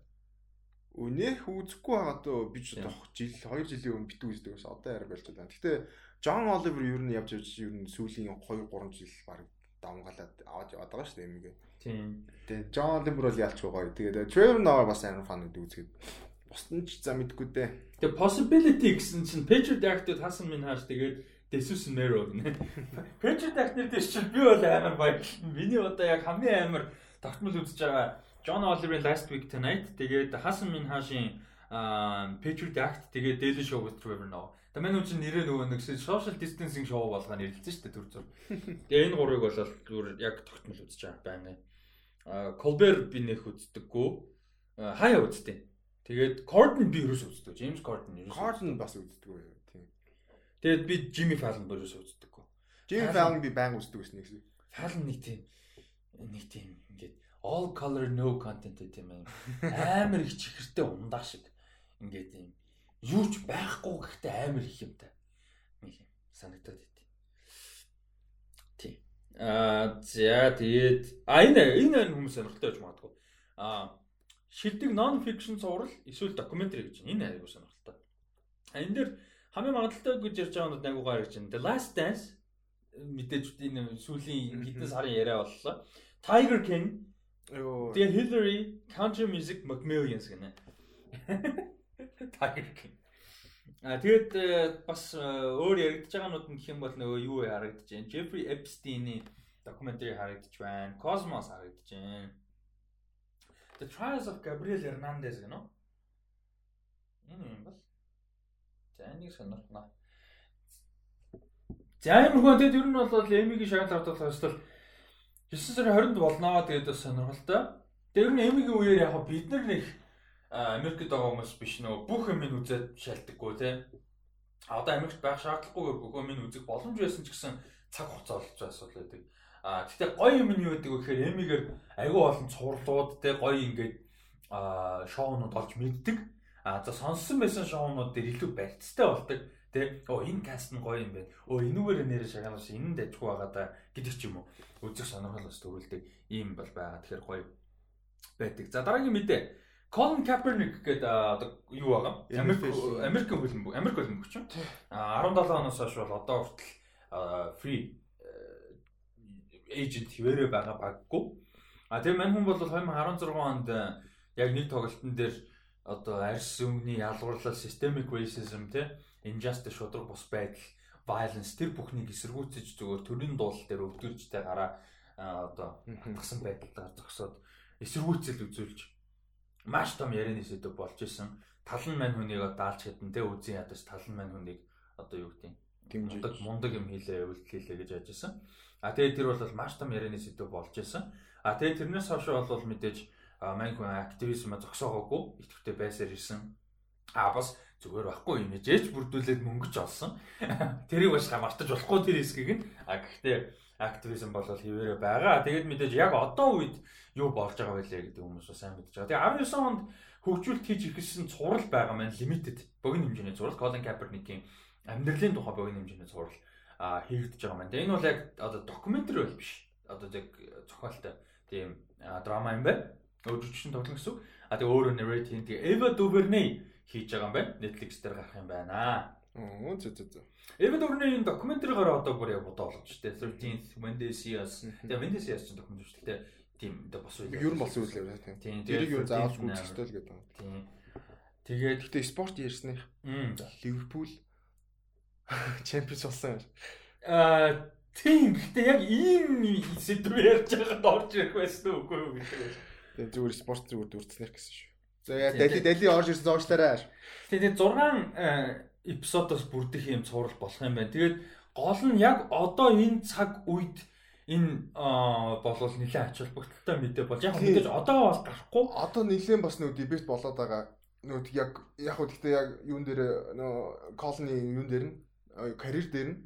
Өнөөх үзэхгүй байгаа дөө би ч одоо жил 2 жилийн өмнө битүү үздэг ус одоо яар болж байна. Гэтэ John Oliver ер нь явж явж ер нь сүүлийн 2 3 жил баг давмгалаад аваад яваад байгаа шүү дээ эмигээ. Тийм. Тэгээ Джон Оливер бол ялчгүй гоё. Тэгээд Trevor Noah бас амар фан гэдэг үзгээд бусдын ч за мэдгүй дээ. Тэгээ possibility гэсэн чинь Patriot Act-д хасан минь хааш тэгээд Jesus Mero гэнэ. Patriot Act-нэр дээр чинь би бол амар баярлалаа. Миний одоо яг хамгийн амар тогтмол үзэж байгаа John Oliver-ийн Last Week Tonight тэгээд минь хаашийн Patriot Act тэгээд Daily Show with Trevor Noah Тэгээ манай үчин нэрээ нөгөө нэг social distancing show болгоо нэрлэлсэн шүү дээ төр зур. Тэгээ энэ гурыг бол зүгээр яг тогтмол үзэж байгаа байна. А Colbert би нэх үздэггүй. Хаяа үзтээ. Тэгээд Corden би ерөөс үздэг. James Corden ерөөс. Corden бас үздэггүй тийм. Тэгээд би Jimmy Fallon ерөөс үздэггүй. Jimmy Fallon би баян үздэг гэсэн нэг. Fallon нэг тийм нэг тийм ингээд all color no content гэдэг юм амар их чихэртэй ундаа шиг ингээд юм юу ч байхгүй гэхдээ амар их юм та. Нэг юм санагдаад байт. Тий. Аа за тэгээд а энэ энэ хүмүүс сонирхолтой байж магадгүй. Аа шилдэг non fiction зураг эсвэл докюментари гэж энэ аягүй сонирхолтой. А энэ дэр хамгийн магадaltaй гэж ярьж байгаа нь айгуу гар гэж байна. The Last Dance мэдээж энэ сүүлийн хэдэн сарын яриа боллоо. Tiger King. Тэгээ Hillary, Country Music Macmillions гэнэ. Tiger King. А тэгээд э, бас э, өөр яригдж байгаанууд нь гэх юм бол нөгөө юу харагдаж байна. Jeffrey Epstein-ийн докюментари харагдаж байна. Cosmos харагдаж байна. The Trials of Gabriel Hernandez гэнэ. Энэ юм бол. За энийг сонирхнаа. За ямар хүн тэгээд ер нь бол Эмигийн шагнал авдаг хэвчэл 9 сарын 20-нд болно. Тэгээд бас сонирхолтой. Тэгээд ер нь Эмигийн үеэр яг бид нар нэг Америкт байгаа хүмүүс биш нөө бүх юм ин үзээд шалтдаггүй те. А одоо Америкт байх шаардлагагүйгээр бүх юм ин үзэх боломж байсан ч гэсэн цаг хугацаа олж асуудал байдаг. А гэхдээ гоё юм нь юу гэдэг вэ гэхээр эмигээр аюу олон цувралууд те гоё ингээд шоунууд олж мэддэг. А за сонссон байсан шоунууд дээр илүү барьцтай болдог. Тэ оо энэ каст нь гоё юм байна. Оо энүүгээр нэрэ шагаанаас энэ дажгүй байгаа да гэдэг ч юм уу. Үзэх сонирхолоос төрүүлдэг ийм бол байгаа. Тэгэхээр гоё байдаг. За дараагийн мэдээ Colin Kaepernick гэдэг одоо юу байгаа? Америк Америкийн хөлбөмбөг, Америк хөлбөмбөгч юм. А 17 оноос хойш бол одоо хүртэл free agent хിവэрэ байгаа баггүй. А тэгээ мань хүн бол 2016 онд яг нэг тоглолтын дээр одоо арьс өнгөний ялгуурлал, systemic racism те injustice шудраг бус байдал, violence тэр бүхнийг эсэргүүцэж зүгээр төрийн дуулал дээр өвдөржтэй гараа одоо хатгсан байдалд зогсоод эсэргүүцэл үзүүлж маш том ярианы сэдв болж исэн. Талан мань хүнийг даалж хэдэн тэ үзэн ядаж талан мань хүнийг одоо юу гэдэг дэмжиж мундаг юм хийлээ, өвөлт хийлээ гэж яаж исэн. А тэгээд тэр бол маш том ярианы сэдв болж исэн. А тэгээд тэрнээс хойш бол мэдээж мань хүн активизм зогсоогоогүй идэвхтэй байсаар ирсэн. А бас зүгээр байхгүй юм ээжж бүрдүүлээд мөнгөж олсон. Тэрийг бас мартаж болохгүй тэр хэсгийг нь. А гэхдээ активизм бол хിവэрэ байгаа. Тэгээд мэдээж яг одоо үед юу болж байгаа байлээ гэдэг хүмүүс сайн мэдж байгаа. Тэгээ 19 онд хөгжүүлэлт хийж ирсэн цуврал байгаа маань limited богино хэмжээний цуврал Colin Kaepernick-ийн амьдралын тухай богино хэмжээний цуврал хийгдэж байгаа маань. Энэ бол яг одоо докюментари бол биш. Одоо яг зохиолтой тийм драма юм байна. Өөрчлөлтөнд тоглоно гэсэн. А тэгээ өөрөө narrate хийн. Тэгээ Eva DuVernay хийж байгаа юм байна. Netflix дээр гарах юм байна. Оо зөө зөө зөө. Eva DuVernay-ийн докюментаригаар одоо бүр яг бодоо болгож штэ. 13th Wednesday Years. Тэгээ Years чинь докюментари шүү дээ тийм одоо бос үйл. Ер нь болсон үйл явдал тийм. Тэрийг юу заавал гүйцэтгэл гэдэг юм. Тийм. Тэгээд гэхдээ спорт ярьсны. Ливерпул чемпионс болсон юм. Аа тийм гэхдээ яг ийм сэдв ярьж байгаад орж ирэх байсан үгүй юу гэдэг. Тэгээд зүгээр спорт зүгээр дүрцнэр гэсэн шүү. За яа дали дали орж ирсэн зоочлаарай. Тэгээд 6 эпизодоос бүрдэх юм цуврал болох юм байна. Тэгээд гол нь яг одоо энэ цаг үед энэ болвол нэлээд ач холбогдолтой мэдээ болж яг мэдээж одоо бол гарахгүй. Одоо нэлээд бас нөө дебет болоод байгаа. Нөө яг яг хөө гэхдээ яг юун дээр нөө колони юун дээр нь карьер дээр нь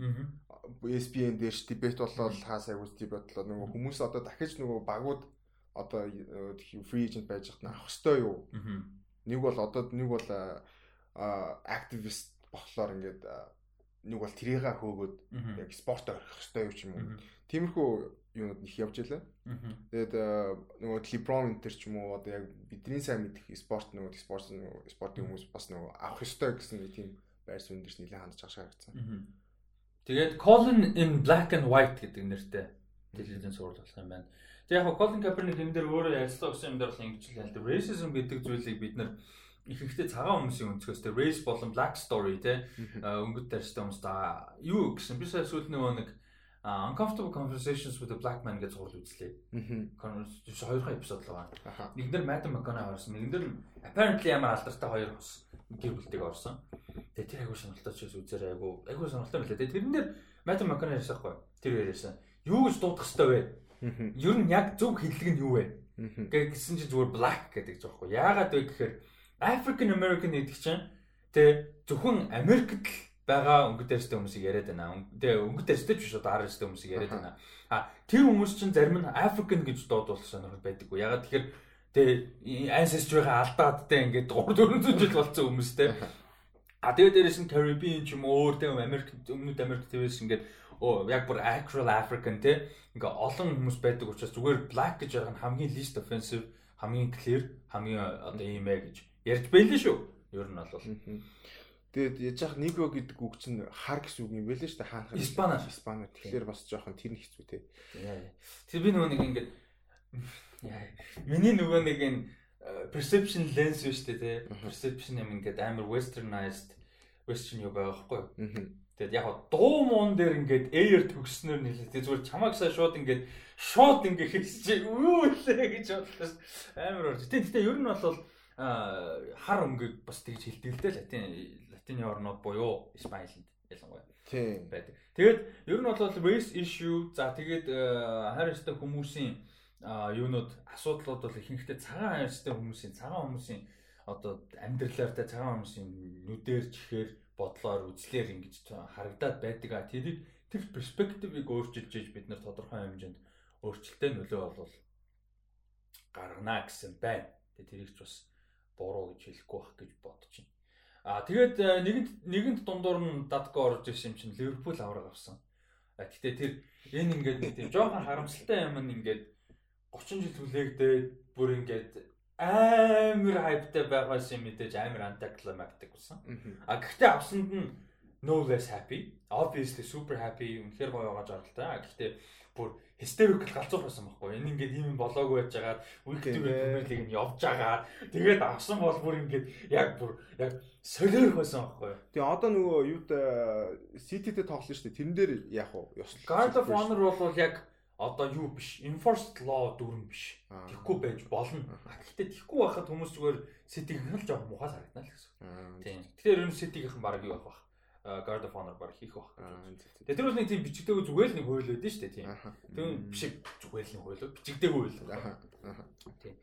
ESPN дээр ш дебет болоод хаас айгуус дебет болоод нөгөө хүмүүс одоо дахиж нөгөө багууд одоо free agent байж хат авах хэвээр юу. Нэг бол одоо нэг бол активист болохоор ингээд нэг бол тэрийгээ хөөгөөд яг спорт орхих хэвээр юу ч юм уу Тиймэрхүү юунууд их явж байлаа. Тэгээд нөгөө LeBron энэ ч юм уу одоо яг бидний сайн мэдих спорт нөгөө спорт нөгөө спортын хүмүүс бас нөгөө авах ёстой гэсэн нэг тийм байр суурь дээрс нэлээд хандж байгаа шаардсан. Тэгээд Colin in Black and White гэдэг нэртэй телевизэн сурал болох юм байна. Тэгээд яг Colin Kaepernick энэ дээр өөрөө ярилцлага өгсөн юм дээр бол ингэж л ялдаг. Racism гэдэг зүйлийг бид нар ихэнхдээ цагаан хүмүүсийн өнцгөөс тэ race болон black story тэ өнгөт тарьстай хүмүүс та юу гэсэн би сая сүүл нөгөө нэг Uncomfortable Conversations with a Black Man гэж зурвал үзлээ. Аа. Хоёрхан эпизод л байгаа. Нэгдэр Madam McConaughey орсон. Нэгдэр apparently ямар алдартай хоёр хос гэр бүлтэйг орсон. Тэгээ тэр айгуу сонирхолтой ч үзээр айгуу айгуу сонирхолтой байлаа. Тэрэн дээр Madam McConaughey ярьсан хгүй. Тэр яриасан. Юу гэж дуудах хэвтэй вэ? Ер нь яг зөв хэллэг нь юу вэ? Гэсэн чинь зүгээр black гэдэг ч байхгүй. Яагаад вэ гэхээр African American гэдэг чинь тэ зөвхөн Америкт л байгаа өнгөт дээрстэй хүмүүсийг яриад байна. Тэгээ өнгөт дээрстэй ч биш одоо ар дээрстэй хүмүүсийг яриад байна. А тэр хүмүүс чинь зарим нь African гэж дуудвал сонирхол байдаггүй. Ягаад тэгэхээр тэгээ ancestry-га алдаадтай ингээд 3 400 жил болсон хүмүүстэй. А тэгээ дээрээс нь Caribbean ч юм уу өөр тэгээ Америк өмнөд Америк твээс ингээд оо яг бүр actual African те ингээ олон хүмүүс байдаг учраас зүгээр black гэж ярих нь хамгийн least offensive хамгийн clear хамгийн одоо ийм ээ гэж ярьж байлээ шүү. Ер нь бол. Тэгээд яж хах Ниго гэдэг үг чинь хар гэсэн үг юм байлээ шүү дээ хаанах. Испанаар. Испанаар. Тэгэхээр бас жоохон тэр хэцүү те. Тэр би нөгөө нэг ингээд миний нөгөө нэг энэ э, perception lens шүү дээ те. Perception юм ингээд амар westernized western юу байхгүй. Тэгээд яг дуу муун дээр ингээд air төгснөр нэлээ. Тэгээд зүгээр чамаагсаа шууд ингээд шууд ингээд хэлсэж үү лээ гэж бодлоо. Амар орж. Тэгээд ер нь бол хар өнгөг бас тэгж хэлдэг л дээ латин латины орнууд буюу Испанилд ялангуяа. Тийм байдаг. Тэгээд ер нь бол race issue за тэгээд хайрцтай хүмүүсийн юунууд асуудлууд бол ихэнхдээ цагаан хайрцтай хүмүүсийн цагаан хүмүүсийн одоо амьдралаар та цагаан хүмүүсийн нүдээр чихээр бодлоор үзлээр ингэж харагдаад байдаг а тэрийг тэр перспективыг өөрчилж ийж бид нар тодорхой хэмжээнд өөрчлөлтөө нөлөө болвол гаргана гэсэн байна. Тэгээ тэрийг ч бас буруу гэж хэлэхгүй байх гэж бодож байна. Аа тэгээд э, нэгэнт нэгэнт дундуур нь датко орж ирсэн юм чинь Ливерпул авраг авсан. А гэтээ тэр энэ ингээд нэг тийм жоохон харамсалтай юм ингээд 30 жил хүлээгдээд бүр ингээд амар хайптай байгаас юм мэдээж амар антиклимактик болсон. А гэхдээ авсанд нь no less happy. Obviously super happy. Үнэхээр гоё байгаа жаргалтай. Гэхдээ бүр hysterical галзуур байсан байхгүй. Энэ ингээд ийм болоогүй байж байгаа. Premier League нь явж байгаа. Тэгээд авсан бол бүр ингээд яг бүр яг солиорох байсан байхгүй. Тэгээ одоо нөгөө юуд City-тэй тоглоно шүү дээ. Тэрэн дээр яах вэ? Ёслол. Guard of Honor бол яг одоо юу биш enforced law дүрм биш. Тэхгүй байж болно. Гэхдээ тэхгүй байхад хүмүүс зүгээр City-г л жоохон мухаас харагдана л гэсэн. Тийм. Тэгэхээр ер нь City-гийнхэн баг юу байх вэ? Guard of Honor баг хийх байх. Тэгээ тэр бол нэг тийм бичигдээгүй зүгээр л нэг хууль байдсан шүү дээ тийм. Тэр биш зүгээр л нэг хууль бичигдээгүй хууль. Тийм.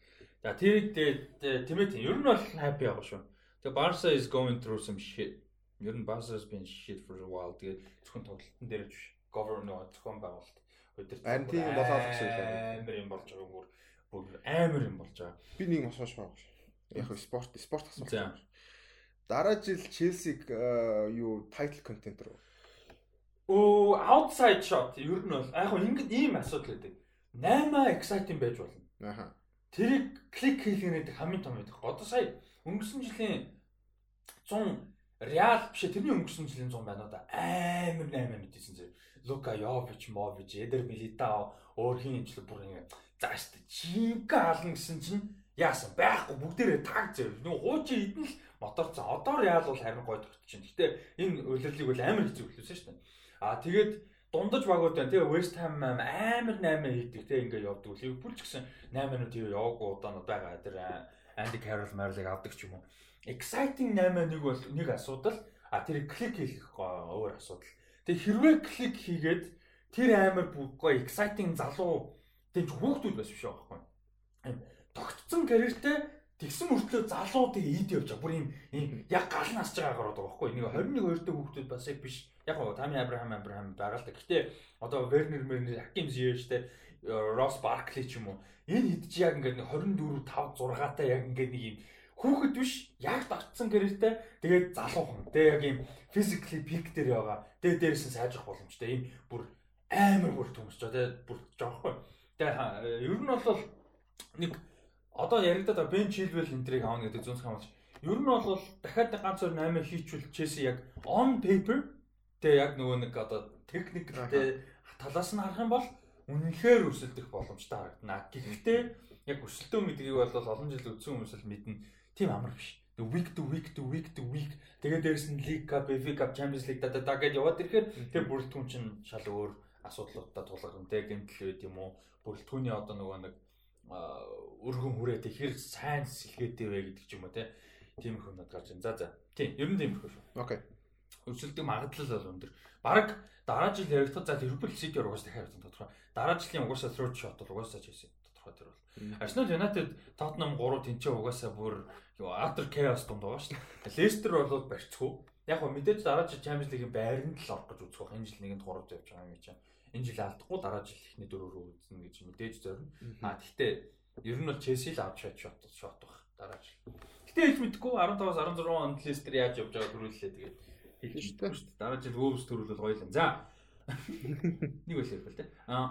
За тэрийг тэмээ тийм. Ер нь бол happy байгаа шүү. Тэгээ Barca is going through some shit. Ер нь Barca has been shit for a while. Тэгээ зөвхөн тоглолтын дээр биш. Governor зөвхөн байгуулалт өдөр Харин тийм болоод гэсэн үг амар юм болж байгаа бүр бүр амар юм болж байгаа. Би нэг асууж байгаа шүү. Яг спорт спорт асуулт. Дараа жил Челсиг юу title contender уу? Оо outside shot ер нь бол яг ингэ ийм асуудал байдаг. 8 exciting байж болно. Аха. Тэрийг клик хийлгэнээд хамгийн том байдаг. Одоо сая өнгөрсөн жилийн 100 Реал биш тэрний өнгөрсөн жилийн 100 байна да амар 8 мэдээсэн зэрэг Лука Йович, Мович, Эдер Милитао өөр хин имжлэг бүр ингэ зааш та чимка хаална гэсэн чинь яасан байхгүй бүгдээрээ таг зэр. Нэг хуучин идэн л моторцсон. Одоо Реал бол харин гой тогтчихно. Гэтэ энэ үйлрэлийг бол амар хэцүү хэлсэн дээ. Аа тэгээд дундаж багууд байна. Тэгээ West Ham амар 8 хийдэг. Тэгээ ингээ явдаг. Ливерпул ч гэсэн 8 минут яваагүй удаанууд байгаа. Тэр Анди Carroll Marley авдаг ч юм уу. Exciting 8 нэг бол нэг асуудал. А тэр клик хийх өөр асуудал. Тэг хэрвээ клик хийгээд тэр амар гоё exciting залуу тийм хүүхдүүд байсан биш байхгүй. Ийм тогтцсон карьертэй тэгсэн мөртлөө залуудыг ийд явж байгаа. Бүр ийм ийм яг гал насж байгаагаар байгаа байхгүй. Нэг 21 2 дэх хүүхдүүд бас яг биш. Яг гоо Тами Абрахам Абрахам байгаа л та. Гэтэ одоо Вернер Мернер Хаким Зиештэй Росс Баркли ч юм уу. Энэ хэд чи яг ингээд 24 5 6 та яг ингээд нэг юм хүүхэд биш яг давтсан гэрэлтэй. Тэгээд залуухан тэгээд яг юм physically peak дээр байгаа. Тэгээд дээрээс нь сайжрах боломжтой. Ийм бүр амар бүр төмсч тэгээд бүр жоохгүй. Тэгээд ер нь бол нэг одоо яригадаад байгаа Ben Chilwell энтрийг аавна гэдэг зүнс хамаач ер нь бол дахиад ганц өөр 8 хийчвэл Chelsea яг on paper тэгээд яг нөгөө нэг одоо техниктэй талаас нь харах юм бол үнэнхээр өсөлдөх боломжтой харагдана. Гэхдээ яг өсөлтөө мэдгийг бол олон жил үдсэн хүмүүс л мэднэ тийм амар биш. Week to week to week to week тэгээд дээрэс нь League Cup, FA Cup, Champions League да да гэдээ яваад ирэхээр тэр бүрэлдэхүүн чинь шал өөр асуудлуудад тулгарна те гэмтэл байд юм уу? Бүрэлдэхүүний одоо нөгөө нэг өргөн хүрээд хэр сайн сэлгээтэй вэ гэдэг ч юм уу те. Тийм их юмнууд гарч байна. За за. Тийм, ер нь тийм их шүү. Окей. Өсөлтөг магадлал бол өндөр. Бараг дараа жил яригдах за Liverpool City угаас дахиад тодорхой. Дараа жилийн угаасаа third shot бол угаасаа хийсэн тодорхой тэр бол. Arsenal United Tottenham 3 тэнцээ угаасаа бүр after chaos дунд байгаа дээ. Leicester бол барьцгүй. Яг го мэдээж дараа жил Champions League-ийн байранд л орох гэж үзэх байх. Энэ жил нэгэнд 3 явж байгаа юм чинь. Энэ жил алдахгүй дараа жил ихний дөрөөр үзнэ гэж мэдээж зорно. А тэгтээ ер нь бол Chelsea л авч шат шот байх дараа жил. Гэтэ хэлж мэдэхгүй 15-аас 16 онд Leicester яаж явж байгааг төрүүллээ тэгээд хэлж мэдэхгүй шүү дээ. Дараа жил Wolves төрүүлвэл гоё л юм. За. Нэг үйл ярил те. А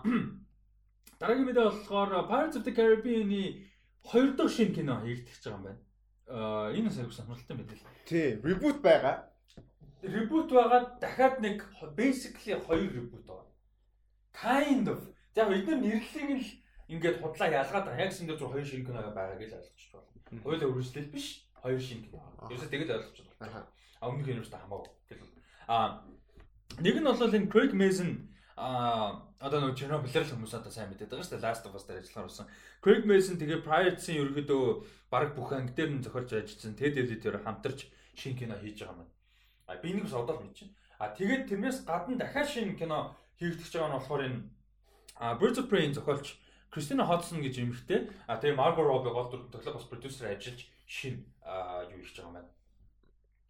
Дараагийн мэдээ болохоор Pirates of the Caribbean-ийн хоёр дахь шинэ кино хийгдэж байгаа юм байна. Аа энэ сайн сонирхолтой мэдээ л. Тий, reboot байгаа. Reboot байгаа дахиад нэг basically хоёр reboot байгаа. Kind of. За эдгээр нэрлэлийг л ингээд худлаа ялгаад байгаа. Яг сэндээ зөв хоёр шинэ кино байгаа гэж ойлгож байна. Хойлоо үргэлжлэл биш. Хоёр шинэ кино. Ерөөсөө тэгэл ойлгож байна. А өмнөх нь юустай хамаагүй. А нэг нь бол энэ Craig Mason а одоо нөгөө Chernobyl-ээр л хүмүүс одоо сайн мэдээд байгаа шүү дээ. Last of Us дээр ажиллахаар болсон. Craig Mason тэгээ Pride-ийн ерөөдөө баг бүх анги дээр нь зохиолж ажилласан. Ted Editor хамтарч шинэ кино хийж байгаа юм. А би нэг бас одоо л мэдчихэв. А тэгээд тэрнээс гадна дахиад шинэ кино хийгдэж байгаа нь болохоор энэ Birds of Prey зохиолч Кристина Ходсон гэж эмэгтэй. А тэгээ Марго Робби гол дүр тоглох бас продюсер ажиллаж шин юу хийж байгаа юм байна.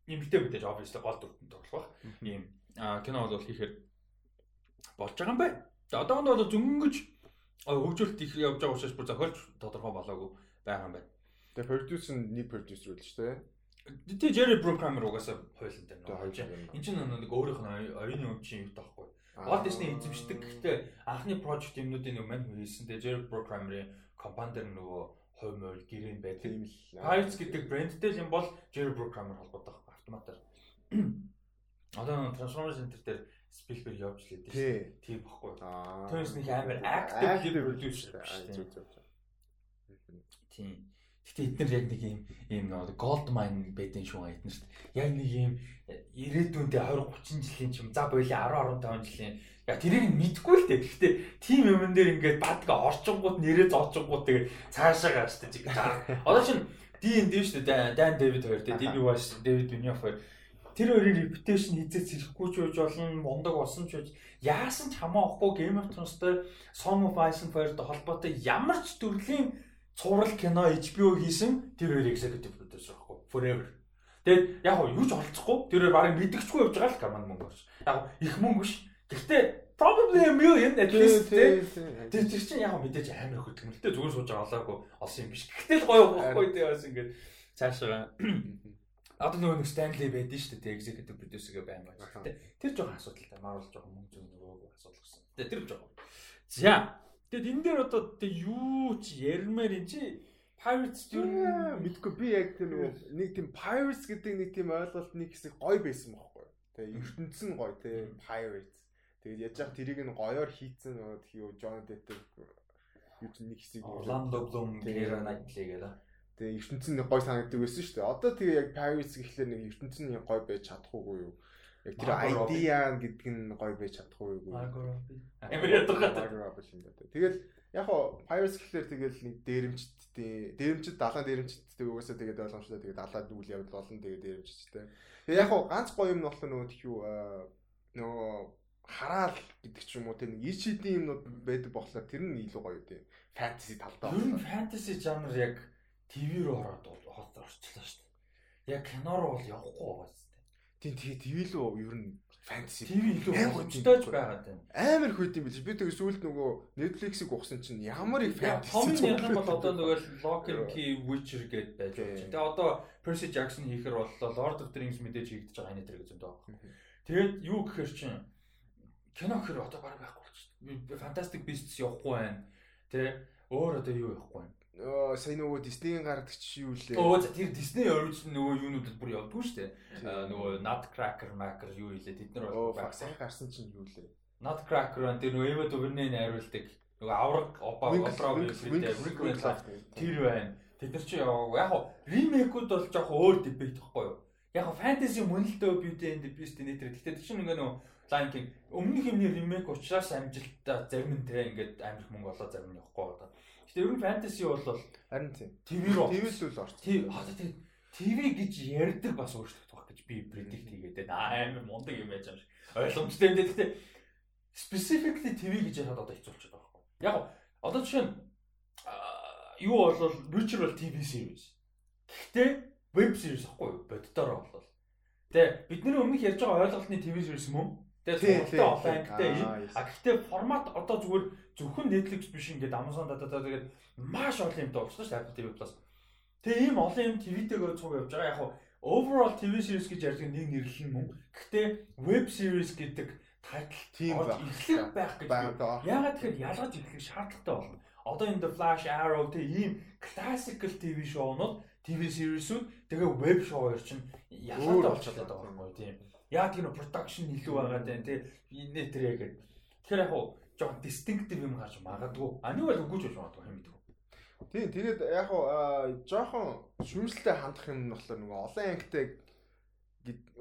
Эмэгтэй мэдээж obviously гол дүртэн тоглох бах. Ийм кино бол хийхээр болж байгаа юм байна. За одоохондоо бол зөнгөж хөгжүүлэлт их явж байгаа учраас бүр зохиолч тодорхой болоогүй байгаа юм байна. Тэгээ продюсер нэг продюсер үл шүү дээ. Тэгээ Jerry Bruckheimer угаасаа хойлон дээр нөө. Энд чинь нэг өөрийнх нь оюуны өмчийн юу таахгүй. Walt Disney эзэмшдэг. Гэхдээ анхны project юмнуудын нэг мань хийсэн. Тэгээ Jerry Bruckheimer-ийн компани дээр нөгөө хувь мөл гэрэн байдаг. Pirates гэдэг брэндтэй юм бол Jerry Bruckheimer холбоотой автоматар. Одоо Transformers Center дээр Spielberg явж лээ тийм. Тийм баггүй. Тэрс нэг амар active producer шүү дээ. Тийм. Гэтэ эдгээр яг нэг юм ийм нэг gold mine байдэн шүү эдгээр шүү дээ. Яг нэг ийм ирээдүйндээ 20 30 жилийн чим за боёлын 10 15 жилийн яг тэрийг мэдгүй л дээ. Гэхдээ тим юмн дээр ингээд бадга орчингууд нэрээ зоочингууд тэгээд цаашаа гаш тээ. Одоо чинь див шүү дээ. Dan David хоёр дээ. DB Wash, David Benioff хоёр. Тэр хоёрын reputation хизээч ирэхгүй ч үж болно, мундаг болсон ч үж яасан ч хамаахгүй Game of Thrones-тэй Song of Ice and Fire-тэй холбоотой ямар ч төрлийн цуврал кино HBO хийсэн тэр хоёр executive producer байхгүй forever. Тэгээд яг юу ч олцохгүй тэр хоёр барыг мэдгчгүй явж байгаа л каман мөнгө орж. Яг их мөнгө биш. Гэхдээ probably a million at least тэр тэр чинь яг мэдээж амар хөдөлгөөн л дээ зүгээр сууж байгаа олоогүй олсон юм биш. Гэхдээ л гоё байхгүй дээ бас ингээд цаашаа Одоо нөгөө нэг Stanley байдэн шүү дээ executive producer гэ байна байна. Тэр жоохон асуудалтай. Marvel жоохон мөнгө зөв нөгөө асуудал гэсэн. Тэгээ тэр жоохон. За Тэгэд энэ дээр одоо тэгээ юу ч ярмаар энэ чи Pirates юу мэдгүй би яг тэр нөгөө нэг тийм Pirates гэдэг нэг тийм ойлголт нэг хэсэг гой байсан байхгүй. Тэгээ ертөнц нь гой те Pirates. Тэгээд яаж яах тэрийг нь гоёор хийцэн нөгөө юу John Depp юу ч нэг хэсэг Orlando Bloom Keira Knightley гэдэг. Тэгээ ертөнц нь гой санагддаг байсан шүү дээ. Одоо тэгээ яг Pirates гэхлээр нэг ертөнц нь гой байж чадахгүй юу? Яг тэр idea гэдэг нь гоё байж чадахгүй юу? Амар ядгаа. Тэгэл яг хоо Pirates гэхлээр тэгэл нэг дээрэмчтдээ дээрэмчд далайн дээрэмчдтэй угаасаа тэгээд ойлгомжтой тэгээд далаад үйл явдал болно тэгээд дээрэмчдтэй. Тэгээ яг хоо ганц гоё юм нь болохоор нөгөө тхиүү нөгөө хараал гэдэг ч юм уу тийм ичидийн юмнууд байдаг болохоор тэр нь илүү гоё тийм фэнтези талдаа. Ер нь фэнтези жанр яг ТV рүү ороод орчлоо шүү дээ. Яг кино руу бол явахгүй байгаа Тийм тэгээ ТV лөө ер нь фэнтези ТV илүү хөвчтөөж байгаад байна. Амар хүйт юм биш. Би тэгээ сүүлд нөгөө Netflix-ийг ухсан чинь ямар их фэнтези. Томны ярих бол одоо нөгөө Lock and Key Witcher гэдээ байж байгаа. Тэгээ одоо Percy Jackson хийхэр боллоо Lord of the Rings мэдээж хийгдэж байгаа энэ төр гэж байгаа. Тэгээд юу гэхээр чинь кино гэхээр одоо бараг байхгүй болчихсон. Fantastic Beasts явахгүй байна. Тэ өөр одоо юу явахгүй байна сая нөгөө Disney-ийн гардаг чи юу лээ. Оо тэр Disney original нөгөө юунуудад бүр явдгүй шүү дээ. Нөгөө Nutcracker, Macker юу илээ тэд нар бол баг сайн гарсан чинь юу лээ. Nutcracker. Тэр нөгөө Eva DuVernay найруулдаг нөгөө авраг опера опера тэр байна. Тэд нар чи яг ремейкүүд бол жоох өөр дебет тахгүй юу? Яг фэнтези мөнлөлтөө Beauty and the Beast нэтэр. Гэхдээ тэр чинь ингээ нөгөө Lion King өмнөх юмны ремейк учраас амжилттай зарим нь те ингээд амирх мөнгө олоо зарим нь явахгүй одоо. Гэтэ ер нь фэнтези бол харин тийм. ТV руу ТV л орч. Тийм. Одоо тийм ТV гэж ярьдаг бас өөрчлөгдөх гэж би predict хийгээд байна. Амар мундаг юм яаж юм шиг. Ойлгомжтой юм дээ. Гэтэ specifically ТV гэж яхад одоо хэцүүлчихэж байгаа байхгүй. Яг одоо жишээ нь юу бол TV series. Гэхдээ web series ахгүй? Боддоор болвол. Тэ бидний өмнөх ярьж байгаа ойлголтны TV series мөн Тэгээ цогцолтой олон ангитай ийм. А гэхдээ формат одоо зүгээр зөвхөн Netflix биш ингээд Amazon дадаа тэгээд маш олон юмтай болчихсон шүү дээ Apple TV Plus. Тэгээ ийм олон юм TV-тэйгээ цуг явж байгаа. Яг нь overall TV series гэж ярьдаг нэг нэрлэл нь мөн. Гэхдээ web series гэдэг тайтл тийм эхлэх байх гэж. Ягаад тэгэхээр ялгаж эхлэх шаардлагатай болно. Одоо энэ The Flash, Arrow тэг ийм classical TV шоунууд TV series-үүд тэгээ web хоёр чинь ялгаатай болчиход байгаа юм байна тийм яг тийм production илүү байгаа даа тий тэр яг тэгэхээр яг хуу жоохон distinctive юм гарч магадгүй а нэг бол үгүйж болж магадгүй хэм мэдгүй тийм тэгээд яг хуу жоохон шүүмжлэлтэй хандах юм нь болохоор нөгөө олон ангитай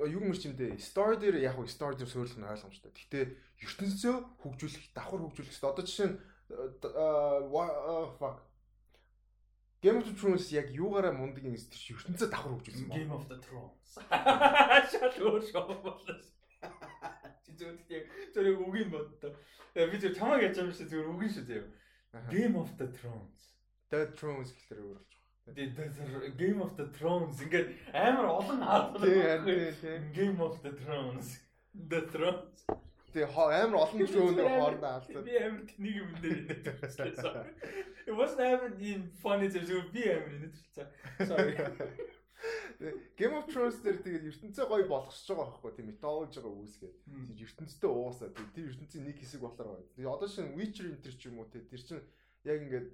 юу мөр чимдээ story дээр яг хуу story дээр суурилах нь ойлгомжтой. Гэхдээ ертөнцөө хөгжүүлэх, давхар хөгжүүлэх хэрэгтэй. Одоо жишээ нь fuck Game of Thrones яг юугаараа мундаг юм чи ертөнцөө давхар хөгжүүлсэн байна. Game of the Thrones. Шал өөр шоу боллоо. Чи зөвхөн яг зөвхөн үгийг боддоо. Би зөв чамаг яаж юм шиг зөвхөн үгийн шүү заяа. Game of the Thrones. The Thrones гэхэлэр өөр болж байгаа. Game of the Thrones ингээд амар олон хаад. Game of the Thrones. The Thrones. Тэгээ амар олон шоунер хоорондоо алдсан. Би амар тэнийг юм дээр инээдсэн. It was амар in funny зэрэг би амар инээдсэн. Sorry. Game of Thrones дээр тэгээд ертөнцөө гоё болгосож байгаа байхгүй тийм методологигаа үүсгээд. Тэгээд ертөнцтэй уусаа тэр ертөнцийн нэг хэсэг болохоор байна. Тэгээд одоо шин Witcher Enter ч юм уу тэр чинь яг ингээд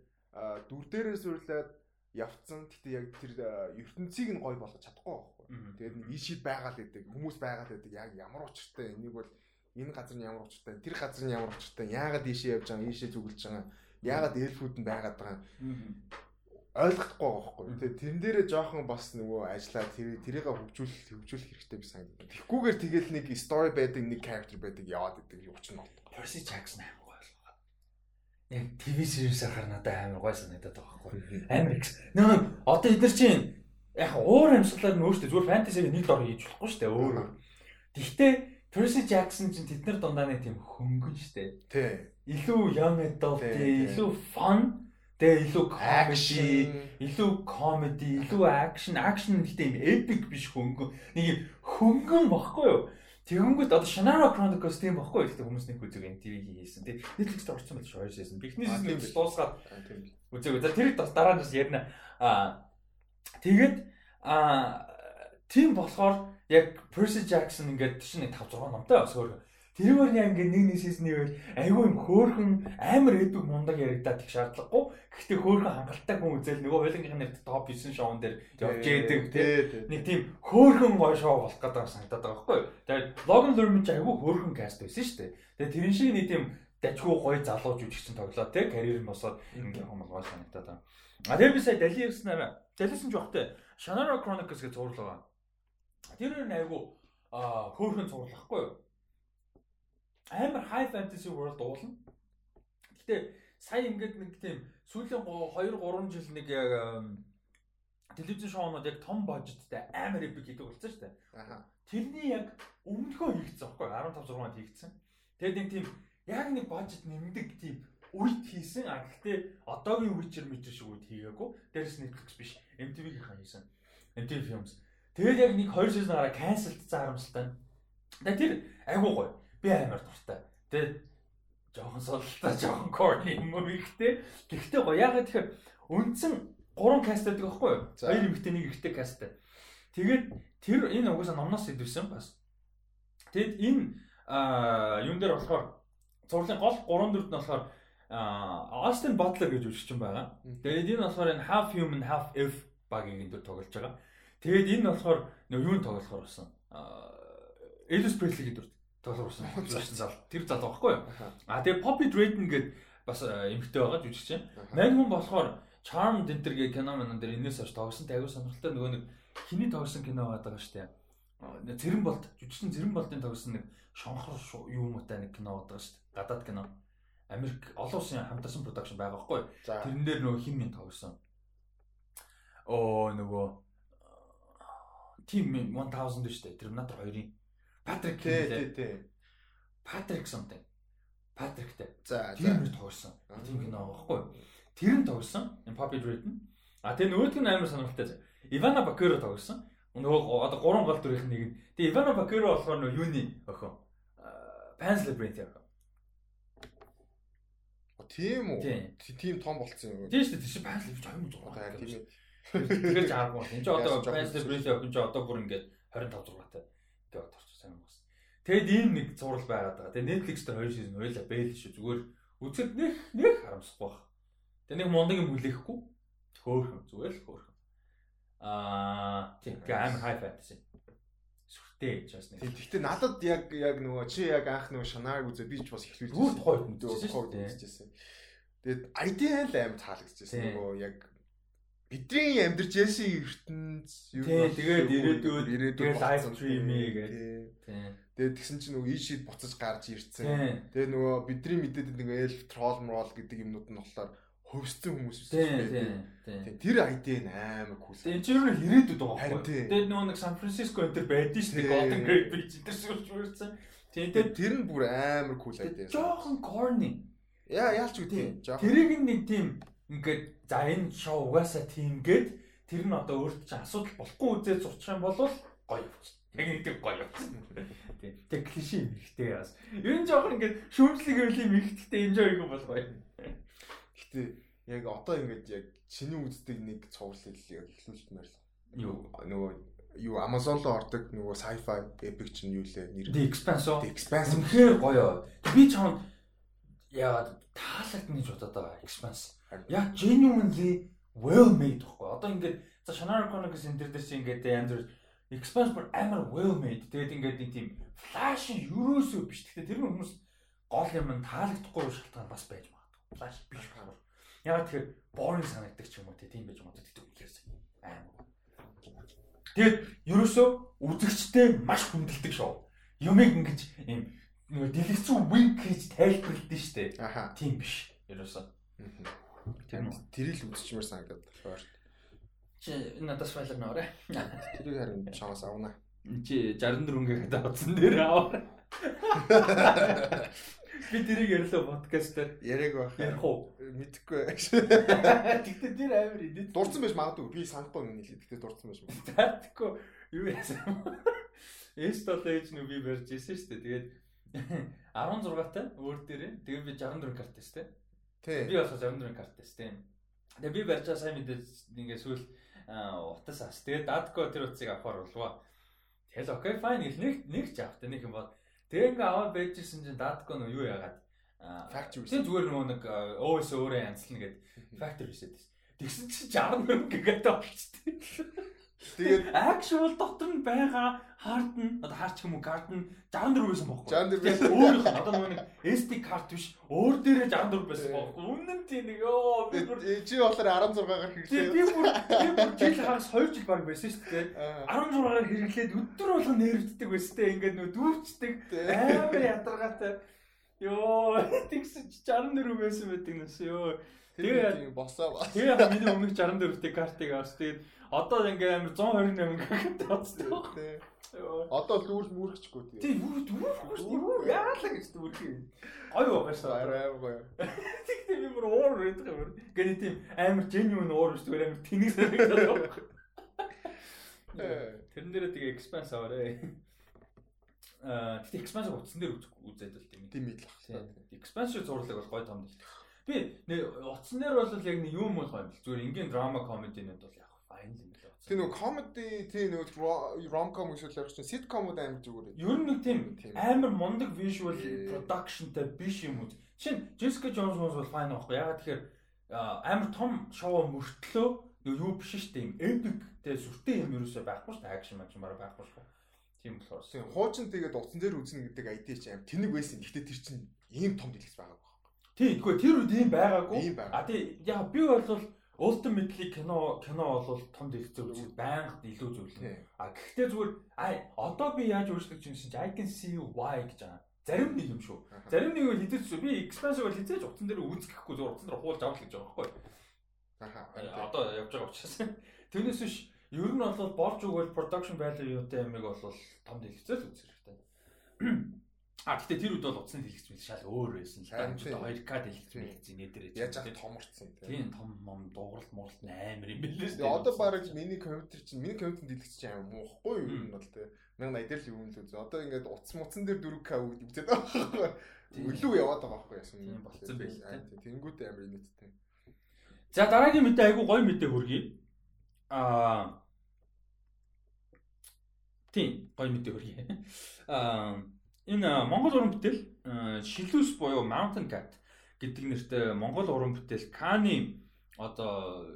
дүр дээрээ суурлаад явцсан. Гэтэ яг тэр ертөнцийг нь гоё болгож чадахгүй байхгүй. Тэгээд нэг ишид байгаа л гэдэг хүмүүс байгаа л гэдэг яг ямар учиртай энийг бол энэ газар нь ямар учиртай тэр газар нь ямар учиртай яагаад ийшээ явж байгаа ийшээ зүгэлж байгаа яагаад эльфүүд нь байгаад байгаа ойлгохгүй байхгүй. Тэгээ тэрэн дээрээ жоохон бас нөгөө ажиллаа тэр тэрийг хөгжүүлэх хөгжүүлэх хэрэгтэй би санагдав. Тэгхгүйгээр тэгэл нэг story байдаг, нэг character байдаг яваад идэг юу ч нь бол. Percy Jackson болгоо. Яг TV series-ээр хар надад амар гоё санагдаад байгаа байхгүй. Амар нөө одоо эдгээр чинь яг уур амьсгалаар нөөштэй зүгээр fantasy-г нэг дор хийж болохгүй шүү дээ өөр. Тэгтээ Percy Jackson чинь тэднэр дундаа нэг тийм хөнгөн дээ. Тий. Илүү young adult, илүү fun Тэгээ илүү action, илүү comedy, илүү action, action гэхдээ юм epic биш хөнгөн. Нэг юм хөнгөн баггүй юу? Тэгэнгүүт одоо Shannara Chronicles тийм баггүй юу? Гэхдээ хүмүүс нэг үзэг MTV хийсэн. Тэг Netflix-д орсон байх хоёр season. Бихний season дуусгаад үзээг. За бас дараа нь бас ярина. Аа тэгээд аа тийм болохоор яг Percy Jackson ингээд чинь 5 6 номтой бас өөр Тэрээр яг ингээд нэг нэг сизний үйл айгүй юм хөөхөн амар эпик мундаг яригадаад их шаардлагагүй. Гэхдээ хөөхөн хангалттай хүн үзэл нөгөө хойлонгийнх нь топ 9 шоун дээр явж яадаг тий. Нэг тийм хөөхөн гой шоу болох гэдэг санагдаад байгаа байхгүй юу. Тэгээд Logan Lerman ч айгүй хөөхөн каст байсан шүү дээ. Тэгээд тэрэн шиг нэг тийм дажгүй гоё залуу жүжигчин тоглоо тий. Карьер нь босоод ингээд юм гой санагдаад байгаа. А тэр би сая Дали ярьснараа Далисэн ч багтай Shannara Chronicles гэж зурлаа. Тэр нь айгүй а хөөхөн зурлахгүй юу амар high fantasy world уулна. Гэтэ сая ингээд нэг тийм сүүлийн 2 3 жил нэг яг телевизэн шоунууд яг том бажеттай амар эпик хийдэг болсон шүү дээ. Аха. Тэрний яг өмнөхөө хийгдсэн байхгүй 15 6 онд хийгдсэн. Тэгээд нэг тийм яг нэг бажет нэмдэг тийм үйд хийсэн. А гэхдээ одоогийн Witcher мэтэр шиг үйд хийгээгүй. Дээрээс Netflix биш. MTV-ийн хийсэн. MTV Films. Тэгээд яг нэг 2 season гараа cancelдсан харамсалтай. Тэгээд тэр айгуу гоё би амар дуртай. Тэгээд жоохон солилтой, жоохон corny юм ихтэй. Гэхдээ гоё ягаад тэгэхээр үндсэн 3 каст байдаг байхгүй юу? Хоёр эмэгтэй нэг эрэгтэй касттай. Тэгээд тэр энэ угаасаа номноос идэвсэн бас. Тэгэд энэ юун дээр болохоор зурлын гол 3 4-д нь болохоор Austin Butler гэж үжигчин байгаа. Тэгээд энэ болохоор энэ half human half elf багийн дээр тоглож байгаа. Тэгээд энэ болохоор нөгөө юунд тоглохоор болсон. Elvis Presley-ийн дүр тоглосон зал. Тэр залуу байхгүй юу? А тэгээ Poppy Drayton гэдэг бас эмэгтэй байгаа жүжигч. Magnum болохоор Charmed энэ төр кино мөн дээр энэс хойш тоглосон. Аягүй сонирхолтой нөгөө нэг хиний тоглосон кино байгаа шүү дээ. Зэрэн болт жүжигчин Зэрэн болтын тоглосон нэг шонхор юу муутай нэг кино байгаа дээ. Гадаад кино. Америк олон улсын хамтарсан продакшн байгаа байхгүй? Тэрэн дээр нөгөө хин минь тоглосон. Оо нөгөө Team 1000 шүү дээ. Terminator 2-ын Патрик тий тий тий. Патрик something. Патриктэй. За тийм нэг тоглосон. Тийм кино байхгүй. Тэр нь тоглосон. Poppy Drayton. А тэгээ нөгөөдг нь амар сонирхолтой. Ивана Бакеро тоглосон. Нөгөө одоо гурван гол дүрийнх нэг нь. Тэгээ Ивана Бакеро болохоор нөгөө юуны охин. Pan's Labyrinth охин. Тийм үү? Тийм том болцсон юм. Тийм шүү дээ. Тийм Pan's Labyrinth 26. Тийм ээ. Тэгэхээр жааргүй. Энд ч одоо Pan's Labyrinth охин ч одоо бүр ингээд 25 6-тай гэдэг орч сайн бас. Тэгэд ийм нэг зураг байгаад байгаа. Тэгээ Netflix дээр хоёр шийдэн уйлаа бэл шүү. Зүгээр үзэхэд нэг нэг харамсахгүй баг. Тэгээ нэг мундаг юм хүлээхгүй. Хөөхөн зүгээр л хөөхөн. Аа тийм амар хай фэнтези. Сүртэй ч бас нэг. Гэхдээ надад яг яг нөгөө чи яг анх нөгөө шанарыг үзээ би ч бас эхлүүлж байсан. Тухайд үзчихсэн. Тэгээд ID л амар таалагдчихсан. Нөгөө яг бидний амьдарч яасан ертөнц юу тэгээд ирээдүйд ирээдүйд лайв стримээ гэдэг. Тэгээд тэгсэн чинь нөгөө ийшид буцаж гарч ирцэн. Тэгээд нөгөө бидний мэдээд нөгөө эльф трол мрол гэдэг юмнууд нь болохоор хөвсцэн хүмүүс байсан. Тэр ID нь амар кул. Тэгээд чи юу ирээдүйд байгаа байхгүй. Тэгээд нөгөө нэг Сан Франциско энэ төр байдсан шүү дээ. Golden Gate Bridge энэ төр сүрч үрсэн. Тэгээд тэр нь бүр амар кул ID. Жохон corny Яа яалч үгүй. Тэрийг нэг тийм ингээд за энэ шоу угаасаа тийм гээд тэр нь одоо өөрт чинь асуудал болохгүй үзээд зурчих юм бол гоё явчих. Яг нэг гоё явчих. Тийм. Тэг клишэ юм ихтэй яас. Ер нь жоохон ингээд шүүмжлэг үйл юм ихтэй enjoy юм бол гоё. Гэтэ яг одоо ингээд яг чиний үздэг нэг цуврал яг эхлүүлчихмээр л. Юу нөгөө юу Amazon руу ордог нөгөө sci-fi epic чинь юу лээ нэр. The Expanse. The Expanse үнэхээр гоё. Би чам яа таалагдана гэж бодоод байгаа Expanse. Яг genuinely well made гэхгүй. Одоо ингээд за Shannara Chronicles энэ төр дээр чи ингээд янз бүр Expanse бүр амар well made. Тэгээд ингээд нэг тийм flash юусоо биш. Гэхдээ тэр хүмүүс гол юм таалагдахгүй шалтгаан бас байж магадгүй. Flash биш байна. Яг тэгэхээр boring санагддаг ч юм уу тийм байж магадгүй. Тэгтээ үнэхээр амар Тэгээд ерөөсөө үзэгчтэй маш хүндэлдэг шоу. Юмыг ингэж юм нөгөө дэлгэцүү wink гэж тайлбарлалдэн штэ. Аха. Тийм биш. Ерөөсөө. Тийм тэрийг л үзчихмээр санагдаад байна. Чи надаас файлаар нөөрэ. Тэрийг харин чамаас авна. Чи 64 гээ хадаа утсан дээр аваа. Би тэрийг ярьлаа подкаст дээр. Яриаг байх. Ярих уу? Мэдхгүй. Тэгтээ тэр амар идэв. Дурдсан байж магадгүй. Би санахгүй юм хэлээ. Тэгтээ дурдсан байж магадгүй. Таахгүй юу яасан. Эстол ээж нү би барьж ирсэн шүү дээ. Тэгээд 16 та өөр дээрээ. Тэгээд би 64 карт тест те. Тий. Би бас 64 карт тест те. Тэгээд би барьжаа сайн мэдээж ингээ сүүл утас ас. Тэгээд дадко тэр утсыг авахар болов. Тэгэл окей файн гэл нэг нэг ч авах нэг юм бол Тэгээ ингээ аваад байжсэн чинь даадгүй нөө юу яагаад factory тийм зүгээр нөгөө нэг өөс өөрөө янзлна гэд factory reset гэсэн. Тэгсэн чинь 60 мянга гэгээд болчтой. Тэгээд actual дотор нь байгаа hard нь одоо hard ч юм уу card нь 64 байсан бохоо. 64 байсан. Өөр одоо нөгөө нэг SD card биш өөр дээрээ 64 байсан бохоо. Үнэн тийм нэг ёо би бүр чи болохоор 16-гаар хэрэглээ. Би бүр би бүр жил хагас 2 жил баг байсан шүү дээ. 16-гаар хэрэглээд өдөр болгон нэрвддэг байсан те. Ингээд нөгөө дүүрчдэг амар ядаргаатай. Йоо тэгсэн чи 64 байсан байдаг нэс ёо. Тэгээ босоо. Тэгээ миний өмнөх 64-тэй картыг авс. Тэгээд одоо ингээ амар 128 гэх тавцтай. Одоо л үүрс мүргэчгүй тэгээ. Тийм үүр дүүрх. Яалаа гэж дүүрх юм. Гоё байгаа шүү. Амар гоё. Тэгтээ би бүр уур байдаг юм. Гэни тийм амар genuine уур биш зүгээр амар тэнэг санагдаад. Тэрэн дээр тэгээ expense аваарэ. Аа тэгтээ expense утсан дээр үзээд л тийм. Тийм л баг. Expense зурлаг бол гоё том л. Би нэг утсан дээр бол яг нэг юм бол гоё. Зүгээр ингийн драма комединууд бол яг файн юм л байна. Тийм нөгөө comedy тийм нөгөө rom-com гэсэн л чинь sitcom-ууд амар зүгээр. Ер нь нэг тийм амар мундаг visual production-тай биш юм уу. Нь Jessica Jones бол файн байхгүй. Ягаад тэгэхээр амар том шоу мөртлөө нөгөө юу биш шүү дээ. Им epic тэ сүртэй юм ерөөсөй байхгүй шүү дээ. Action action бараг байхгүй шүү. Тийм болохоор. Тийм хуучин тэгээд утсан дээр үзнэ гэдэг idea чи амар тэнэг байсан. Гэхдээ тэр чинь ийм том дэлгэц байгаа Тийм, тэгвэл тэр үед ийм байгаагүй. А тий яг би бол ultimately кино кино бол том дэлгэцээр үзэх байнга илүү зүйл. А гэхдээ зүгээр а одоо би яаж өөрчлөж чинь чинь I can see why гэж байгаа. Зарим нэг юм шүү. Зарим нэг бол хизээч би expansion бол хизээч утсан дээр үзэхгүй зүгээр утсан дээр хуулж авах гэж байгаа байхгүй. Аха. Одоо явж байгаа учраас. Тэрнээс биш ер нь бол болж өгвөл production value юутай ямиг бол том дэлгэцээр л үзэх хэрэгтэй. А гэтээ тэр үед бол утасны дэлгэц мэл шал өөр байсан л да. 2К дэлгэц мэлгэц нэтэр яаж ах томорцсон тийм том мом дууралт мууралт амар юм бэлээ. Одоо бараг миний компьютер чинь миний компьютер дэлгэц чинь амар муухгүй юу юм бол те. 1080 дээр л юм л үзээ. Одоо ингээд утас муцсан дээр 4К үзээд байгаа. Өлөө яваад байгаа байхгүй яасан юм болцсон байл те. Тэнгүүт амар инээдтэй. За дараагийн мэдээ айгу гоё мэдээ хүргэе. Аа Тийм, гоё мэдээ хүргэе. Аа Энэ Монгол уран бүтээл Шилүүс буюу Mountain Cat гэдэг нэртэй Монгол уран бүтээл Каны одоо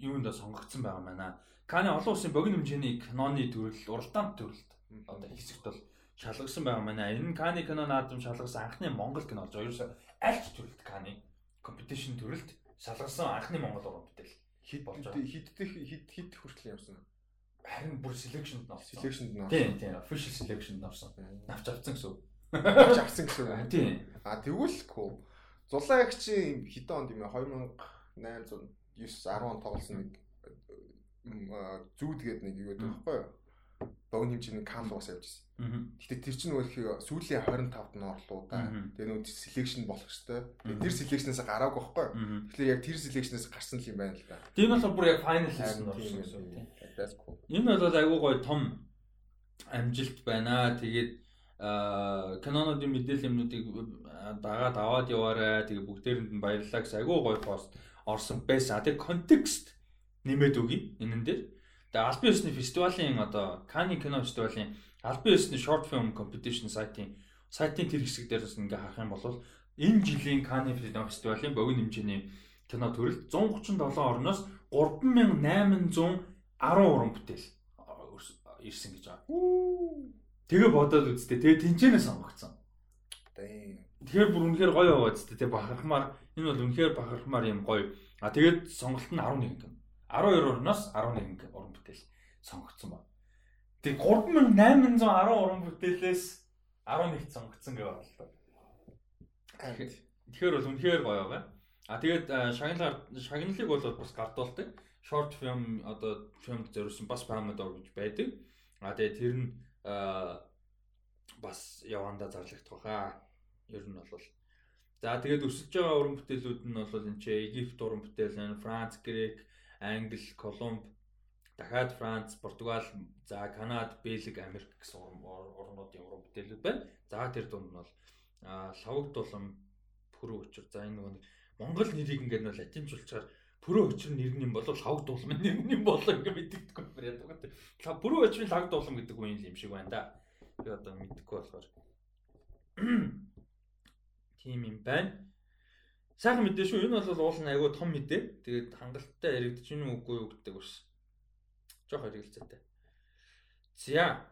юунд сонгогдсон байгаа маа. Каны олон улсын богино хэмжээний киноны төрөл, уралдаан төрөлд одоо хэсэгт бол шалгасан байгаа маа. Энэ Каны кино наадам шалгасан анхны Монгол кино болж ерөөсөө аль ч төрөлд Каны компетишн төрөлд шалгасан анхны Монгол уран бүтээл хэд болж байгаа. Хиддэх хэд хэд хүртэл явсан харин бүр selectionд орсон. Selectionд орсон. Тийм, тийм, official selectionд орсон. Навч авсан гэсэн үг. Навч авсан гэсэн үг. Тийм. А тэгвэл cool. Зулаа чи хэдэн онд юм бэ? 2800 9 10 он тоглосон нэг зүүдгээд нэг юу гэдэг байхгүй юу? Богино хэмжээний кан уус явж ирсэн. Гэтэ тэр чинь нөгөө сүүлийн 25-д нь орлоо да. Тэгээ нөгөө selection болох хэвээр. Тэр selection-аас гараагүй байхгүй. Тэгэхээр яг тэр selection-аас гарсан л юм байна л да. Тийм болохоор бүр яг final хийсэн орсон гэсэн үг. Энэ бол айгүй гоё том амжилт байна. Тэгээд канонуудын мэдээлэл юмнуудыг дагаад аваад яваарай. Тэгээ бүгдээрэнд нь баярлалаа гэсэн айгүй гоё пост орсон байсан. Тэгээ контекст нэмээд өгье энэн дээр. Тэгээ албан ёсны фестивалийн одоо Cannes кино фестивалийн албан ёсны short film competition сайтын сайтын тэр хэсэг дээрээс ингээ харах юм бол энэ жилийн Cannes кино фестивалийн богино хэмжээний кино төрөлд 137 орноос 3813 уран бүтээл ирсэн гэж байгаа. Тэгээ бодоод үзтээ. Тэгээ тэнцэнэ сонгогдсон. Тэгэхээр бүр үнэхээр гоё байгаа зү тэ бахархмаар энэ бол үнэхээр бахархмаар юм гоё. А тэгээд сонголт нь 11 гэн. 12 орноос 11 уран бүтээл сонгогдсон ба. Тэг 3810 уран бүтээлээс 11 сонгогдсон гэж бодлоо. Тэгэхээр бол үнэхээр гоё байгаа. А тэгээд шагналаар шагналыг бол бас гардуулдаг. Short film одоо фильмд зориулсан бас Palmador гэж байдаг. А тэгээд тэр нь бас яванда зарлагдах баха. Ер нь бол За тэгээд өсөж байгаа уран бүтээлүүд нь бол энэ ч Египт уран бүтээл, Франц, Грек, Англи, Колумб, дахиад Франц, Португал, за Канада, Бельги, Америк гэсэн орнуудын уран бүтээлүүд байна. За тэр дунд нь бол лавг дулам пүрүү өчр. За энэ нэг Монгол нэрийг ингээд нь латинчулчаар пүрүү өчр нэр нь бол лавг дулам нэр нь болоо ингээд мэддэггүй юм яриад байгаа. Пүрүү өчрийн лавг дулам гэдэг үйл юм шиг байна да. Би одоо мэдэхгүй болохоор тийм юм байна. Сайхан мэдээ шүү. Энэ бол уул нь айгүй том мэдээ. Тэгээд хангалттай яригдчих юм үгүй юу гэдэг бас жоох хэрэгэлцээтэй. За.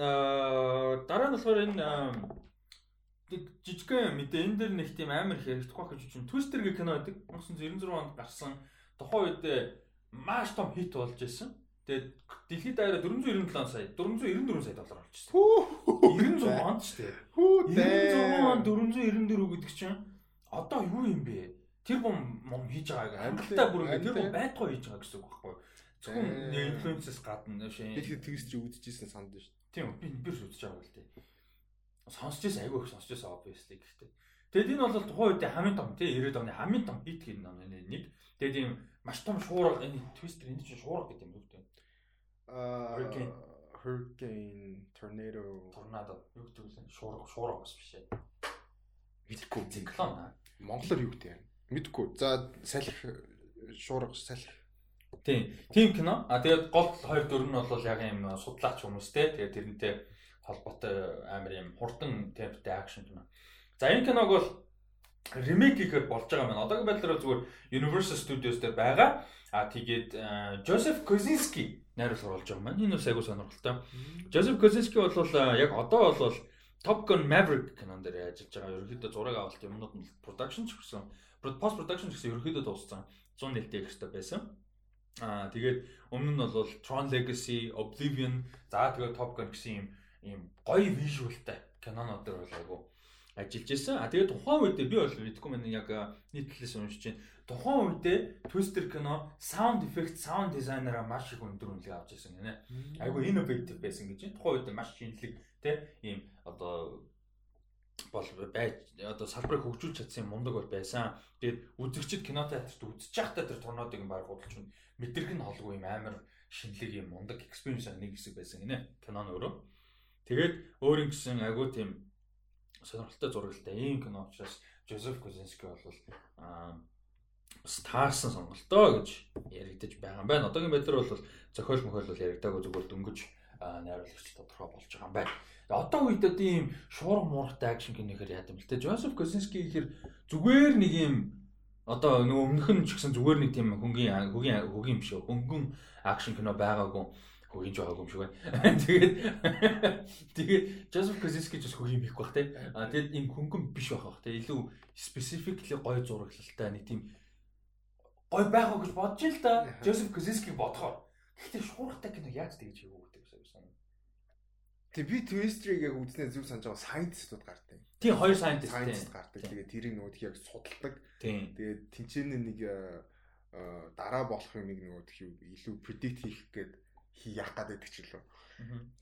Аа дараа нь болохоор энэ жижигхэн мэдээ энэ дэр нэг тийм амар хэрэгдэхгүй байх гэж чинь Twister гэх кино байдаг. 1996 онд гарсан. Тухайн үед маш том хит болж исэн. Тэгээд дэлхийд даяараа 497 сая 494 сая доллар болж исэн. 96 онд ч тийм. 96 онд 494 гэдэг чинь одоо юу юм бэ? Тэр бом мом хийж байгааг амталтаа бүр ингэ тэр бом байтгай хийж байгаа гэсэн үг байхгүй юу? Зөвхөн инфлюенсээс гадна шин. Би тэгс чи үдчихсэн санд шүү. Тийм би би үзэж байгаа л тий. Сонсч байсан айгүй их сонсч байсан obviously гэхдээ. Тэгэд энэ бол тухайн үед хамгийн том тий 90-ад оны хамгийн том хит гин ном нэг. Тэгэд ийм маш том шуурга энэ твистер энэ чинь шуурга гэдэг юм үү тий. Аа hurricane tornado торнадо юу гэдэг вэ? Шуурга шуурга бас биш ээ. Мэдхгүй циклон. Монголоор юу гэдэг юм? Мэдхгүй. За салхи шуурга салхи Тийм. Тим кино. А тэгээд гол хоёр дөрөв нь бол яг юм судлаач хүмүүс те. Тэгээд тэрнтэй холбоотой амар юм хурдан темптэй акшн кино. За энэ киног бол ремейк хийхэд болж байгаа маань. Одоогийн байдлаар зүгээр Universal Studios дээр байгаа. А тэгээд Joseph Kosinski найруулга болж байгаа маань. Энэ бас айгуу сонирхолтой. Joseph Kosinski бол яг одоо бол Top Gun Maverick кинон дээр ажиллаж байгаа. Ерөнхийдөө зураг авалт юмнууд нь production ч гэсэн post production гэсэн ерөнхийдөө дууссан. 100 нэлтэй их хэвээр байсан. Аа тэгээд өмнө нь бол Tron Legacy, Oblivion, за тэгээд Top Gun гэсэн юм ийм гоё вижюалтай кинонууд дээр бол айгу ажиллаж исэн. А тэгээд тухайн үед би бол мэдгүй мэн яг нийтлэлээс уншиж чинь тухайн үед Twister кино sound effect, sound designer-а маш их өндөр үнэлгээ авч ирсэн гинэ. Айгу innovative байсан гэж. Тухайн үед маш шинэлэг те ийм одоо бол байж одоо салбарыг хөгжүүлж чадсан мундаг бол байсан. Тэгээд үзэгчд кино театрт үзэж байхдаа тэр торнодыг баг худалч нь мэдрэх нь холгүй юм амар шинэлэг юм мундаг экспириенс нэг хэсэг байсан гинэ. Кино нь өөрөө. Тэгээд өөр ингэсэн агуу тийм сонирхолтой зурагтай ийм кино учраас Жозеф Козински бол аа стаарсан сонголтоо гэж яригдаж байгаа юм байна. Одоогийн байдлаар бол зохиол мөхөл бол яригдаагүй зүгээр дөнгөж найруулагч тодорхой болж байгаа юм байна. Одоо үед одоо ийм шуурга муургатай акшн кинохээр яа гэвэл тэ Жозеф Козински гэхэр зүгээр нэг ийм одоо нөгөө өмнөх нь ч гэсэн зүгээр нэг тийм хөнгөн хөгийн хөгийн биш хөнгөн акшн кино байгаагүй хөгийн ч байгаагүй юм шиг байна. Тэгээд тэгээд Joseph Kosinski ч бас хөгийн бихгүй бах те. А тэгээд ийм хөнгөн биш байх бах те. Илүү specifically гоё зураглалтай нэг тийм гоё байх уу гэж бодож ил та. Joseph Kosinski бодохоор. Гэхдээ шуургатай кино яаж тэгж хийв үү юм санаа. Тэг би Twister-ыг яг үзснээр зүг санаж байгаа scientist-ууд гардаг. Тийм хоёр scientist scientist гардаг. Тэгээд тэрийг нөгөө яг судалдаг. Тэгээд тэнцэнэ нэг дараа болох юмыг нөгөө илүү predict хийх гээд яах гэдэг ч гэлөө.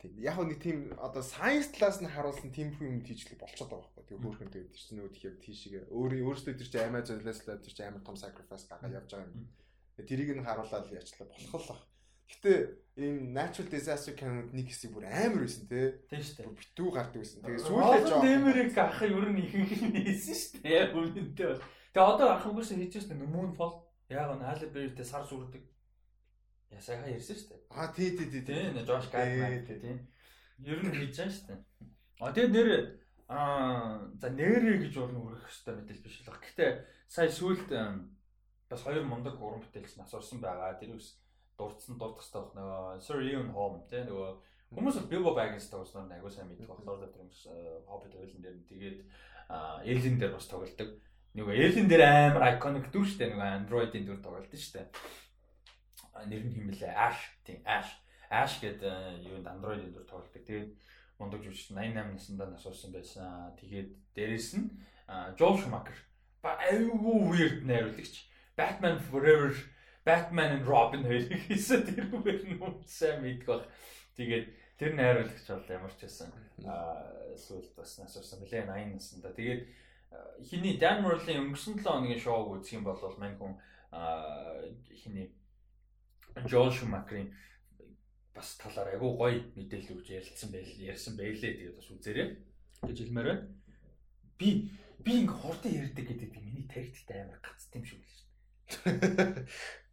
Тийм. Яг нэг тийм одоо science class нь харуулсан тийм юм тийжлэг болчиход байгаа байхгүй. Тэгээ хөөхөн тэгээд чинь нөгөө яг тийшээ өөрөө чинь Amazon Leslie тэр чинь амар том sacrifice гаргаад явж байгаа юм. Тэрийг нь харуулаад яачлаа болох л баг. Гэтэ ийм natural disaster кинонд нэг хэсэг бүр амар байсан те. Тийм шүү дээ. Битүү гардаг байсан. Тэгээ сүүлээ жоо. Дэмэрэг ах ер нь ихэнх нь хийсэн шүү дээ. Үнэнтэй. Тэгээ одоо ах угсаа хийжсэн нөмөн фол яг нь Halle Berry-тэй сар сүрдэг Я сайхан ярьсан шүү дээ. Аа тий тий тий. Тий, Жош Гайдман тий. Ер нь хийж байгаа шүү дээ. А тэгээд нэр аа за нэрэ гэж бол нүрэх хэвээр мэдээлэл биш л баг. Гэтэ сая сүүлд бас хоёр мундаг уран бүтээлч нас орсон байгаа. Тэр үс дурдсан дурдах хэрэгтэй баг нөгөө Sir Ian Holm тий нөгөө хүмүүс бол Bilbo Baggins тоглосноор аягүй сайн мэддэг баг. Lord of the Rings Hobbit хоёулын дээр нь тэгээд Alien дээр бас тоглолдог. Нөгөө Alien дээр амар iconic дүр дээ. Нөгөө Android-ийн дүр тоглолт шүү дээ нэр нь хэм бэлээ Ash тийм Ash Ash гэдэг юунд Android-ийн дүр тоглодог. Тэгээд мундаг жүжигч 88 наснда нас орсон байсан. Тэгээд дээрэс нь Joel Schumacher ба айгүй weird найруулагч. Batman Forever, Batman and Robin хоёрыг хийсэн тэр үгээр нь сайн мэддэг баг. Тэгээд тэр найруулагч бол ямар ч байсан аа сүүлд бас нас орсон бэлээ 80 наснда. Тэгээд хиний Dan Morley өнгөрсөн 7 хоногийн шоуг үзэх юм бол мань хүн хиний Joel Schumacher-ийн бас талаар айгүй гоё мэдээлэл өгч ярилцсан байл ярьсан байлээ тэгээд бас үзээрэй гэж хэлмээр байна. Би би ингээ хурдан ярьдаг гэдэг миний тарихтай амар гацт юм шиг л шүү дээ.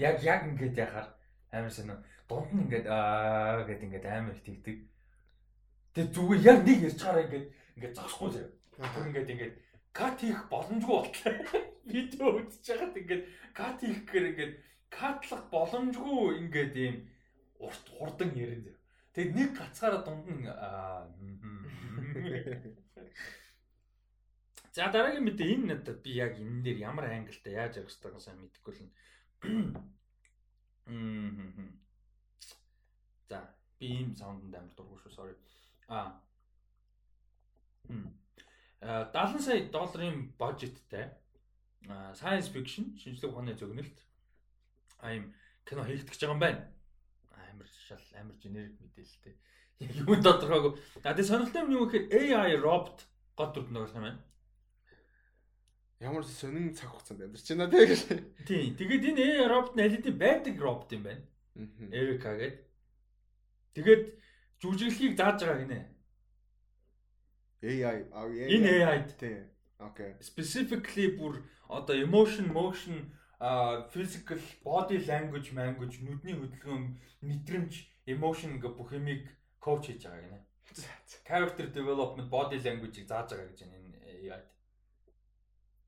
Яг яг ингээд яхаар амар сонио дунд нь ингээд аа гэд ингээд амар тэгдэг. Тэгээд зүгээр яг нэг ярьж чараа ингээд ингээд зогсохгүй заяа. Тэр ингээд ингээд кат хийх боломжгүй болтлоо. Видео үзэж байгаад ингээд кат хийх гэхээр ингээд катлах боломжгүй ингээд ийм урт хурдан ярин зав. Тэгэд нэг гацгаараа дунд нь За дараагийн мэдээ энэ надад би яг энэ дээр ямар ангилтай яаж ярих хэрэгтэйг сайн мэдэхгүй л. За би ийм саунданд амар дургүй шүү sorry. А. 70 сая долларын бажеттай science fiction шинжлэх ухааны зөгнөлт аим кино хийгдэж байгаа юм байна. Амар шал амар генерик мэдээлэлтэй. Яг юу тодорхойгүй. А тэгээ сонирхолтой юм юу гэхээр AI робот гол дүрд нөгөө сайн байна. Ямар сонин цаг хугацаанд амьдарч байна тэгээ. Тийм. Тэгээд энэ AI робот хэдийн байдаг робот юм байна. Эрика гэдэг. Тэгээд жүжиглэхийг зааж байгаа гинэ. AI энэ AI тийм. Okay. Specifically бүр одоо emotion, motion а physical body language language нүдний хөдөлгөөн мэдрэмж emotion ингээ бүх юмыг коуч хийж байгаа гинэ. Character development body language-ийг зааж байгаа гэж энэ AI.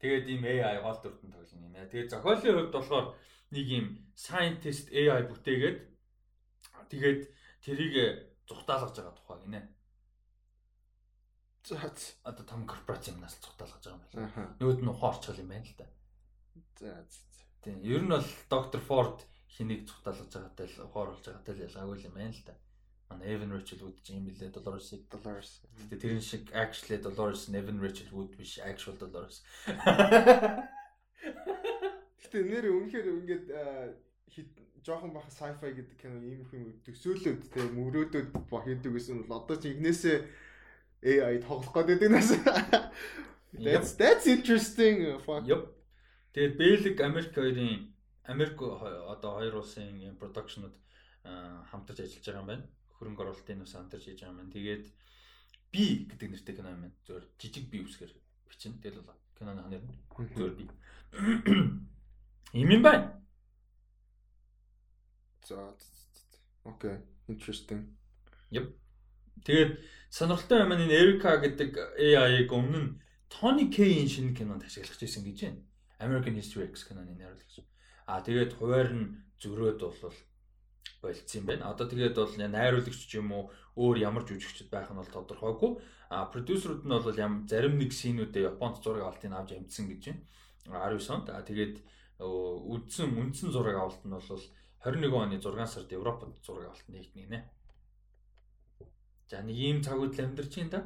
Тэгээд ийм AI гол дүрдэн тоглоно юм яа. Тэгээд зохиолын хувьд болохоор нэг ийм scientist AI бүтээгээд тэгээд тэрийг зүхтаалгаж байгаа тухай гинэ. За одоо том корпорац юмнаас зүхтаалгаж байгаа юм байна. Нүүд нь ухаан орчгол юм байна л да. За Тийм. Ер нь бол доктор Форд хэнийг цухталгаж байгаатай л ухааруулж байгаатай л ялгаагүй юм байна л да. Манай Evan Rachel Wood ч юм билээ Dolores-ийг Dolores. Гэтэ тэрэн шиг actually Dolores Evan Rachel Wood биш actual Dolores. Гэтэ нэр үнэхээр ингээд жоохон баха sci-fi гэдэг кино ийм их юм төсөөлөд те мөрөөдөд хийдэг гэсэн бол одоо ч игнээсээ AI тоглох гэдэг нас. That's that's interesting. Fuck. Yep. Тэгээд Бэлэг Америк хоёрын Америк одоо хоёр улсын юм продакшнууд хамтарч ажиллаж байгаа юм байна. Хөрөнгө оруулалтын ус хамтарч хийж байгаа юм. Тэгээд би гэдэг нэртэй кино юм. Зөвөр жижиг би үсгэр бичнэ. Тэгэл бол киноны нэр нь зөвөр би. Им юм байна. За окей. Interesting. Yep. Тэгээд сонирхолтой юм энэ Эрика гэдэг AI-г өмнө нь Tony K-ийн шинэ кинонд ашиглаж ирсэн гэж байна. American History X киноны найруулагч. Аа тэгээд хуваар нь зөрөөд бол болцсон юм байна. Одоо тэгээд бол найруулагч ч юм уу өөр ямар жүжигчд байх нь бол тодорхойгүй. А продюсерууд нь бол ям зарим нэг синүүдээ Японд зураг авалтыг авч амжсан гэж байна. 19 онд. А тэгээд үндсэн үндсэн зураг авалт нь бол 21 оны 6 сард Европод зураг авалт нэгтгэнэ нэ. За нэг ийм цаг үйл амьдарч байна да.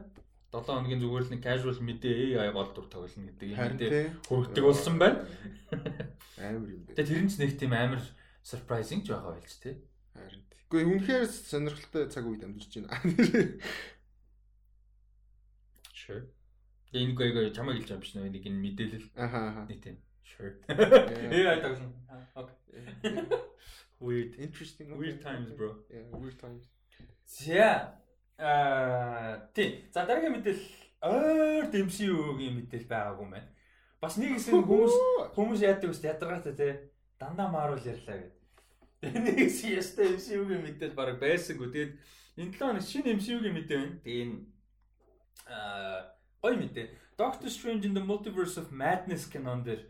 7 хоногийн зүгээр л нэг casual мэдээ AI гол дур тоглоно гэдэг юм мэдээ хүргдэг болсон байна. Амар юм бэ. Тэгээ тэр нь ч нэг тийм амар surprising ч байгаа байлч тий. Харин. Гэхдээ үнэхээр сонирхолтой цаг үед амьдарч байна. Sure. Энэ байгаа юм биш нөө нэг энэ мэдээлэл. Аха аха. Нэг тийм. Sure. I don't. Okay. Weird. Interesting. Weird times, bro. Yeah, weird times. За. Аа, тий. За дараагийн мэдээлэл ойр MCU-гийн мэдээлэл байгаагүй мэн. Бас нэг хэсэг хүмүүс хүмүүс яадаг үст ядаргаатай те. Дандаа Marvel ярьлаа гэдэг. Нэг ястай MCU-гийн мэдээлэл баг байсангүй. Тэгээд энэ 7 хоног шинэ MCU-гийн мэдээ байна. Тэгээд энэ аа гоё мэдээ. Doctor Strange in the Multiverse of Madness кинон дээр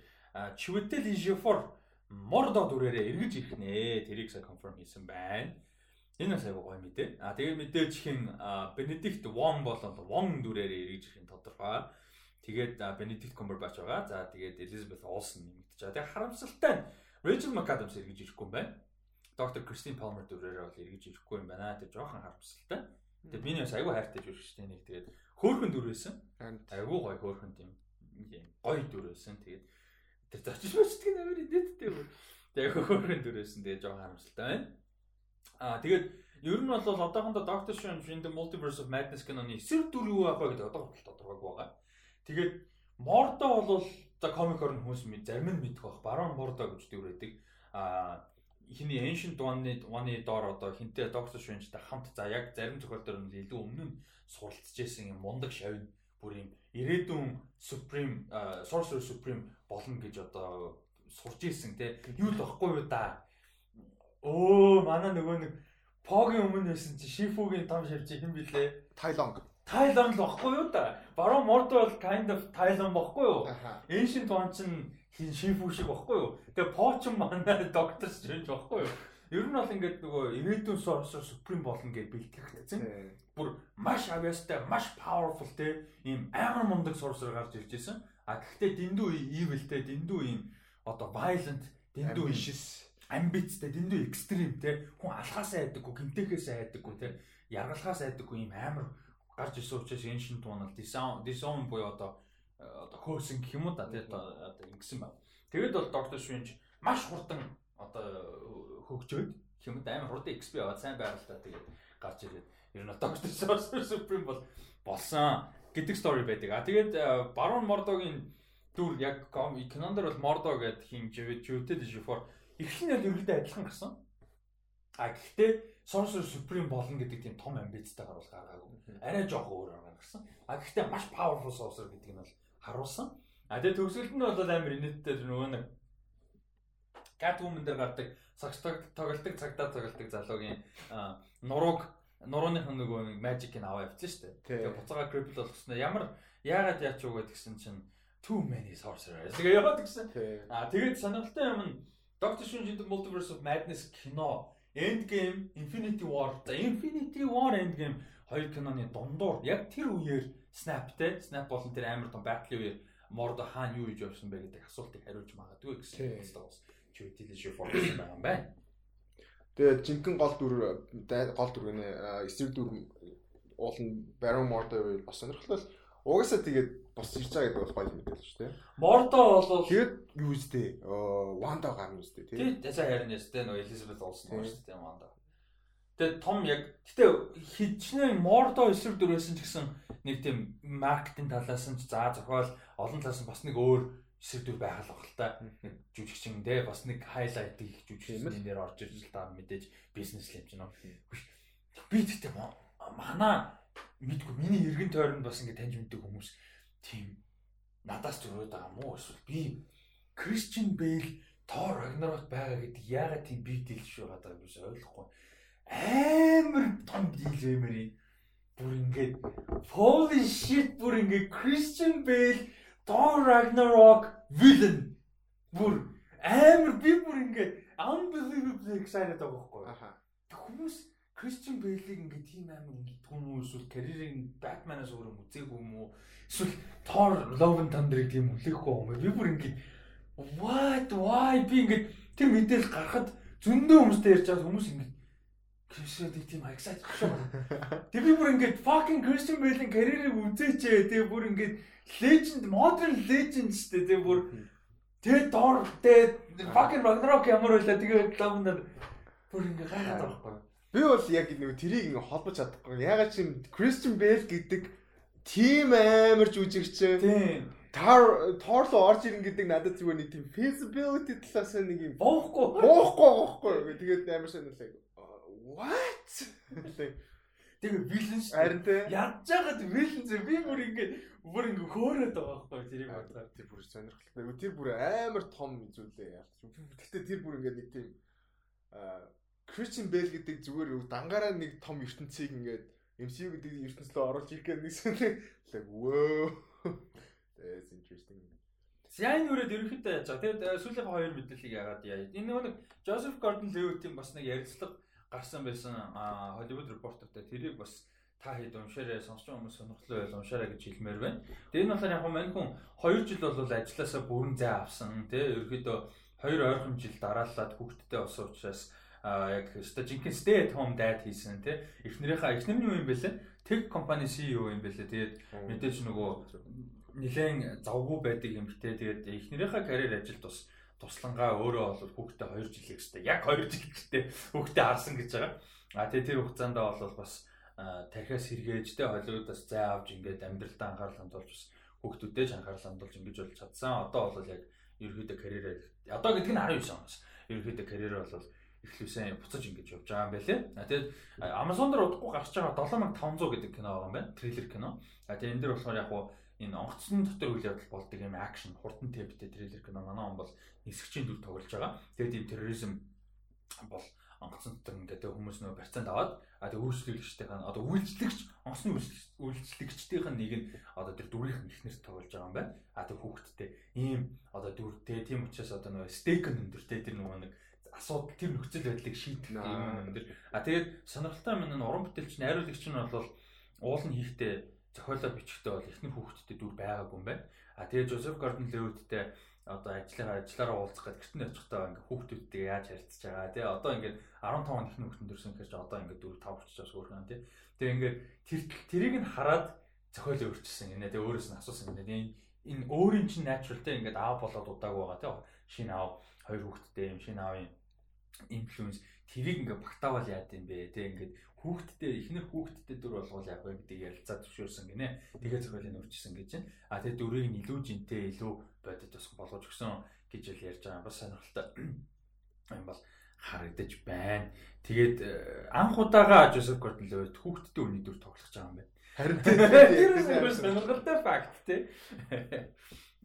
Чүтэл Ижифор Мордо дүрээрээ эргэж ирэх нэ. Тэрийг сая конфирм хийсэн байна. Энэ бас айгүй гоё мэдээ. А тэгээ мэдээж хин Бенедикт Вон болол Вон дүрээрээ эргэж ирэх нь тодорхой. Тэгээд Бенедикт Cumberbatch байгаа. За тэгээд Elizabeth Olsen нэмэгдэж байгаа. Тэгээ харамсалтай нь Rachel McAdams эргэж ирэхгүй юм байна. Доктор Кристин Палмер дүрээрээ бол эргэж ирэхгүй юм байна. Тэгээ жоохон харамсалтай. Тэгээ би нэг айгүй хайртай жишээ шүү дээ. Нэг тэгээд хөөхөн дүр байсан. Айгүй гоё хөөхөн тийм гоё дүр байсан. Тэгээд тэр зочиж мөчдөг нэмэр идэттэй бүр. Тэгээ хөөхөн дүр байсан. Тэгээ жоохон харамсалтай байна. Аа тэгээд ер нь бол одоохондоо Doctor Strange in the Multiverse of Madness киноны эсрэг дүр юу байх вэ гэдэг одоо хүртэл тодорхойгүй байгаа. Тэгээд Мордо бол за комикор нь хүмүүс мэд зарим нь мэдэх бах. Барон Мордо гэж дүр байдаг. Аа хиний Ancient One-ы One-ы доор одоо хинтээ Doctor Strange-тай хамт за яг зарим тохиолдолд нь илүү өмнө нь суралцж байсан юм мундаг шавь бүр юм ирээдүйн Supreme Sorcerer Supreme болно гэж одоо сурж ирсэн те юу л баггүй юу да. Өө манай нөгөө нэг Погийн өмнө байсан чи Шифугийн том шавж хэн блэ? Тайлонг. Тайлон л баггүй юу да. Барон Мордо бол kind of Тайлон баггүй юу? Ancient One чинь хин шифүү шиг баггүй юу? Тэгээ Поч манай доктор Стрэндж баггүй юу? Ер нь бол ингээд нөгөө ирээдүйн Sorcerer Supreme болно гэж бэлтгэгдсэн. Бүр маш авьяастай, маш powerful те ийм амар мундаг Sorcerer гарч ирж байсан. А гэхдээ дэндүү evilтэй, дэндүү ийм одоо violent, дэндүү ambitious, ambitтэй, дэндүү extreme те хүн алхаасаа айдаггүй, гинтэхээсээ айдаггүй те яргалахаас айдаггүй ийм амар гарч ирсэн учраас Ancient One бол Disown, Disown буюу одоо одоо хөөсөн гэх юм уу да тэгээд одоо ингэсэн байна. Тэгээд бол Doctor Strange маш хурдан одоо хөгжөөд юм амар хурдан XP аваад сайн байгальтай тэгээд гарч ирээд ер нь Sorcerer Supreme бол болсон гэдэг story байдаг. А тэгээд Baron Mordo-гийн дүр яг дээр бол Mordo гэдэг хин Juted Jifor эхлэн яг ерөөдөө адилхан гарсан. А гэхдээ Sorcerer Supreme болно гэдэг тийм том амбицтай гаруул гаргаагүй. Арай жоох өөр гаргасан. А гэхдээ маш powerful sorcerer гэдэг нь бол харуулсан. А тэгээ төгсгөлд нь бол амар инээдтэй нөгөө нэг Catwoman дээр гардаг сагс тоглолтог цагдаа тоглолтог залуугийн нурууг нурууных нь нөгөө нэг magic-ийг аваа явуулсан шүү дээ. Тэгээ буцаага cripple болгосноо ямар яагаад яач уу гэдгсэн чинь too many sorcerers. Тэгээ яваад гисэн. А тэгээд сонирхолтой юм нь Doctor Strange in the Multiverse of Madness кино Endgame, Infinity War. За Infinity War Endgame хоёр киноны дундуур яг тэр үеэр Snap-тэй, Snap болон тэр амар том battle үеэр Мордо хаана юу хийж явсан бэ гэдэг асуултыг хариулж магадгүй гэсэн хэвээр бас чивэтэл шиг фокус байгаа юм байна. Тэгээд жинхэнэ гол дүр гол дүр гэнэ эсрэг дүр уул нь Baron Mordor байвал бас сонирхолтой угаасаа тэгээд бос ирж байгаа гэдэг бол гоё мэдээлэл шүү дээ. Мордо бол тэгээд юу үстэй Wanda гарна үстэй тий. Тий цаа харин ястэй нөгөө Elizabeth Olsen байна шүү дээ Wanda. Тэгээд том яг гэтээ хичнээн Мордо эсрэг дүр байсан ч гэсэн нэг тийм маркетинг талаас нь за зохиол олон талаас нь бас нэг өөр эсрэг дүр байх л баг л та. Жүжигчин дээ бас нэг хайлайт их жүжигчний нэр орж ирж л та мэдээж бизнес л юм чинь. Би тэгтээ мана мэдгүй миний эргэн тойронд бас ингэ таньж мэддэг хүмүүс тийм. Надаас зөрөөд байгаа мó эсвэл би Кристиан Бейл Тор Рагнарот байгаа гэдэг яагаад тийм дийл шүү байгаа юм биш ойлгохгүй. Амар том дийл эмэр бүр ингээд holy shit бүр ингээд Christian Bale Thor Ragnarok villain. Бүр амар би бүр ингээд unbelievably excited байгаа байхгүй. Аха хүмүүс Christian Bale-ийг ингээд тийм амар ингэдэг юм уу? Эсвэл карьерийн Batman-аас өөрөө үзээгүй юм уу? Эсвэл Thor Love and Thunder-ыг тийм хүлээхгүй юм би бүр ингээд what? Why? Би ингээд тэр мэдээлэл гарахад зөндөө хүмүүстэй ярьж байгаа хүмүүс ингээд Christian-ийг тийм excited шүү. Тэг би бүр ингээд fucking Christian Bale-ийн карьерийг үзээчээ. Тэг бүр ингээд legend modern legend шүү дээ. Тэг бүр тэг Thor тэг fucking Ragnarok ямар байлаа. Тэгээ ламнаар Бүр ингээ гайхаад байгаа байхгүй. Би бол яг нэг тэрийг ингээ холбож чадахгүй. Ягаад чи Christian Bale гэдэг тим амар жүжигч. Тийм. Тор торлоо орж ирэн гэдэг надад зүгээр нэг тийм feasibility талаас нэг юм боохгүй. боохгүй боохгүй. Тэгээд амар сонирхолтой. What? Тэгээ вилэн шүү. Харин тэ. Ядж байгаад вилэн зэ би бүр ингээ бүр ингээ хөөрөөд байгаа байхгүй тэрийг бодлоо. Тэр бүр сонирхолтой. Тэр бүр амар том зүйлээ яарч. Гэхдээ тэр бүр ингээ нэг тийм аа Christian Bale гэдэг зүгээр дангаараа нэг том ертөнцийг ингээд MCU гэдэг ертөнцлөө оруулж ирэх гэдэг нэгсэн. Like wow. That's interesting. Сайн үрээд ерөнхийдөө яаж байгаа. Тэгээд сүүлийн хоёр мэдээллийг яагаад яа. Энэ нэг Joseph Gordon-Levitt-ийн бас нэг ярилцлага гарсан байсан Hollywood Reporter-тай тэрийг бас та хэд уншаарай сонсч хүмүүс сонирхолтой байл уншаарай гэж хэлмээр байна. Тэгээ энэ болохоор яг мань хүн 2 жил бол ажилласаа бүрэн зай авсан тий ерөөхдөө 2 ойрхон жил дараалаад хүүхдтэй болсон учраас яг өстой жинхэнэ stay at home dad хийсэн тий эхнэрийнхээ эхнэр нь юу юм бэлээ тех компани CEO юм бэлээ тэгээд мэдээж нөгөө нэлээд завгүй байдаг юм те тэгээд эхнэрийнхээ карьер ажилд бас туслангаа өөрөө бол хүүхдээ 2 жил ихтэй. Яг 2 жил ихтэй хүүхдээ харсан гэж байгаа. А тэгээ тэр хугацаанд бол бас тархиас сэргээж тэ холиудаас зай авч ингээд амьдралдаа анхаарал хандуулж бас хүүхдүүдтэй ч анхаарал хандуулж ингэж болж чадсан. Одоо бол яг ерөөдөө карьерээ одоо гэдэг нь 19 оноос ерөөдөө карьерээ бол эхлүүлсэн буцаж ингэж явж байгаа юм байлээ. А тэгээд Amazon дээр удахгүй гарч байгаа 7500 гэдэг кино байгаа юм байна. Трейлер кино. А тэгээд энэ дэр болохоор яг энэ онгоцны дотор үйл явдал болдог юм акшн хурдан тэвтэй трейлер кино манай он бол нисгчийн дүр тоглож байгаа. Тэгээд ийм терроризм бол онгоцны дотор ингээд хүмүүс нөө барьцаанд аваад а тэг үйлчлэгчтэй хань одоо үйлчлэгч онгоцны үйлчлэгчдийн нэг нь одоо тэр дүрийн ихнэрт тоглож байгаа юм байна. А тэг хүүхэдтэй ийм одоо дүртэй тийм учраас одоо нөгөө стейк өндөртэй тэр нөгөө нэг асуудал тэр нөхцөл байдлыг шийдэх юм өндөр. А тэгээд сонирхолтой юм нь уран бүтээлч найруулагч нь бол уул нь хийхдээ зохиолоо бичихтэй бол эхнэр хүүхэдтэй дүр байгаагүй юм байна. А тэгээ Жозеф Гордон Левиттэй одоо ажиллаараа ажиллаараа уулзах гэж гэртэн очихдаа ингээ хүүхдүүдтэй яаж харилцаж байгаа тий одоо ингээ 15 ихний хүүхдэн дөрсөн гэхээр ч одоо ингээ 4 5 болчихоос өөрхөн тий тэгээ ингээ тэр тэрийг нь хараад зохиол өөрчилсөн гинэ тэгээ өөрөөс нь асуусан гинэ энэ энэ өөрийн чинь natural тий ингээ аав болоод удаагүй байгаа тий шинэ аав хоёр хүүхдтэй юм шинэ аавын инфлюенс тэрийг ингээ багтаавал яад юм бэ тий ингээ хүүхдтэй эхнэр хүүхдтэй дүр болгоул яг вэ гэдэг ярилцаа зөвшөөрсөн гинэ. Тэгээ зохиолын өөрчилсөн гэж байна. А тэгээ дүрийг нь илүү жинтэй илүү бодит бас болгож өгсөн гэж л ярьж байгаа. Бас сонирхолтой юм бол харагдаж байна. Тэгээд э, анх удаага Жозеф Гордон Левит хүүхдтэй үний дүр тоглох гэж байгаа юм байна. Харин тэр сонирхолтой факт тий.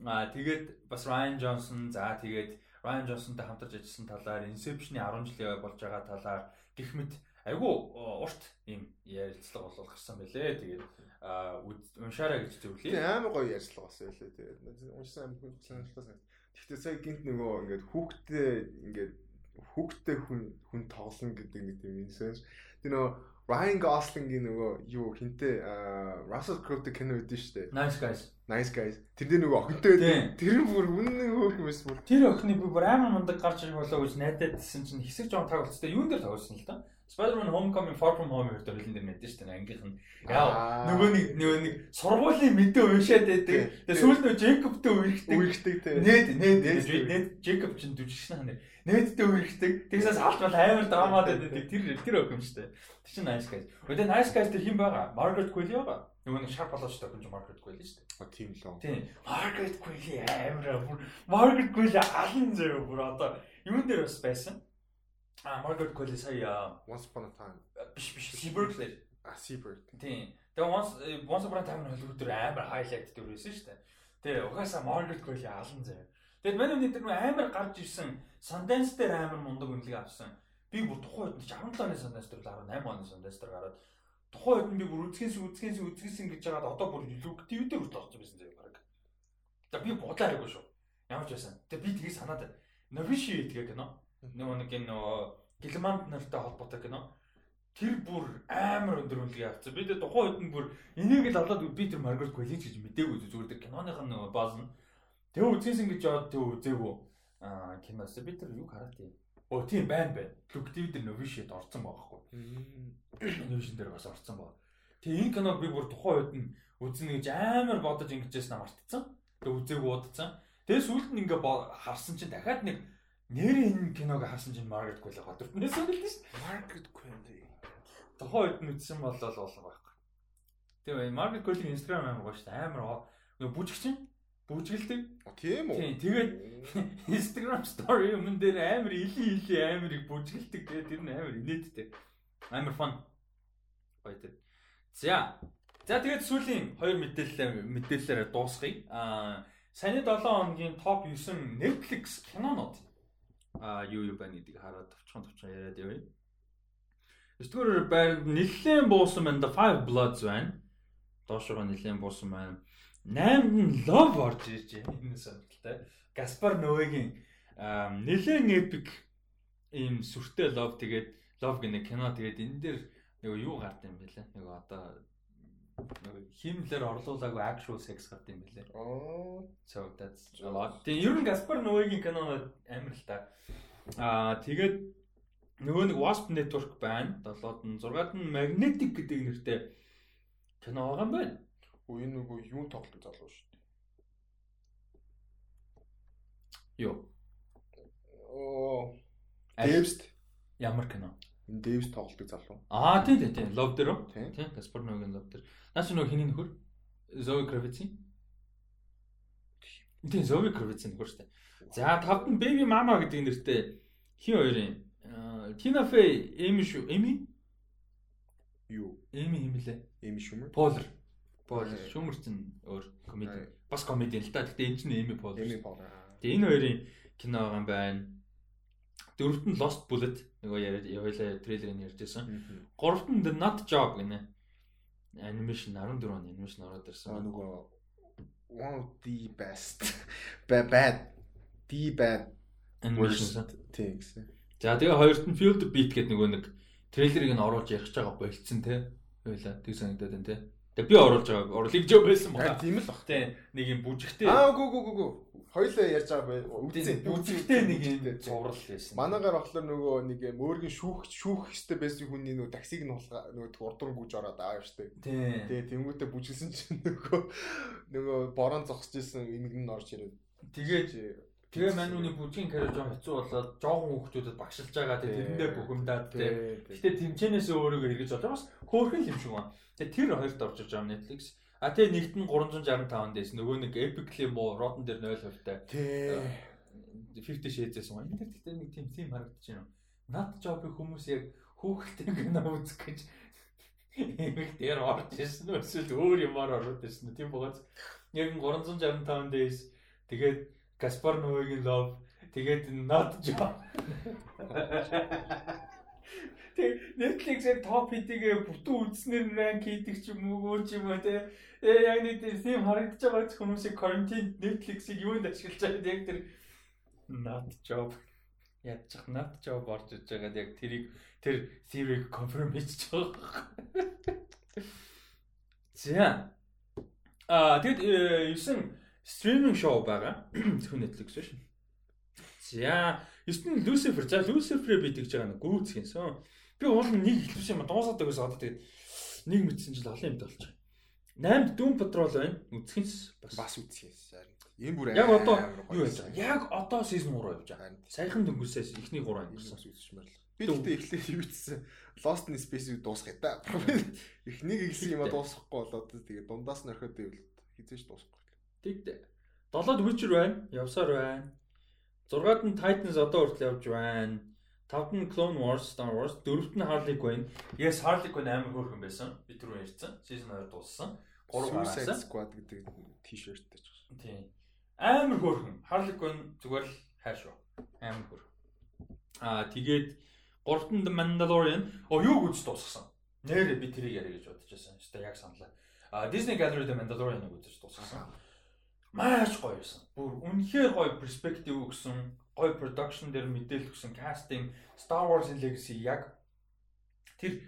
Аа тэгээд бас Ryan Johnson за тэгээд Ryan Johnson-тай хамтарч ажилласан талаар Inception-ы 10 жилийн болж байгаа талаар гих мэд айгүй урт ийм ярилцлага болол гарсан байлээ. Тэгээд уншаарай гэж зөвлөе. Тийм амар гоё ярилцлага болсон байлээ. Тэгээд уншсан амар хүн сонирхолтой. Гэхдээ сая гинт нөгөө ингээд хүүхдээ ингээд хүүхдээ хүн хүн тоглоно гэдэг нэг юм инсэнс. Тэр нөгөө Ryan Gosling-ийн нөгөө юу хинтээ Russell Crowe-тэй кино үүдэн шүү дээ. Nice guys. Nice guys. Тэр дээр нөгөө охинтой байдаг. Тэр нь бүр үнэн хөөх юмс бүр. Тэр охины би бүр амар мундаг гарч ирэх болоо гэж найдаадсэн чинь хэсэг жоон тоглолцтой юун дээр тоглосон л да. Spider-Man Homecoming Far From Home хоёр дөрөлн дээр мэдэн шүү дээ ангийнх нь. Яа нөгөө нэг нөгөө нэг сургуулийн мэдээ уушаад байдаг. Тэгээ сүүлд нөгөө Jacob-тэй үерхдэг. Үерхдэг тий. Нээд нээд нээд Jacob чинь дүжигшнэ ханаа. Нээдтэй үерхдэг. Тэгсээс алт бол амар драмад байдаг. Тэр тэр өх юм шүү дээ. Тэр чинь nice guys. Өдөө nice guys тэр хин байгаа. Margaret Qualley байгаа. Нөгөө нэг шар болооч тохиолж Margaret Qualley шүү дээ. А тийм лөө. Тийм. Margaret Qualley амар Margaret Qualley алан зөө бүр одоо юун дээр бас байсан. А Margaret Qualley сая Once upon a time биш биш Seabird лээ. А Seabird. Тийм. Тэгээ Once Once upon a time Hollywood дээр амар highlight дээр байсан шүү дээ. Тэгээ угаасаа Margaret Qualley алан заяа. Тэгэд манай өмнө дээр амар гарч ирсэн Sundance дээр амар мундаг үнэлгээ авсан. Би бүр тухайн үед 17 оны Sundance дээр 18 оны Sundance дээр гараад тухайн үед би бүр үзгээс үзгээс үзгээс ингэж жагаад одоо бүр YouTube дээр хүртэл орж байсан заяа баг. За би бодлоо хайгуу шүү. Ямар ч байсан. Тэгээ би тгий санаад Novishi тэгээ кино нөгөө нэг энэ Гилманд нартай холбоотой кино. Тэр бүр амар өндөр үнэлгээ авсан. Би тэгээ тухайн үед нь бүр энийг л аваад би тэр Маргарет Квелич гэж мдээгүй зүгээр тэр киноных нь нөгөө бааз нь. Тэгээ үзсэн гэж яваад тэг үзээгүй. Аа киноос би тэр юу хараад тийм. Оо тийм байна байна. TV дээр Novishid орсон байхгүй. Novision дээр бас орсон баг. Тэгээ энэ киног би бүр тухайн үед нь үзнэ гэж амар бодож ингэж яснаа мартцсан. Тэгээ үзээгүй удацсан. Тэгээ сүүлд нь ингээ харсан чинь дахиад нэг нэр энэ киног харсан чинь Margaret Qualley гадвартнаас үлдсэн шүү дээ. Margaret Qualley. Үед нь үтсэн болол болох байхгүй. Тэгээ Margaret Qualley Instagram амар гоё шүү дээ. Амар нь бүжгэлдэг. Тийм үү? Тийм. Тэгээд Instagram story өмнө дээр амар или или амарыг бүжгэлдэг. Тэгээд тэр нь амар инээдтэй. Амар fun. Гоё тэр. За. За тэгээд сүүлийн хоёр мэдээлэл мэдээлэлээр дуусгая. Аа саяны 7 хоногийн топ 9 Netflix кинонууд а юу юу байна гэдгийг хараад товчхон товчхон яриад явъя. Өстгөрөөр байр нэлээд буусан байна. The Five Bloods байна. Доошогоо нэлээд буусан байна. 8 нь Love орж ирж байна. Энэ сонирхолтой. Гаспар Ноэгийн нэлээд epic ийм сүртэй Love тэгээд Love гэнэ кино тэгээд энэ дээр нэг юу гард юм бэлээ. Нэг одоо химлэр орлуулаагүй actual sex гард юм бэлээ. Аа. So that's a lot. Тэгээ ер нь Гаспар Ноэгийн кино амар л та. Аа тэгээд нөгөө нэг Wasp Network байна. 7-д нь 6-д нь Magnetic гэдэг нэртэй кино байгаа юм байна. Уу энэ нөгөө юу тоглох залуу шүү дээ. Юу? Оо. Devs Ямар кино? Энэ Devs тоглох залуу. Аа тийм тийм тийм. Love дээр үү? Тийм. Тийм. Гаспар Ноэгийн Love дээр. Наач нөгөө хиний нөхөр? Zoe Kravitz. Тийм, Zoe Kravitz нөхөр дээ. За тавд нь Baby Mama гэдэг нэртэй хин хоёрын Tina Fey, Amy шүү. Amy? Юу? Amy химэлээ. Эми шүмэр. Polar. Polar. Шүмэр чинь өөр комеди. Бас комеди л да. Гэтэ энэ чинь Amy Polar. Эми Polar. Тэгээ энэ хоёрын кино байгаа юм байна. Дөрөвт нь Lost Bullet нөгөө яриад явуулаа трейлерыг ярьжсэн. Гуравт нь The Nut Job гинэ. Анимашн 14 он анимашн ороод ирсэн. Аа нөгөө one of the best bad bad the bad анимашн. тийм гэсэн. За тэгээ хоёрт нь Field Beat гэдэг нөгөө нэг трейлерыг нь оруулж ярих байгаа болцсон те. Хоёлаа тэг санагдаад байна те. Тэгээ би оруулж байгаа оруулах жоо байсан байна. тийм л баг. Тэ нэг юм бүжигтэй. Аа гү гү гү гү. Хоёлаа ярьж байгаа бай. Үзэн бүжигтэй нэг юм зурал байсан. Манайгаар болохоор нөгөө нэг юм өөргөн шүүх шүүх хэстэй байсан хүний нөгөө таксиг нь хулгаа нөгөө урдур гүйж ороод аа штэ. Тэгээ тэнгуүтэ бүжгэлсэн чинь нөгөө нөгөө борон зогсож исэн эмэг нь орж ирээд. Тэгээд тэгээ манууны бүжгийн карьер жоо хэцүү болоод жоохон хүүхдүүдэд багшилж байгаа. Тэгээ тэрэндээ бухимдаад тий. Гэтэ тэмчэнээс өөрийгөө эргэж олж бас хөөрхөн юм шиг байна. Тэгээ тэр хоёрт орж иж байгаа Netflix. А тэгээ нэгт нь 365 дэс нөгөө нэг Epicly муу Rotten дээр 0 хувьтай. Тий. 50 Shades юм. Энэ дээр тэгтээ нэг тийм тийм харагдаж байна. Над job-ыг хүмүүс яг хүүхэлтэй кино үзэх гэж эмэг дээр орж ирсэн үү эсвэл өөр юмар ороод ирсэн үү тийм богоц. Яг 365 days тэгээд Гаспар Ноэгийн love тэгээд Nat job. Тэг Netflix-ээр топ хийдгээ бүтэн үзснээр ранк хийдэг ч юм уу өөр ч юм уу те. Э яг нэг тийм харагдаж байгаа хүмүүсийн quarantine Netflix-ийг юунд ашиглаж байгаа яг тэр not job ядчих not job орж иж байгаад яг тэрийг тэр theory-г confirm хийж байгаа. За. А тэгэд 9 стриминг шоу байгаа. Зөвхөн Netflix биш. За, 9 нь Lucifer. За, Lucifer би тэгж байгаа нэг гүрүүцгэнсэн. Би уул нэг хэлсэн юм дуусаадаг гэсэн одоо тэгээд нэг мэдсэн чил олон юмтай болчих. 8 Doom Patrol байна. Үзхэнс бас бас үзье. Ийм бүр Яг одоо юу яаж байгаа? Яг одоо season 3 явж байгаа. Саяхан дөнгөсөөс ихний 3 бас ангилсан. үзчихмээр л. Би тэгтээ эхлээд юу гэсэн Lost in Space-ийг дуусгая та. Эхнийг ихсэн юм а дуусгахгүй болоод тэгээ дундаас нь орхиод байвал хизээч дуусахгүй. Тэгдэ. 7-д Witcher байна. Явсаар байна. 6-д нь Titans одоо хүртэл явж байна. 5-д нь Clone Wars, Star Wars, 4-д нь Harley Quinn. Yes, Harley Quinn амар хөөрхөн байсан. Би түрүү ярьсан. Season 2 дууссан. 3 Suicide гарсан. Squad гэдэг t-shirt тааж байгаа. Тийм. Амар хөөрхөн. Harley Quinn зүгээр л хайр шүү. Амар хөөрхөн. Аа тэгээд 3-д нь The Mandalorian. Оо юу гэж дуусгасан. Нэрээ би тэрийг яриа гэж бодож байсан. Хэвээ яг саналаа. Аа Disney Gallery The Mandalorian-ыг үзэж дуусгасан. Маш гоё байсан. Бүр үнэхээр гоё перспектив өгсөн, гоё production дээр мэдээлэл өгсөн, casting, Star Wars-ын legacy яг тэр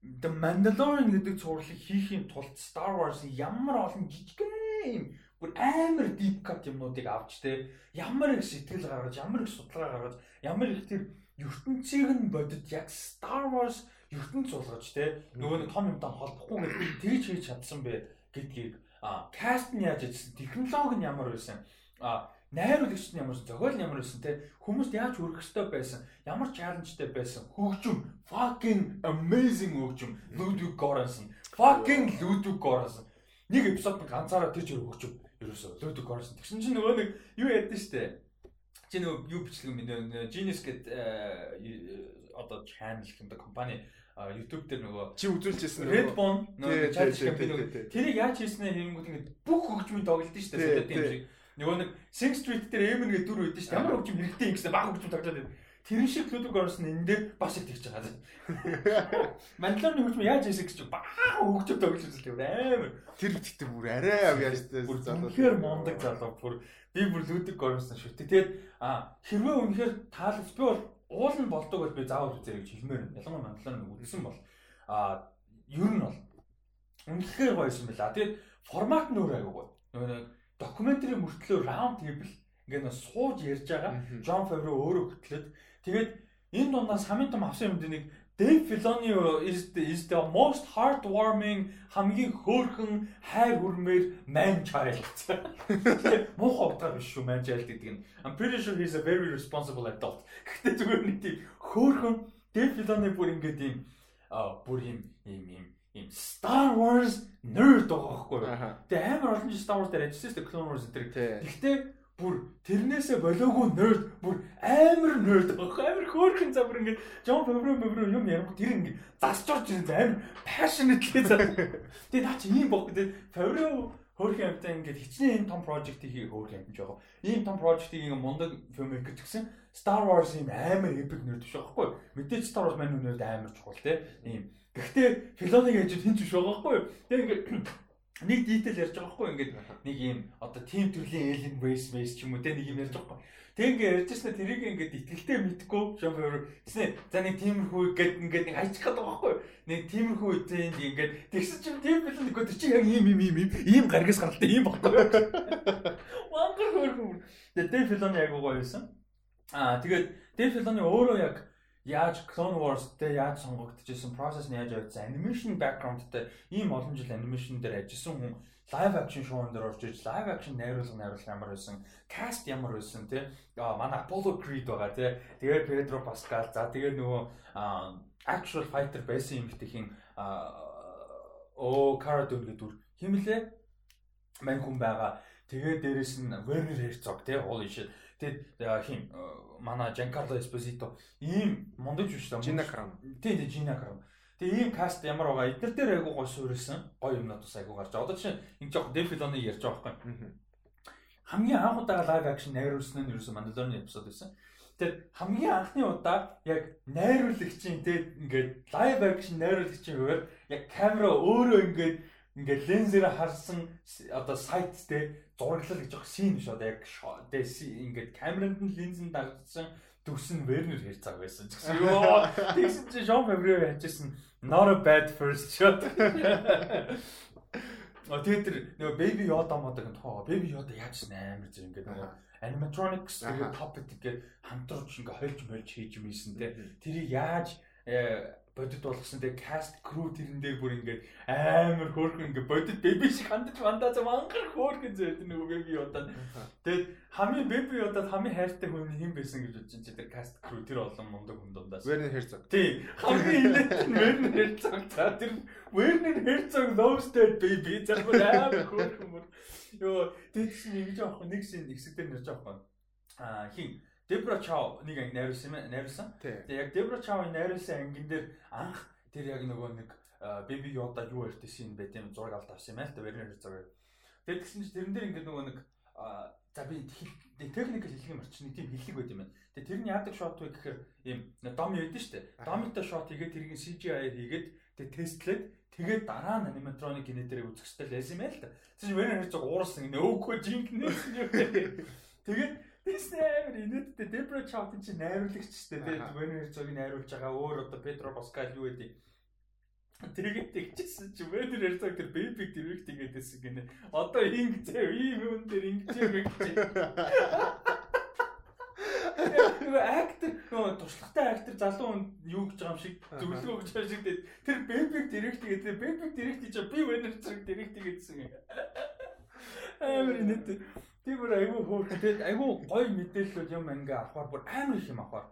The Mandalorian гэдэг цувралыг хийхин тулд Star Wars-ын ямар олон жижигхэн юм бүр амар deep cut юмнуудыг авч те ямар их сэтгэл гаргаж, ямар их судалгаа гаргаж, ямар их тэр ертөнцийг нь бодит яг Star Wars ертөнц болгож те нөгөө нэг том юмтай холбохгүй гэж тэгж хийж чадсан бэ гэдгийг а каст нь яаж ажилласан технологи нь ямар байсан? А найруулагч нь ямар зохиол нь ямар байсан те хүмүүст яаж хүрэх ёстой байсан ямар чаленжтай байсан хөгжим fucking amazing хөгжим Ludwig Göransson fucking Ludwig Göransson. Нэг эпизод ганцаараа тэр жир хөгжим. Ерөөсөө Ludwig Göransson. Тэгсэн чинь нөгөө нэг юу ядсан штэ? Чи нөгөө юу бичлэг юм Genius гэд одоо channel юм да компани YouTube дээр нөгөө чи үзүүлчихсэн Redbone нөгөө challenge campaign тэрийг яаж хийснэ? Хийнгүүт ингээд бүх хөгжмийн тоглолт шүү дээ тийм шиг Нөгөө нэг Sing Street дээр Emin гэдэг дүр үүдэн шүү дээ. Ямар хөгжим хэрэгтэй юм гэсэн баг хөгжим тоглоод байна. Тэр шиг Ludwig Göransson энэ дээр бас их тэгж байгаа. Мандалорны хөгжим яаж хийсэ гэж баг хөгжим тоглож үзэл амар. Тэр ихтэй бүр арай авьяастай залуу. Тэгэхээр мондөг залуу бүр би бүр Ludwig Göransson шүү. Тэгээд а хэрвээ үнэхээр таалагдс би бол уул нь болдог бол би заавал үзэрэй гэж хэлмээр юм. Ялангуяа Мандалорны үзсэн бол а ер нь бол үнэхээр гоёсэн байла. Тэгээд формат нь өөр аягүй гоё. Нөгөө докюментари мөртлөө раунд тейбл ингээд нэг сууж ярьж байгаа. Джон Фавро өөрөө хөтлөд тэгээд энэ дундаас хамгийн том авсан юм нэг Dave Filoni is the, is the most heartwarming хамгийн хөөрхөн хайр хүрмээр man child. Муухай утгаар биш шүү man child гэдэг нь. I'm pretty sure he's a very responsible adult. Гэхдээ зүгээр нэг тийм хөөрхөн Dave Filoni бүр ингээд юм аа бүр юм юм юм ийм Star Wars nerd байгаа байхгүй юу. Тэгээ амар олон жил Star Wars дээр шүү дээ Clone Wars гэдэг. Гэхдээ бүр тэрнээсээ болоогүй nerd бүр амар nerd байгаа. Амар хөөрхөн замбар ингээд John Favreau Favreau юм ярих тэр ингээд засч орж ирэн амар passionately заа. Тэгээ наа чи ийм бох гэдэг Favreau хөөрхөн амтай ингээд хичнээн ийм том project-ийг хийх хөөрхөн амт жоохоо. Ийм том project-ийг ингээд мундаг filmmaker гэсэн Star Wars ийм амар epic nerd биш байхгүй. Мэдээж Star Wars маань nerd амар чухал те. Ийм Гэхдээ филоныг ажил хинч биш байгаа байхгүй? Тэг ингээд нэг дитейл ярьж байгаа байхгүй ингээд нэг юм одоо тим төрлийн alien race race ч юм уу те нэг юм ярьж байгаа байхгүй. Тэг ингээд ярьж ирсэн тэрийг ингээд итгэлтэй мэдгүй Жон Фавро гэсэн за нэг тиймэрхүү гээд ингээд нэг гээд байгаа байхгүй. Нэг тиймэрхүү үеийн ингээд тэгсэн чинь тийм бил нэг өдөр чи яг ийм ийм ийм ийм гаргас гаралтай ийм багтаа. Вангар хөрхөн. Тэгээ Дэв Филоны яг гоё байсан. Аа тэгээд Дэв Филоны өөрөө яг яаж Clone Wars дээр яаж сонгогдчихсэн process нь яаж явагдсан animation backgroundтай ийм олон жил animation дээр ажилласан хүн live action шоун дээр орж иж live action найруулга найруулах ямар байсан cast ямар байсан тий. Манай Apollo Creed байгаа тий. Тэгээд Pedro Pascal за тэгээд нөгөө actual fighter байсан юм гэхтийн оо Cara Dune гэдэг дүр. Химлээ мань хүн байгаа. Тэгээд дээрэс нь Werner Herzog тий. Holy shit. Тэгээд хим манай Giancarlo Esposito. Ийм мундаг биш үү? Gina Carano. Тийм тийм Gina Carano. Тэгээ ийм каст ямар байгаа эдгээр дээр айгуу гой суурилсан. Гой юмнууд бас айгуу гарч байгаа. Одоо чинь ингэ жоох Defiloni ярьж байгаа байхгүй. Хамгийн анх удаа лайв акшн найруулсан нь ерөөсөн Mandalorian эпизод байсан. Тэгэхээр хамгийн анхны удаа яг найруулагчийн те ингээд лайв акшн найруулагчийн хувьд яг камера өөрөө ингээд ингээд лензээр харсан одоо сайттэй зураглал гэж яг син биш одоо яг ингээд камеранд нь линзэн дагдсан дүрс нь Werner Herzog байсан ч гэсэн ёо тэгсэн чинь Jean Favreau яжсэн not a bad first shot. А тэгээд тэр нөгөө Baby Yoda нь тоо. Baby Yoda яаж амар зэрэг ингээд нөгөө animatronics тэгээд puppet гэдэг хамтарч ингээ хольж мольж хийж юмсэн те. Тэрийг яаж э, бодит болгосон. Тэгээ каст крүү тэрэн дээр бүр ингээд амар хөөрхөн ингээд бодит беби шиг хандаж вандаа за мангар хөөрхөн зөөд нөгөө беби удаад тэгээд хамгийн беби удаад хамгийн хайртай хүн хэн байсан гэж бодож чинь тэр каст крүү тэр олон мундаг хүн дундаас. Werner Herzog тий. Хамгийн илэт нь Werner Herzog за тэр Werner Herzog loves that baby бүр амар хөөрхөн мөр. Ёо тэгээд чинь ингэж авах нэг шин хэсэг дээр нэрж авах аа хин Дебра Чао нэг анги найруулсан юм найруулсан. Тэгээ яг Дебра Чаогийн найруулсан ангин дээр анх тэр яг нөгөө нэг Baby Yoda юу ярьдээ шин байт юм зураг аваад авсан юм аа л Werner зураг. Тэгээд тэгсэн чинь тэрэн дээр ингээд нөгөө нэг за би техник хэлэх юм арчны тийм хэллэг байт юм байна. Тэгээд тэр нь яадаг шот вэ гэхээр ийм дом шүү дээ. Домтой шот хийгээд тэрийг CGI хийгээд тэгээд тестлээд тэгээд дараа нь аниматроник генетерийг үзэх хэрэгтэй л байсан юм аа л да. Тэгсэн чинь Werner Herzog уурсан нэ өөхөө жинкнээс юм. Тэгээд Тэсний амар инээдтэй Дебра Чаутын чинь найруулагч ч тийм Werner Herzog-ийг найруулж байгаа өөр одоо Петро Паскал юу гэдэг Тэрийг тэгчихсэн чи Werner Herzog тэр бэбиг тэрийг тэгээдсэн гинэ. Одоо ингэ зэ ийм юм дээр ингэж юм гэж. Нөгөө актер нөгөө туршлагатай актер залуу хүн юу гэж байгаа юм шиг зөвлөгөө өгч байгаа шиг тэр бэбиг тэрийг тэгээд бэбиг тэрийг тийч би Werner Herzog тэрийг тэгээдсэн. Амар инээдтэй. Тиймэр айгүй хөөрхөн. Тэгээд айгүй гоё мэдээлэлүүд юм ингээ авахар бүр амар их юм авахар.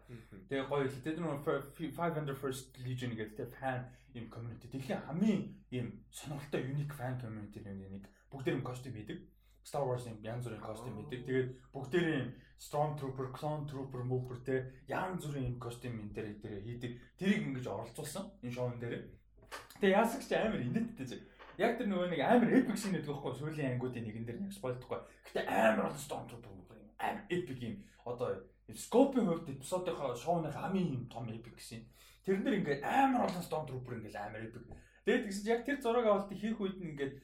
Тэгээ гоё л тэгээд нөө 500 First Legion гэдэг фан юм community. Тэгэхээр хамгийн юм сонирхолтой unique fan community нэг бүгд юм костюм хийдэг. Star Wars-ын янз бүрийн костюм хийдэг. Тэгээд бүгдээрээ Stormtrooper, Clone Trooper, Mooper те янз бүрийн юм костюм энэ дээр хийдэг. Тэрийг ингэж оролцуулсан энэ шоун дээр. Тэгээ яасагч амар инээдтэй зэ. Яг тэр нөгөө нэг амар epic scene гэдэг байхгүй сүүлийн ангуудын нэгэн дээр нэг спойлдохгүй. Гэтэ амар олон Stormtrooper юм. Амар epic юм. Одоо Scope-ийн хувьд эпизодынхаа шоуны хамгийн юм том epic scene. Тэрэн дээр ингээд амар олон Stormtrooper ингээд амар epic. Тэгээд тэгсэн чинь яг тэр зураг авалтыг хийх үед нь ингээд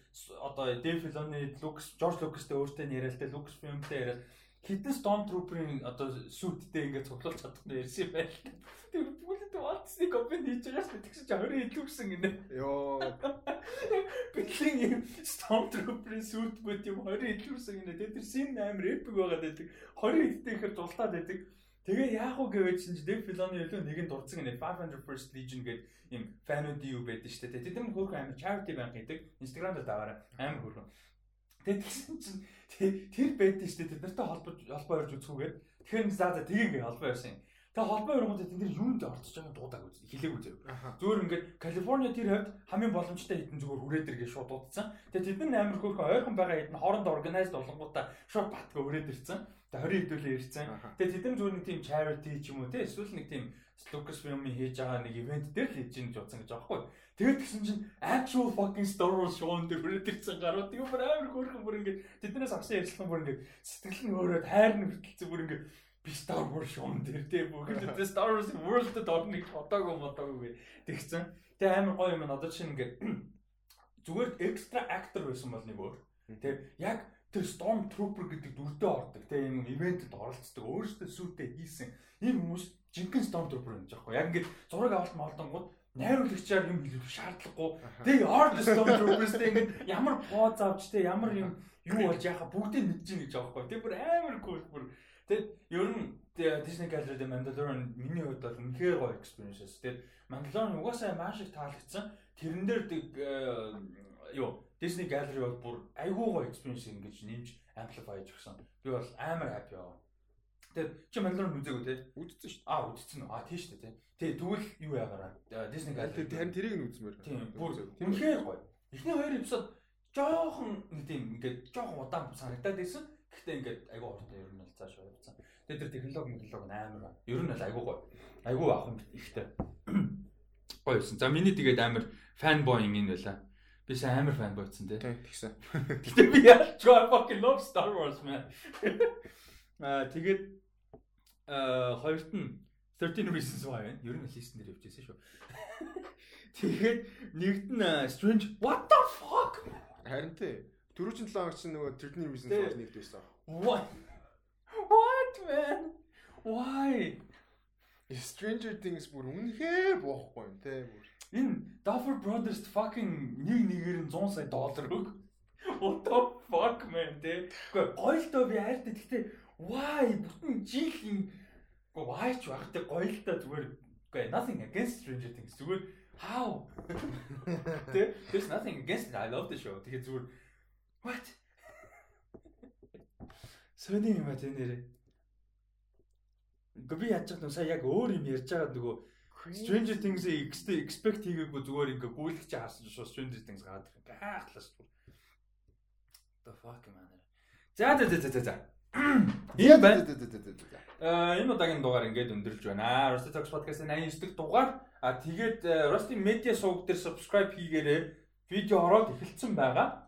одоо Dave Filoni, Lucas, George Lucas-тэй өөртөө яриад, Lucas film-тэй яриад хитэн Stormtrooper-ийн одоо сүттэй ингээд цуглуулж чадах нь ярьсан байл. Тэр бүгд Walt-ийн копи хийж байгаа шүү. Тэгсэн чинь 20 илүүсэн гинэ. Йоо. Бэлэн юм Stormtrooper-ийн сүт бүт юм 20 илүүсэн гинэ. Тэгээд тэр син амар epic байгаад байдаг. 20 идтэй ихэр дултаад байдаг. Тэгээ яах вэ гэвэл чинь Dev Filoni илүү нэгэн дурдсан гинэ 500 First Legion гэдэг юм фанууд юу байдаг шүү дээ. Тэд нар хөөрхөн амар charity банк гэдэг. Instagram дээр дагаараа амар. Тэгээд тэгсэн чинь тэр байдаг шүү дээ. Тэд нартай холбоо холбоо ярьж үзхүүгээд тэгэхээр за за тгийм гээ холбоо ярьсан. Тэгээ холбоо тэд нар юунд орцож байгааг дуудаг үз. Хэлээгүй зэрэг. Зүгээр ингээд Калифорниа тэр хавьд хамгийн боломжтой хэдэн зүгээр хүрээд иргээ шууд дуудсан. Тэгээ тэд нар амар хөөрхөн ойрхон байгаа хэдэн хоорондоо органайз болгонгуудаа шууд батга хүрээд ирсэн. Тэгээ 20 хэдүүлээ ирсэн. Тэгээ тэд нар зүгээр нэг тийм charity ч юм уу те эсвэл нэг тийм Lucasfilm-ийн хийж байгаа нэг ивент дээр л хийж ийн гэж бодсон гэж байгаа хгүй. Тэгээд тэгсэн чинь actual fucking Star Wars show-н дээр бүрээд ирсэн гарууд тийм бүр амар хөөрхөн бүр ингээд тэднээс авсан ярилцсан бүр ингээд сэтгэл нь өөрөө тайр нь хүртэлцэн бүр ингээд би Star Wars show-н дээр тийм бүгд тэ Star Wars World-д орныг одоогүй модоогүй тэгсэн. Тэгээ амар гоё юм одоо чинь ингээд зүгээр extra actor байсан бол нэг өөр. Тэгээ яг тэр Storm Trooper гэдэг дүрдээ ордог. Тэгээ энэ ивентэд оролцдог. Өөрөөсөө сүйтээ хийсэн. Энэ хүмүүс жинхэнэ Stormtrooper юм жаахгүй. Яг ингээд зураг авалт молдонгууд найруулагчаар юм хэлэх шаардлагагүй. Тэгээ Art Stormtroopers тэг ингээд ямар поз авч тэг ямар юм юу болж яхаа бүгдийг мэдэж гин гэж аахгүй. Тэг бүр амар cool бүр. Тэг ер нь Disney Gallery The Mandalorian миний хувьд бол үнэхээр гоё experience. Тэг Mandalorian угаасаа маш их таалагдсан. Тэрэн дээр э, юу Disney Gallery бол бүр айгүй гоё experience ингэж нэмж amplify хийж өгсөн. Би бол амар happy аа. Тэгээд чи Mandalorian үзээгүй те? Үзсэн шүү дээ. Аа үзсэн үү? Аа тийм шүү дээ те. Тэгээ тэгвэл юу яагараа? Disney Gallery. Тэр тэрийг нь үзмээр. Тийм. Бүр үнэхээр гоё. Эхний хоёр эпизод жоохон нэг тийм ингээд жоохон удаан санагдаад байсан. Гэхдээ ингээд айгүй уртаа ер нь бол цааш явцсан. Тэгээ тэр технологи технологи амар. Ер нь бол айгүй гоё. Айгүй авах юм ихтэй. Гоё байсан. За миний тэгээд амар fanboying энэ байлаа. Би сайн амар фан бойцсон тий. Тэгсэн. Гэтэ би яаж fucking love Star Wars man. Аа тэгээд Аа хоёрт нь 13 Reasons Why байна. Ер нь листен дээр явчихсан шүү. Тэгээд нэгт нь Strange What the fuck? Харин тий. Төрүүчэн 7 хоног чинь нөгөө 13 Reasons Why нэгт байсан. What? What man? Why? Stranger Things бүр үнэхээр боохгүй юм те бүр. Энэ Duffer Brothers fucking нэг нэгээр нь 100 сая доллар өг. What the fuck man те. Гэхдээ гоё л доо би хайртай. Гэхдээ why бүтэн жихийн гоо why ч баг те гоё л та зүгээр үгүй nothing against Stranger Things зүгээр how тэ there's nothing against it I love the show тэгээ зүгээр what Сони юм а тэ нэрээ Гэхдээ би яаж чадна сая яг өөр юм ярьж байгаа нөгөө Stranger Things-ийг expect хийгээгүй зүгээр ингээ гүйлгэж харсан шүү Stranger Things гараад ирэх гайхлаа шүү. The fuck man. За за за за за. Ийм байна. Аа энэ удаагийн дугаар ингээд өндөрлж байна. Rusty Talks podcast-ийн 89 дахь дугаар. А тэгээд э, Rusty Media сувг дээр subscribe хийгээрэй. Видео ороод эхэлсэн байгаа.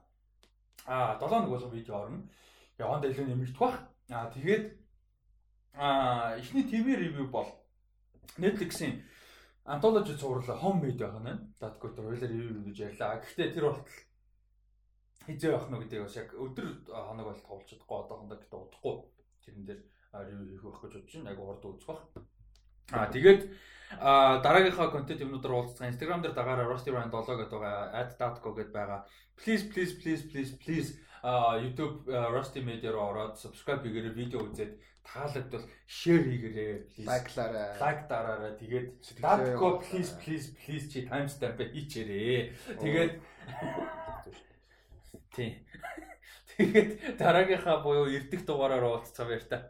А 7 хоног болгон видео орно. Яванда илүү нэмэгдэх бах. А тэгээд а эхний TV review бол Netflix-ийн Anthology цуврал Homemade байх нь. Dadгүй trailer review гэж ярьлаа. Гэхдээ тэр болтол хизээ явах нь гэдэг бас яг өдөр хоног бол тоглож чадахгүй одоохондоо гэдэг удахгүй тэрэн дээр ревю хийх байх гэж бодож байна. Айгу урд үзэх бах. Аа тэгээд дараагийнхаа контент юмнуудаар уулзах Instagram дээр дагаараа Rusty Ryan 7 гэдэг байгаа @datco гэдээ байгаа. Please please please please please YouTube Rusty Media руу ороод subscribe хийгээрэй, видео үзээд таалагдвал share хийгээрэй. Лайклаарай. Лайк дараарай. Тэгээд datco please please please чи timestamp хийчээрэй. Тэгээд Тийм. Тэгээд дараагийнхаа буюу эрдэх дугаараар уулзцаа баяр та.